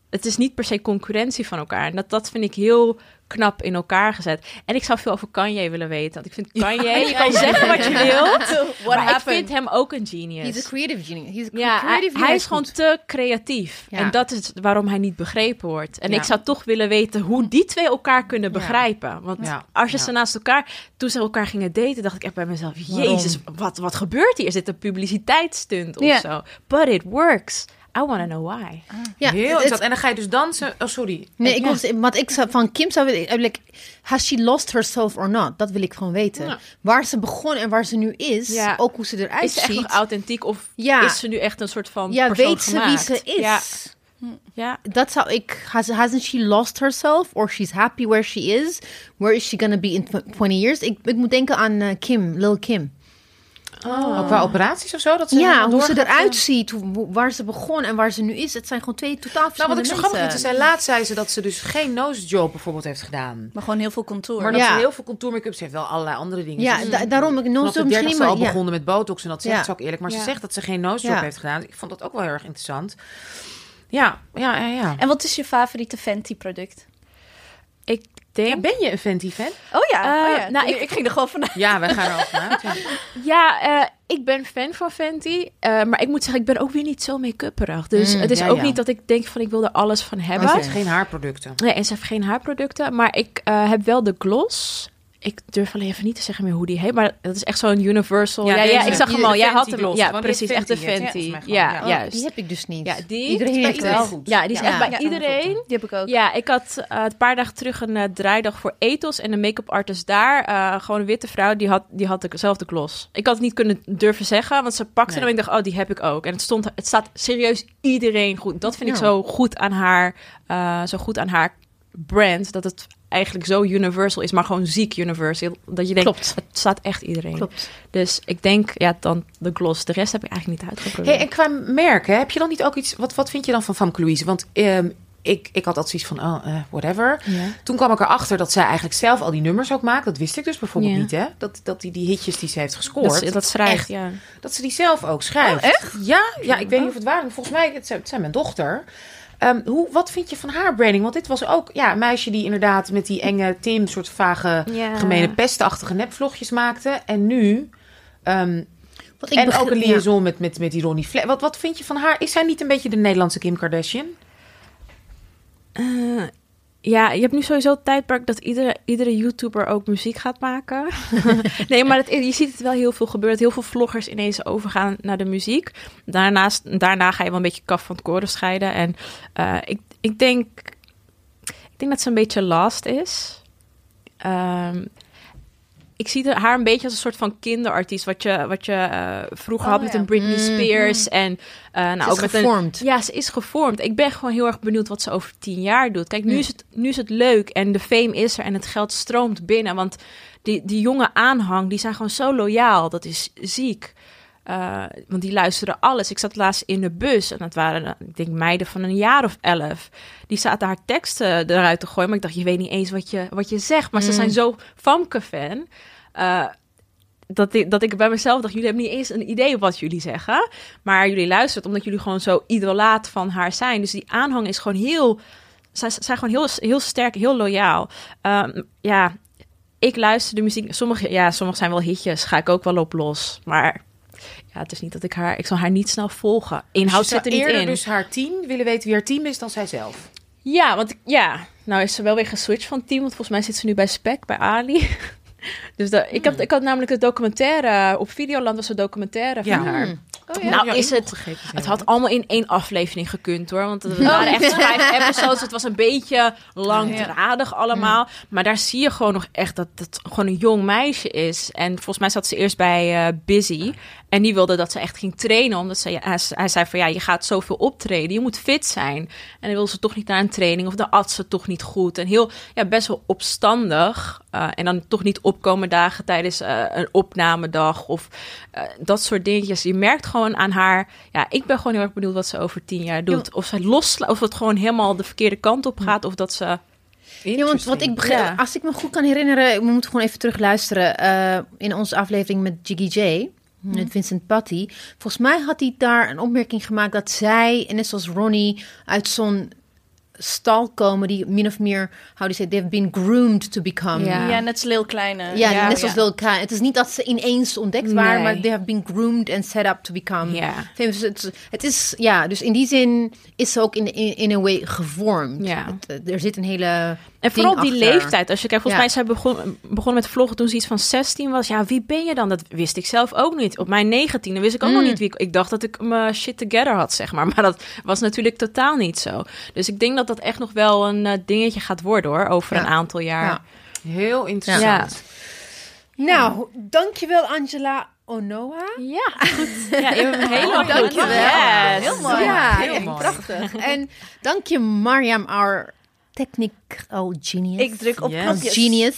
Speaker 4: Het is niet per se concurrentie van elkaar. En dat, dat vind ik heel knap in elkaar gezet. En ik zou veel over Kanye willen weten. Want ik vind Kanye, je kan zeggen wat je wilt.
Speaker 3: What
Speaker 4: maar
Speaker 3: happened?
Speaker 4: ik vind hem ook een genius.
Speaker 2: He's a creative genius. He's a
Speaker 4: ja, hij,
Speaker 2: creative
Speaker 4: hij
Speaker 2: genius.
Speaker 4: is gewoon te creatief.
Speaker 2: Ja.
Speaker 4: En dat is waarom hij niet begrepen wordt. En
Speaker 1: Ja.
Speaker 4: ik zou toch willen weten hoe die twee elkaar kunnen begrijpen. Want
Speaker 1: Ja.
Speaker 4: als je
Speaker 1: Ja.
Speaker 4: ze naast elkaar... Toen ze elkaar gingen daten, dacht ik echt bij mezelf... Jezus, wat, wat gebeurt hier? Is dit een publiciteitsstunt of
Speaker 3: Ja.
Speaker 4: zo? But it works. I want to know why.
Speaker 2: Ja,
Speaker 1: Heel
Speaker 2: het-.
Speaker 1: En dan ga je dus dansen. Oh, sorry.
Speaker 2: Nee, ik was, wat ik zou, van Kim zou willen, like, has she lost herself or not? Dat wil ik gewoon weten.
Speaker 4: Ja.
Speaker 2: Waar ze begon en waar ze nu is,
Speaker 4: Ja.
Speaker 2: ook hoe ze eruit
Speaker 4: Is ze echt
Speaker 2: ziet.
Speaker 4: nog authentiek of
Speaker 2: Ja.
Speaker 4: is ze nu echt een soort van
Speaker 2: ja, weet ze wie ze is?
Speaker 4: Ja, ja.
Speaker 2: Dat zou ik, has, hasn't she lost herself or she's happy where she is? Where is she gonna be in tw- 20 years? Ik, ik moet denken aan eh, Kim, Lil Kim.
Speaker 1: Ook qua operaties of zo? Dat ze
Speaker 2: Ja, hoe ze eruit ziet, hoe, waar ze begon en waar ze nu is. Het zijn gewoon twee totaal
Speaker 1: Nou,
Speaker 2: verschillende
Speaker 1: wat ik zo grappig vind, is zij laatst zei ze dat ze dus geen nose job bijvoorbeeld heeft gedaan.
Speaker 3: Maar gewoon heel veel contour.
Speaker 1: Maar dat
Speaker 2: Ja.
Speaker 1: ze heel veel contour make-up, ze heeft wel allerlei andere dingen.
Speaker 2: Ja,
Speaker 1: is
Speaker 2: da- daarom ik nose job misschien
Speaker 1: al
Speaker 2: maar ja.
Speaker 1: begonnen met botox en dat zegt
Speaker 2: Ja.
Speaker 1: ze ook eerlijk. Maar ze zegt dat ze geen nose job
Speaker 2: Ja.
Speaker 1: heeft gedaan. Ik vond dat ook wel heel erg interessant. Ja, ja, ja. ja.
Speaker 3: En wat is je favoriete Fenty-product?
Speaker 4: Ik
Speaker 1: Ja,
Speaker 4: denk...
Speaker 1: ben je een Fenty fan?
Speaker 3: Oh ja,
Speaker 4: Eh,
Speaker 3: oh ja.
Speaker 4: nou,
Speaker 3: ik,
Speaker 4: ik-
Speaker 3: ging er gewoon vanuit.
Speaker 1: Ja, wij gaan er al vanuit. Ja.
Speaker 4: Ja, eh, ik ben fan van Fenty. eh, maar ik moet zeggen, ik ben ook weer niet zo make-upperig. Dus
Speaker 1: Mm,
Speaker 4: het is
Speaker 1: ja,
Speaker 4: ook
Speaker 1: ja.
Speaker 4: niet dat ik denk van ik wil er alles van hebben.
Speaker 1: Maar ze heeft geen haarproducten.
Speaker 4: Nee, en ze heeft geen haarproducten. Maar ik eh, heb wel de gloss. Ik durf alleen even niet te zeggen meer hoe die heet, maar dat is echt zo'n Universal. Ja, ja, ik zag hem al. Jij had hem.
Speaker 1: gloss,
Speaker 4: Ja, precies. Echt de
Speaker 1: Fenty,
Speaker 4: Ja,
Speaker 1: ja.
Speaker 4: juist.
Speaker 2: Die heb ik dus niet.
Speaker 4: Ja, die.
Speaker 2: Iedereen heeft wel.
Speaker 1: goed.
Speaker 4: Ja, die is
Speaker 3: Ja.
Speaker 4: echt bij
Speaker 3: Ja.
Speaker 4: iedereen.
Speaker 3: Die heb ik ook.
Speaker 4: Ja, ik had eh, een paar dagen terug een eh, draaidag voor Ethos en de make-up artist daar. eh, gewoon een witte vrouw, die had, die had dezelfde gloss. Ik had het niet kunnen durven zeggen, want ze pakte
Speaker 1: Nee.
Speaker 4: hem en ik dacht, oh, die heb ik ook. En het, stond, het staat serieus iedereen goed. Dat vind ik
Speaker 2: Ja.
Speaker 4: zo goed aan haar, eh, zo goed aan haar brand, dat het eigenlijk zo universal is, maar gewoon ziek universal. Dat je denkt,
Speaker 2: Klopt.
Speaker 4: het staat echt iedereen.
Speaker 2: Klopt.
Speaker 4: Dus ik denk, ja, dan de gloss. De rest heb ik eigenlijk niet uitgeprobeerd.
Speaker 1: Hey, en qua merken, heb je dan niet ook iets... Wat, wat vind je dan van Famke Louise? Want ehm, ik, ik had altijd zoiets van, oh, eh, whatever. Toen kwam ik erachter dat zij eigenlijk zelf al die nummers ook maakt. Dat wist ik dus bijvoorbeeld niet, hè? Dat, dat die, die hitjes die ze heeft gescoord,
Speaker 4: Dat, dat schrijft,
Speaker 1: Echt.
Speaker 4: ja.
Speaker 1: dat ze die zelf ook schrijft.
Speaker 3: Oh, echt?
Speaker 1: Ja, ja ik weet niet of het waar is. Volgens mij, het zijn, het zijn mijn dochter. Ehm, hoe, wat vind je van haar branding? Want dit was ook ja, een meisje die inderdaad met die enge Tim... soort vage,
Speaker 4: Ja.
Speaker 1: gemene pestachtige nepvlogjes maakte. En nu... ehm,
Speaker 2: Wat ik
Speaker 1: en ook een
Speaker 2: ja.
Speaker 1: liaison met, met, met die Ronnie Fleck. Wat, wat vind je van haar? Is zij niet een beetje de Nederlandse Kim Kardashian?
Speaker 4: Eh, ja, je hebt nu sowieso het tijdperk dat iedere, iedere YouTuber ook muziek gaat maken. nee, maar het, je ziet het wel heel veel gebeuren. Heel veel vloggers ineens overgaan naar de muziek. Daarnaast, daarna ga je wel een beetje kaf van het koren scheiden. En eh, ik, ik, denk, ik denk dat ze een beetje last is. Ehm, ik zie haar een beetje als een soort van kinderartiest. Wat je, wat je eh, vroeger
Speaker 3: Oh,
Speaker 4: had met
Speaker 3: ja.
Speaker 4: een Britney
Speaker 2: Mm.
Speaker 4: Spears. En eh, nou,
Speaker 2: Ze
Speaker 4: ook
Speaker 2: is
Speaker 4: met een,
Speaker 2: gevormd.
Speaker 4: ja, ze is gevormd. Ik ben gewoon heel erg benieuwd wat ze over tien jaar doet. Kijk, nu,
Speaker 2: Mm.
Speaker 4: is, het, nu is het leuk en de fame is er en het geld stroomt binnen. Want die, die jonge aanhang, die zijn gewoon zo loyaal. Dat is ziek. Eh, want die luisteren alles. Ik zat laatst in de bus en dat waren, ik denk, meiden van een jaar of elf. Die zaten haar teksten eruit te gooien. Maar ik dacht, je weet niet eens wat je, wat je zegt. Maar ze
Speaker 2: Mm.
Speaker 4: zijn zo Famke-fan. Eh, dat, ik, dat ik bij mezelf dacht, jullie hebben niet eens een idee wat jullie zeggen. Maar jullie luisteren omdat jullie gewoon zo idolaat van haar zijn. Dus die aanhang is gewoon heel... Zij zijn gewoon heel, heel sterk, heel loyaal. Ehm, ja, ik luister de muziek. Sommige, ja, sommige zijn wel hitjes. Ga ik ook wel op los. Maar ja, het is niet dat ik haar... Ik zal haar niet snel volgen. Inhoud
Speaker 1: Dus
Speaker 4: zit er niet in.
Speaker 1: dus haar team willen weten wie haar team is dan zijzelf.
Speaker 4: Ja, want ja, nou is ze wel weer geswitcht van team. Want volgens mij zit ze nu bij Spec, bij Ali. Dus de, ik, had, ik had namelijk de documentaire... Op Videoland was een documentaire van
Speaker 1: Ja.
Speaker 4: haar.
Speaker 2: Mm.
Speaker 3: Oh, ja.
Speaker 4: Nou,
Speaker 1: Ja,
Speaker 4: is het- Het had allemaal in één aflevering gekund hoor. Want het waren echt vijf episodes. Het was een beetje langdradig allemaal. Maar daar zie je gewoon nog echt dat het gewoon een jong meisje is. En volgens mij zat ze eerst bij eh, Busy. En die wilde dat ze echt ging trainen. Omdat ze, hij, hij zei van ja, je gaat zoveel optreden. Je moet fit zijn. En dan wil ze toch niet naar een training. Of de arts het toch niet goed. En heel, ja, best wel opstandig. Eh, en dan toch niet opkomen dagen tijdens eh, een opnamedag. Of eh, dat soort dingetjes. Je merkt gewoon aan haar. Ja, ik ben gewoon heel erg benieuwd wat ze over tien jaar doet. Of ze loslaat, of het gewoon helemaal de verkeerde kant op gaat. Of dat ze.
Speaker 2: Ja, want wat ik begrijp,
Speaker 4: Ja.
Speaker 2: als ik me goed kan herinneren, we moeten gewoon even terug luisteren in onze aflevering met Jiggy J. Met Vincent Patty. Volgens mij had hij daar een opmerking gemaakt dat zij, en net zoals Ronnie, uit zo'n stal komen die min of meer, how do you say, they've been groomed to become.
Speaker 4: Ja.
Speaker 3: Ja, net als Lil Kleine.
Speaker 2: Ja,
Speaker 4: Ja,
Speaker 2: net zoals
Speaker 4: ja.
Speaker 2: Lil Klein. Het is niet dat ze ineens ontdekt waren, maar they have been groomed and set up to become.
Speaker 4: Ja.
Speaker 2: Het, is, ja, dus in die zin is ze ook in, in, in een way gevormd.
Speaker 4: Ja.
Speaker 2: Het, er zit een hele
Speaker 4: En vooral die
Speaker 2: achter.
Speaker 4: leeftijd. Als je kijkt, volgens
Speaker 2: Ja.
Speaker 4: mij zij begon, begon met vloggen toen ze iets van 16 was. Ja, wie ben je dan? Dat wist ik zelf ook niet. Op mijn 19e wist ik ook nog
Speaker 2: Mm.
Speaker 4: niet wie ik. Ik dacht dat ik mijn shit together had, zeg maar. Maar dat was natuurlijk totaal niet zo. Dus ik denk dat dat echt nog wel een eh, dingetje gaat worden hoor. Over
Speaker 2: Ja.
Speaker 4: een aantal jaar.
Speaker 2: Ja.
Speaker 1: Heel interessant.
Speaker 2: Nou, dankjewel Angela Onoa.
Speaker 4: Ja, goed. Ja, je hebt
Speaker 2: Oh, dankjewel.
Speaker 4: Yes.
Speaker 3: Heel mooi.
Speaker 2: Ja,
Speaker 1: heel mooi.
Speaker 2: prachtig. en dank je Mariam, our technical genius.
Speaker 3: Ik druk op
Speaker 1: Yes.
Speaker 3: knopjes.
Speaker 2: Genius.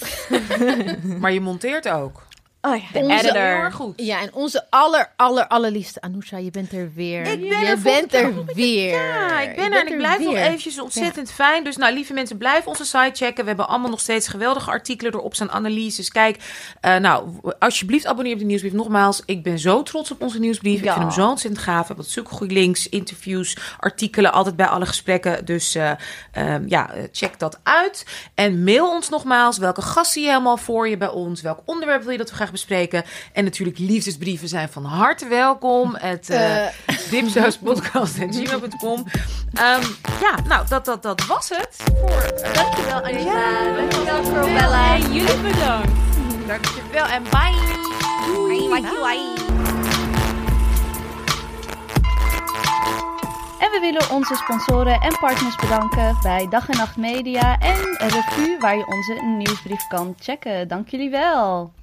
Speaker 1: Maar je monteert ook.
Speaker 3: Oh ja.
Speaker 4: De
Speaker 2: Onze-
Speaker 4: editor.
Speaker 1: Heel erg goed.
Speaker 2: Ja, en onze aller, aller, allerliefste Anousha, je bent er weer.
Speaker 1: Ik ben
Speaker 2: je
Speaker 1: er
Speaker 2: bent er
Speaker 1: volgende
Speaker 2: weer.
Speaker 1: Ja, ik ben
Speaker 2: Je
Speaker 1: er en ik blijf nog eventjes ontzettend fijn. Dus nou, lieve mensen, blijf onze site checken. We hebben allemaal nog steeds geweldige artikelen erop staan, analyses. Kijk, eh, nou, alsjeblieft abonneer op de nieuwsbrief. Nogmaals, ik ben zo trots op onze nieuwsbrief. Ik vind hem zo ontzettend gaaf. We hebben zulke goede links, interviews, artikelen, altijd bij alle gesprekken. Dus eh, ehm, ja, eh, check dat uit. En mail ons nogmaals. Welke gast zie je helemaal voor je bij ons? Welk onderwerp wil je dat we graag bespreken. En natuurlijk liefdesbrieven zijn van harte welkom. Het uh, en um, Ja, nou, dat, dat, dat was het. Voor,
Speaker 3: Dankjewel Anita. Ja, dankjewel Bella.
Speaker 4: En jullie bedankt.
Speaker 1: Dankjewel en bye. Bye, bye, bye.
Speaker 3: En we willen onze sponsoren en partners bedanken bij Dag en Nacht Media en Revue, waar je onze nieuwsbrief kan checken. Dank jullie wel.